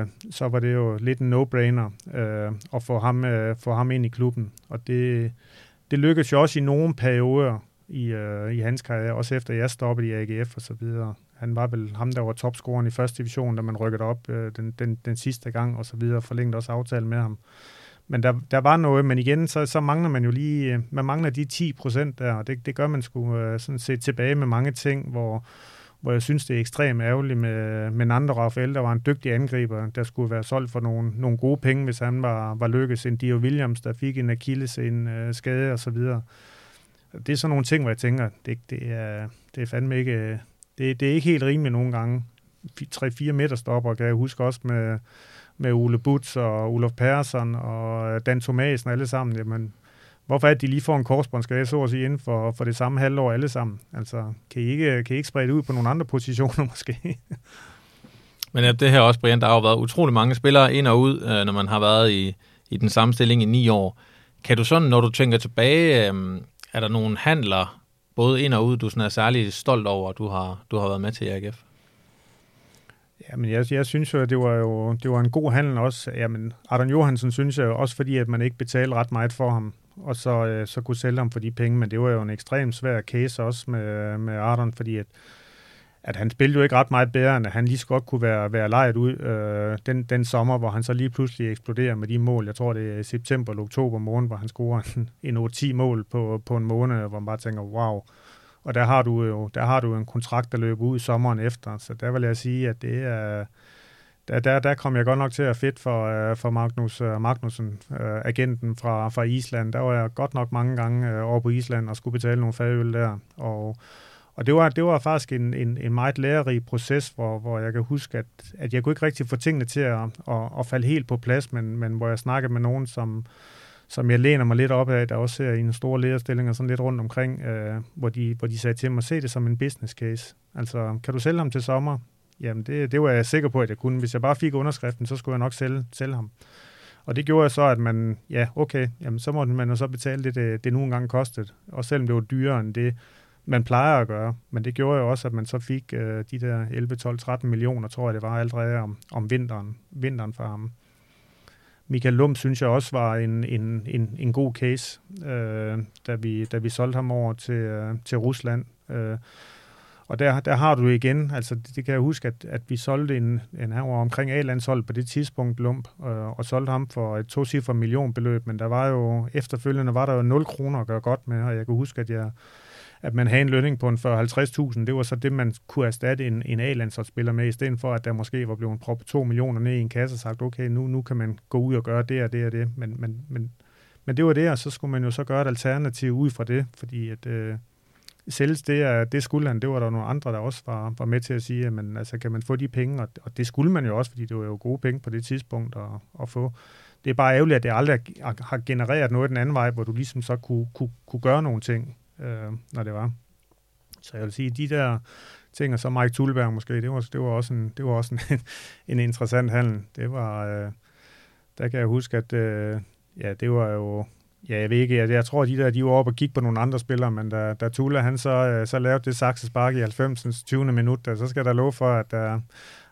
uh, så var det jo lidt en no-brainer uh, at få ham, uh, få ham ind i klubben. Og det, det lykkedes jo også i nogle perioder i, uh, i hans karriere, også efter jeg stoppede i AGF og så videre. Han var vel ham, der var topscoren i første division, da man rykkede op øh, den, den, den sidste gang, og så videre, forlængte også aftale med ham. Men der, der var noget, men igen, så, så mangler man jo lige, øh, man mangler de 10 procent der, og det, det gør man sgu øh, sådan set tilbage med mange ting, hvor, hvor jeg synes, det er ekstremt ærgerligt med, med Nando Rafael, der var en dygtig angriber, der skulle være solgt for nogle, nogle gode penge, hvis han var, var lykkes. En Dio Williams, der fik en Achilles, en øh, skade og så videre. Det er sådan nogle ting, hvor jeg tænker, det, det, er, det er fandme ikke, det, det er ikke helt rimeligt nogle gange. 3-4 meter stopper, kan jeg huske også med, med Ole Butz og Olof Persson og øh, Dan Thomasen alle sammen, jamen, hvorfor er det, de lige får en korsbåndsskade, så at sige, inden for, for det samme halvår alle sammen? Altså, kan I ikke, kan I ikke sprede det ud på nogle andre positioner måske? Men ja, det her også, Brian, der har jo været utrolig mange spillere ind og ud, øh, når man har været i, i den samme stilling i ni år. Kan du sådan, når du tænker tilbage, øh, er der nogle handler, både ind og ud, du sådan er særlig stolt over, at du har, du har været med til i AGF? Jamen, jeg, jeg synes jo, at det var jo det var en god handel også. Jamen, Arden Johansen synes jeg jo også, fordi at man ikke betalte ret meget for ham, og så, øh, så kunne sælge ham for de penge, men det var jo en ekstremt svær case også med, med Arden, fordi at, at han spillede jo ikke ret meget bedre, end at han lige så godt kunne være, være lejet ud øh, den, den sommer, hvor han så lige pludselig eksploderer med de mål. Jeg tror, det er september eller oktober måned, hvor han scorer en, en 8-10 mål på, på en måned, hvor man bare tænker, wow, og der har du jo der har du en kontrakt, der løber ud sommeren efter. Så der vil jeg sige, at det er... Der, der, der kom jeg godt nok til at fedt for, øh, for Magnus øh, Magnussen, øh, agenten fra, fra Island. Der var jeg godt nok mange gange over på Island og skulle betale nogle fadøl der. Og, og det var, det var faktisk en, en, en meget lærerig proces, hvor, hvor jeg kan huske, at, at jeg kunne ikke rigtig få tingene til at, at, at falde helt på plads, men, men hvor jeg snakkede med nogen, som, som jeg læner mig lidt op af, der også ser i en stor lederstilling og sådan lidt rundt omkring, øh, hvor, de, hvor de sagde til mig, se det som en business case. Altså, kan du sælge ham til sommer? Jamen, det, det var jeg sikker på, at jeg kunne. Hvis jeg bare fik underskriften, så skulle jeg nok sælge, sælge ham. Og det gjorde jeg så, at man, ja, okay, jamen, så måtte man jo så betale det, det, det nu engang kostede. Og selvom det var dyrere end det, man plejer at gøre. Men det gjorde jo også, at man så fik øh, de der 11, 12, 13 millioner, tror jeg det var allerede om, om vinteren, vinteren for ham. Michael Lum synes jeg også var en, en, en, en god case, øh, da, vi, da vi solgte ham over til, øh, til Rusland. Øh, og der, der har du igen, altså det, det kan jeg huske, at, at vi solgte en, en han var omkring A-landshold på det tidspunkt, Lump, øh, og solgte ham for et to millionbeløb, men der var jo, efterfølgende var der jo 0 kroner at gøre godt med, og jeg kan huske, at jeg at man havde en lønning på en 40-50.000, det var så det, man kunne erstatte en, en A-landsholdsspiller med, i stedet for, at der måske var blevet proppet 2 millioner ned i en kasse og sagt, okay, nu, nu kan man gå ud og gøre det og det og det, men, men, men, men det var det, og så skulle man jo så gøre et alternativ ud fra det, fordi at øh, sælges det, det skulle han, det var der nogle andre, der også var, var med til at sige, at altså, kan man få de penge, og, og det skulle man jo også, fordi det var jo gode penge på det tidspunkt at, at få. Det er bare ærgerligt, at det aldrig har genereret noget den anden vej, hvor du ligesom så kunne, kunne, kunne gøre nogle ting øh, når det var. Så jeg vil sige, de der ting, og så Mike Tulberg måske, det var, det var også en, det var også en, en interessant handel. Det var, øh, der kan jeg huske, at øh, ja, det var jo, ja, jeg ved ikke, jeg, jeg tror, de der, de var oppe og gik på nogle andre spillere, men da, da Tula, han så, øh, så lavede det saksespark Spark i 90. 20. minut, der, så skal der love for, at der,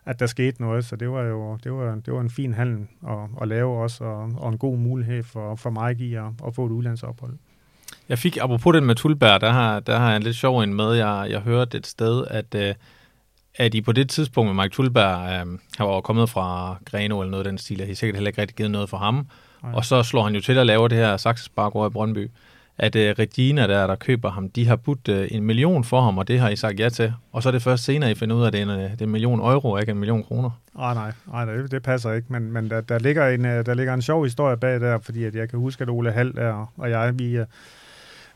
at der skete noget, så det var jo det var, det var en fin handel at, at lave også, og, og en god mulighed for, for Mike i at, at få et udlandsophold. Jeg fik, apropos den med Tulberg, der har, der har jeg en lidt sjov en med. Jeg, jeg hørte et sted, at, øh, at I på det tidspunkt med Mike Tulberg, øh, han var kommet fra Greno eller noget af den stil, og I sikkert heller ikke rigtig givet noget for ham. Nej. Og så slår han jo til at lave det her Saxespark over i Brøndby. At øh, Regina, der, der køber ham, de har budt øh, en million for ham, og det har I sagt ja til. Og så er det først senere, I finder ud af, at det er en, øh, det er en million euro, ikke en million kroner. Ah, nej, nej, nej det, det passer ikke. Men, men der, der, ligger en, øh, der ligger en sjov historie bag der, fordi at jeg kan huske, at Ole Hall der, og jeg, vi,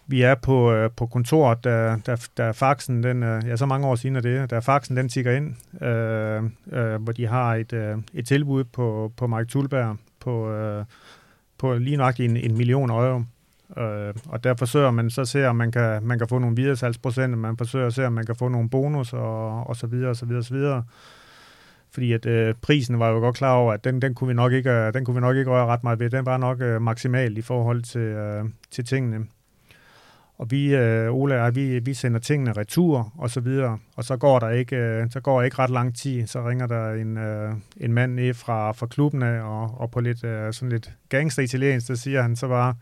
vi er på, øh, på kontoret, der, der, da faxen, den, øh, ja, så mange år siden er det, der faxen den tigger ind, øh, øh, hvor de har et, øh, et tilbud på, på Mark Tulberg på, øh, på lige nok en, en million euro. Øh, og der forsøger man så at se, om man kan, man kan få nogle videresalgsprocenter, man forsøger at se, om man kan få nogle bonus og, og så videre, og så videre, og så videre. Fordi at øh, prisen var jo godt klar over, at den, den, kunne vi nok ikke, øh, den kunne vi nok ikke røre ret meget ved. Den var nok øh, maksimal i forhold til, øh, til tingene. Og vi, øh, Ola og jeg, vi, vi sender tingene retur og så videre, og så går der ikke, øh, så går ikke ret lang tid, så ringer der en, øh, en mand ned fra, fra klubben af, og, og på lidt, øh, sådan lidt gangster italiensk, der siger han så bare,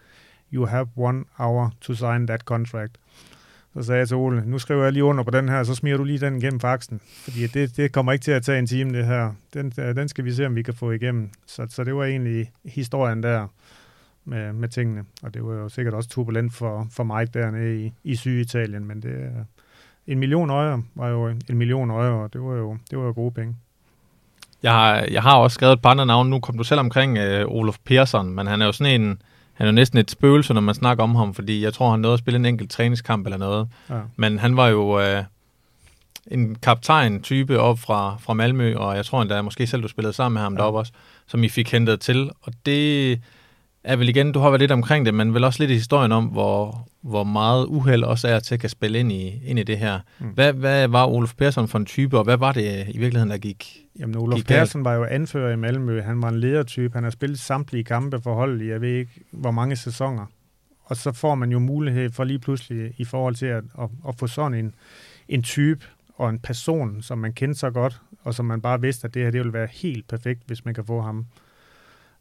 you have one hour to sign that contract. Så sagde jeg til Ole, nu skriver jeg lige under på den her, så smider du lige den igennem faxen. Fordi det, det kommer ikke til at tage en time, det her. Den, øh, den skal vi se, om vi kan få igennem. Så, så det var egentlig historien der med, med tingene. Og det var jo sikkert også turbulent for, for mig dernede i, i Syditalien, men det, en million øje var jo en million øje, og det var jo, det var jo gode penge. Jeg har, jeg har også skrevet et par andre navne. Nu kom du selv omkring øh, Olof Persson, men han er jo sådan en, han er jo næsten et spøgelse, når man snakker om ham, fordi jeg tror, han nåede at spille en enkelt træningskamp eller noget. Ja. Men han var jo, øh, en kaptajn-type op fra, fra Malmø, og jeg tror endda, måske selv du spillede sammen med ham ja. deroppe også, som I fik hentet til. Og det er vel igen, du har været lidt omkring det, men vel også lidt i historien om, hvor, hvor meget uheld også er til at kan spille ind i, ind i det her. Mm. Hvad, hvad var Olof Persson for en type, og hvad var det i virkeligheden, der gik Jamen, Olof gik Persson var jo anfører i Malmø. Han var en ledertype. Han har spillet samtlige kampe for holdet i, jeg ved ikke, hvor mange sæsoner. Og så får man jo mulighed for lige pludselig i forhold til at, at, at få sådan en, en type og en person, som man kendte så godt, og som man bare vidste, at det her det ville være helt perfekt, hvis man kan få ham.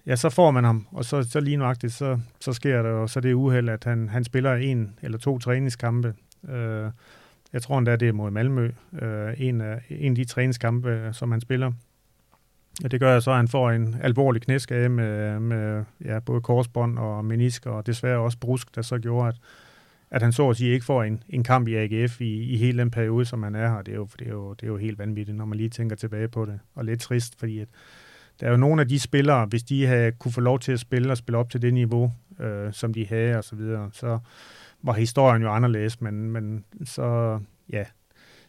Ja, så får man ham, og så, så lige nøjagtigt, så, så sker det, og så det uheld, at han, han spiller en eller to træningskampe. Øh, jeg tror endda, det er mod Malmø, øh, en, af, en af de træningskampe, som han spiller. Og det gør så, at han får en alvorlig knæskade med, med ja, både korsbånd og menisk, og desværre også brusk, der så gjorde, at, at han så at sige ikke får en, en kamp i AGF i, i hele den periode, som han er her. Det er, jo, det, er jo, det er jo helt vanvittigt, når man lige tænker tilbage på det. Og lidt trist, fordi at der er jo nogle af de spillere, hvis de havde kunne få lov til at spille og spille op til det niveau, øh, som de havde og så videre, så var historien jo anderledes, men, men så, ja,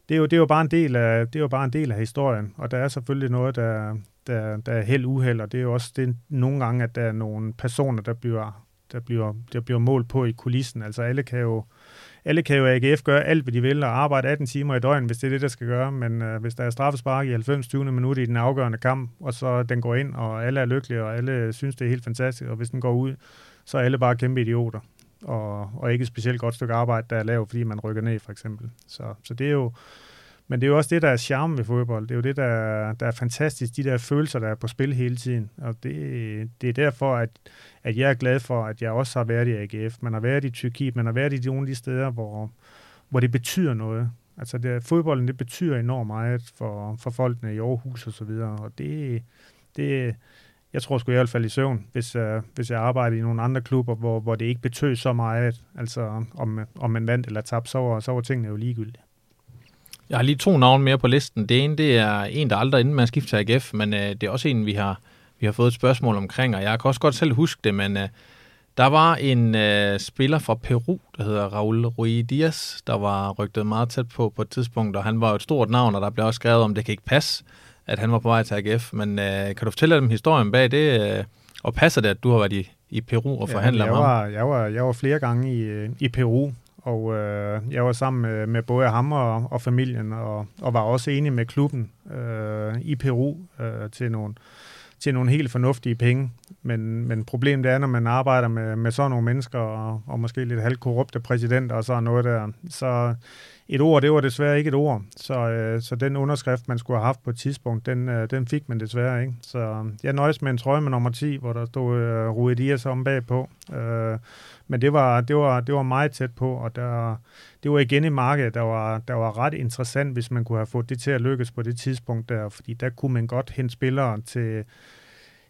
det er, jo, det er jo bare en del af det er jo bare en del af historien, og der er selvfølgelig noget der der, der er held uheld, og det er jo også det, nogle gange at der er nogle personer der bliver der bliver der bliver målt på i kulissen. Altså alle kan jo alle kan jo AGF gøre alt, hvad de vil, og arbejde 18 timer i døgnet, hvis det er det, der skal gøre. Men øh, hvis der er straffespark i 90. 20. minut i den afgørende kamp, og så den går ind, og alle er lykkelige, og alle synes, det er helt fantastisk, og hvis den går ud, så er alle bare kæmpe idioter. Og, og ikke et specielt godt stykke arbejde, der er lavet, fordi man rykker ned, for eksempel. Så, så det er jo... Men det er jo også det, der er charme ved fodbold. Det er jo det, der, der er fantastisk. De der følelser, der er på spil hele tiden. Og det, det er derfor, at, at jeg er glad for, at jeg også har været i AGF. Man har været i Tyrkiet, man har været i nogle af de steder, hvor, hvor det betyder noget. Altså det, fodbolden, det betyder enormt meget for, for folkene i Aarhus og så videre. Og det, det, jeg tror sgu i hvert fald i søvn, hvis, uh, hvis jeg arbejder i nogle andre klubber, hvor, hvor det ikke betød så meget, altså om, om man vandt eller tabte, så var, så var tingene jo ligegyldige. Jeg har lige to navne mere på listen. Det ene, det er en, der aldrig inden man skifter til AGF, men uh, det er også en, vi har, vi har fået et spørgsmål omkring, og jeg kan også godt selv huske det, men uh, der var en uh, spiller fra Peru, der hedder Raul Rui Diaz, der var rygtet meget tæt på på et tidspunkt, og han var jo et stort navn, og der blev også skrevet om, det kan ikke passe, at han var på vej til AGF. Men uh, kan du fortælle dem historien bag det, uh, og passer det, at du har været i, i Peru og forhandlet ja, med ham? Jeg var, jeg var flere gange i, i Peru, og øh, jeg var sammen med, med både ham og, og familien, og, og var også enig med klubben øh, i Peru øh, til nogle til nogle helt fornuftige penge. Men, men problemet er, når man arbejder med, med sådan nogle mennesker, og, og måske lidt halvkorrupte præsidenter og sådan noget der, så et ord, det var desværre ikke et ord. Så, øh, så den underskrift, man skulle have haft på et tidspunkt, den, øh, den fik man desværre ikke. Så jeg nøjes med en trøje med nummer 10, hvor der stod øh, Rui Dias om bagpå. Øh, men det var, det, var, det var meget tæt på, og der, det var igen i markedet, der var, der var ret interessant, hvis man kunne have fået det til at lykkes på det tidspunkt der, fordi der kunne man godt hente spillere til,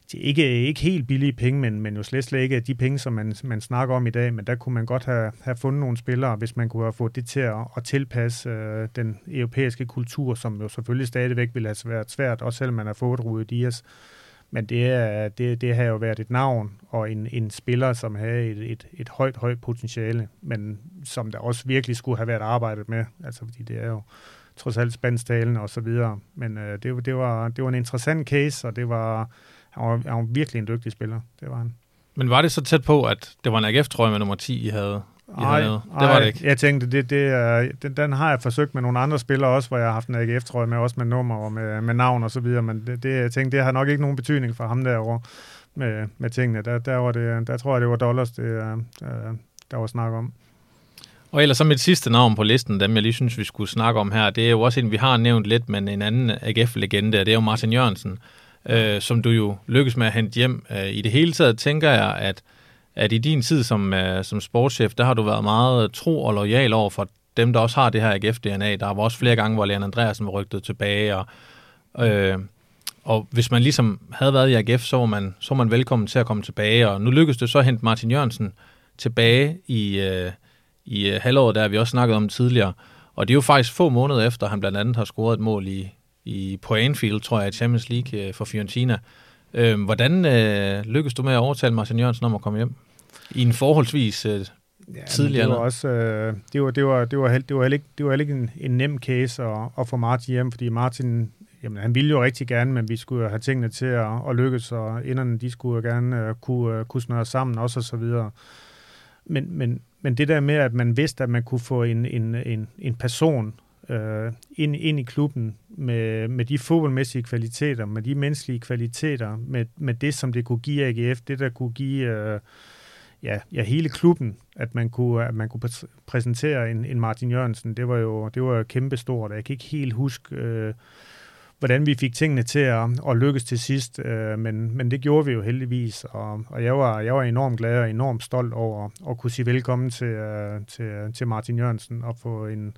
til ikke, ikke helt billige penge, men, men jo slet, slet ikke de penge, som man, man snakker om i dag, men der kunne man godt have, have fundet nogle spillere, hvis man kunne have fået det til at, at tilpasse øh, den europæiske kultur, som jo selvfølgelig stadigvæk ville have været svært, også selvom man har fået Rudi Dias. Men det, er, det, det har jo været et navn og en, en spiller, som havde et, et, et højt, højt potentiale, men som der også virkelig skulle have været arbejdet med, altså fordi det er jo trods alt spansktalende og så videre. Men øh, det, det, var, det var en interessant case, og det var, han, var, han var virkelig en dygtig spiller. Det var han. Men var det så tæt på, at det var en AGF-trøje med nummer 10, I havde? Nej, det var det ikke. Jeg tænkte, det, det er, den, den har jeg forsøgt med nogle andre spillere også, hvor jeg har haft en AGF-trøje med, også med nummer og med, med navn og så videre, men det, det, jeg tænkte, det har nok ikke nogen betydning for ham derovre med, med tingene. Der, der, var det, der tror jeg, det var dollars, det, der, der var snak om. Og ellers så mit sidste navn på listen, dem jeg lige synes, vi skulle snakke om her, det er jo også en, vi har nævnt lidt, men en anden AGF-legende, det er jo Martin Jørgensen, øh, som du jo lykkes med at hente hjem. Øh, I det hele taget tænker jeg, at at i din tid som, øh, som sportschef, der har du været meget tro og lojal over for dem, der også har det her AGF-DNA. Der var også flere gange, hvor Leon Andreasen var rygtet tilbage, og, øh, og hvis man ligesom havde været i AGF, så var, man, så var man velkommen til at komme tilbage, og nu lykkedes det så at hente Martin Jørgensen tilbage i, øh, i øh, halvåret, der vi også snakket om tidligere. Og det er jo faktisk få måneder efter, han blandt andet har scoret et mål i, i på Anfield, tror jeg, i Champions League øh, for Fiorentina. Øh, hvordan øh, lykkedes du med at overtale Martin Jørgensen om at komme hjem? I en forholdsvis øh, ja, tidligere? Det var også, øh, det var, det var, det var, det var heller ikke, det var heller ikke en, en nem case at, at få Martin hjem, fordi Martin, jamen han ville jo rigtig gerne, men vi skulle have tingene til at, at lykkes, og inderne, de skulle jo gerne uh, kunne, uh, kunne snøre sammen også og så videre. Men, men, men det der med, at man vidste, at man kunne få en, en, en, en person øh, ind, ind i klubben med, med de fodboldmæssige kvaliteter, med de menneskelige kvaliteter, med, med det, som det kunne give AGF, det der kunne give øh, ja, ja, hele klubben, at man kunne, at man kunne præsentere en, en Martin Jørgensen, det var jo det var jo kæmpestort. Jeg kan ikke helt huske, øh, hvordan vi fik tingene til at, at lykkes til sidst, øh, men, men det gjorde vi jo heldigvis, og, og jeg, var, jeg var enormt glad og enormt stolt over at kunne sige velkommen til, øh, til, til Martin Jørgensen og få en,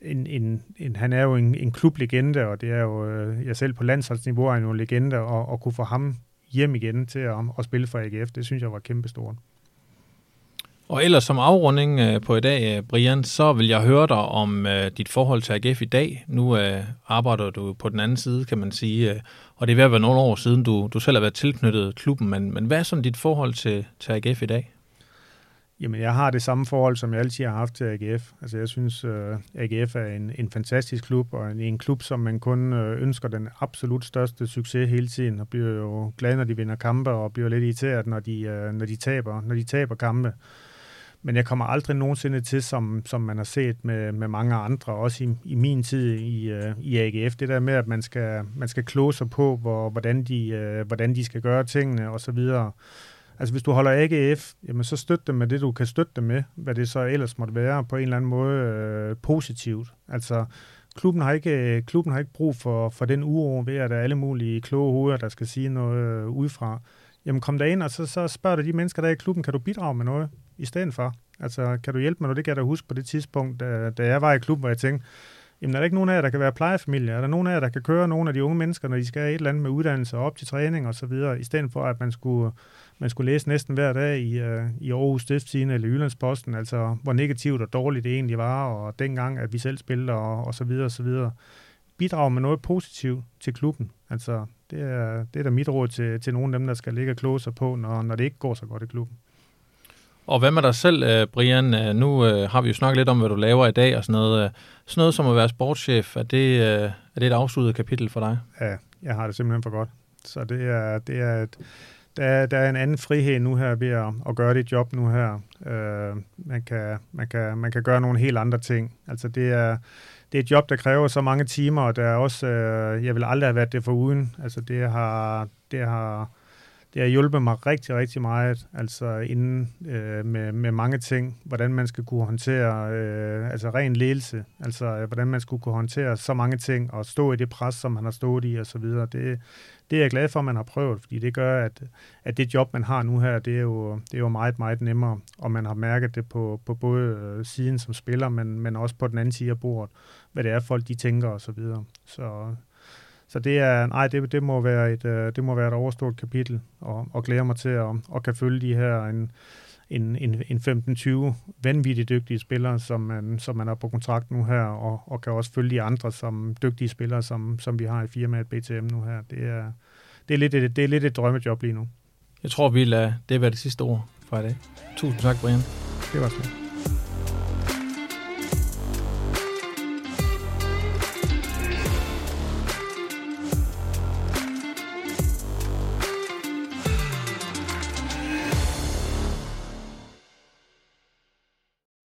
en, en, en, han er jo en, en klublegende, og det er jo, øh, jeg selv på landsholdsniveau er jo en legende, og, og kunne få ham hjem igen til at, at spille for AGF, det synes jeg var kæmpestort. Og ellers som afrunding øh, på i dag, øh, Brian, så vil jeg høre dig om øh, dit forhold til AGF i dag. Nu øh, arbejder du på den anden side, kan man sige, øh, og det er ved at være nogle år siden, du, du selv har været tilknyttet klubben, men, men hvad er sådan dit forhold til, til AGF i dag? Jamen, jeg har det samme forhold, som jeg altid har haft til AGF. Altså, jeg synes, øh, uh, AGF er en, en fantastisk klub, og en, en klub, som man kun uh, ønsker den absolut største succes hele tiden, og bliver jo glad, når de vinder kampe, og bliver lidt irriteret, når de, uh, når de, taber, når de taber kampe. Men jeg kommer aldrig nogensinde til, som, som man har set med, med mange andre, også i, i min tid i, uh, i AGF, det der med, at man skal, man skal kloge sig på, hvor, hvordan, de, uh, hvordan de skal gøre tingene, og så videre. Altså hvis du holder AGF, jamen så støt dem med det, du kan støtte dem med, hvad det så ellers måtte være på en eller anden måde øh, positivt. Altså klubben har ikke, klubben har ikke brug for, for den uro ved, at der er alle mulige kloge hoveder, der skal sige noget øh, udefra. Jamen kom der ind, og så, så spørger du de mennesker, der er i klubben, kan du bidrage med noget i stedet for? Altså kan du hjælpe mig, det kan jeg da huske på det tidspunkt, da, da jeg var i klubben, hvor jeg tænkte, jamen er der ikke nogen af jer, der kan være plejefamilie? Er der nogen af jer, der kan køre nogle af de unge mennesker, når de skal have et eller andet med uddannelse og op til træning og så videre, i stedet for at man skulle man skulle læse næsten hver dag i, uh, i Aarhus Stiftstidende eller Jyllandsposten, altså hvor negativt og dårligt det egentlig var, og dengang, at vi selv spillede, og, og så videre, og så videre. Bidrage med noget positivt til klubben. Altså, det er, det er da mit råd til, til nogle af dem, der skal ligge og kloge sig på, når, når det ikke går så godt i klubben. Og hvad med dig selv, øh, Brian? Øh, nu har vi jo snakket lidt om, hvad du laver i dag og sådan noget. Sådan noget som at være sportschef, er det, er det et afsluttet kapitel for dig? Ja, jeg har det simpelthen for godt. Så det er, det er et, der, der er en anden frihed nu her ved at, at gøre det job nu her. Øh, man, kan, man, kan, man kan gøre nogle helt andre ting. Altså det er, det er et job, der kræver så mange timer, og der er også, øh, jeg vil aldrig have været det for uden. Altså det har, det har, det har hjulpet mig rigtig, rigtig meget, altså inden øh, med, med mange ting, hvordan man skal kunne håndtere, øh, altså ren ledelse, altså øh, hvordan man skulle kunne håndtere så mange ting, og stå i det pres, som han har stået i, og så videre. Det, det er jeg glad for, at man har prøvet, fordi det gør, at, at det job, man har nu her, det er jo, det er jo meget, meget nemmere, og man har mærket det på, på både øh, siden som spiller, men, men også på den anden side af bordet, hvad det er, folk de tænker og så videre. Så, så det er, nej, det, det, må være et, øh, det må være et overstået kapitel, og, og glæder mig til at, at kan følge de her en, en, en, en 15-20 vanvittigt dygtige spillere, som man, som man er på kontrakt nu her, og, og kan også følge de andre som dygtige spillere, som, som vi har i firmaet BTM nu her. Det er, det er, lidt, et, det er lidt et drømmejob lige nu. Jeg tror, vi lader det være det sidste ord fra i dag. Tusind tak, Brian. Det var slet.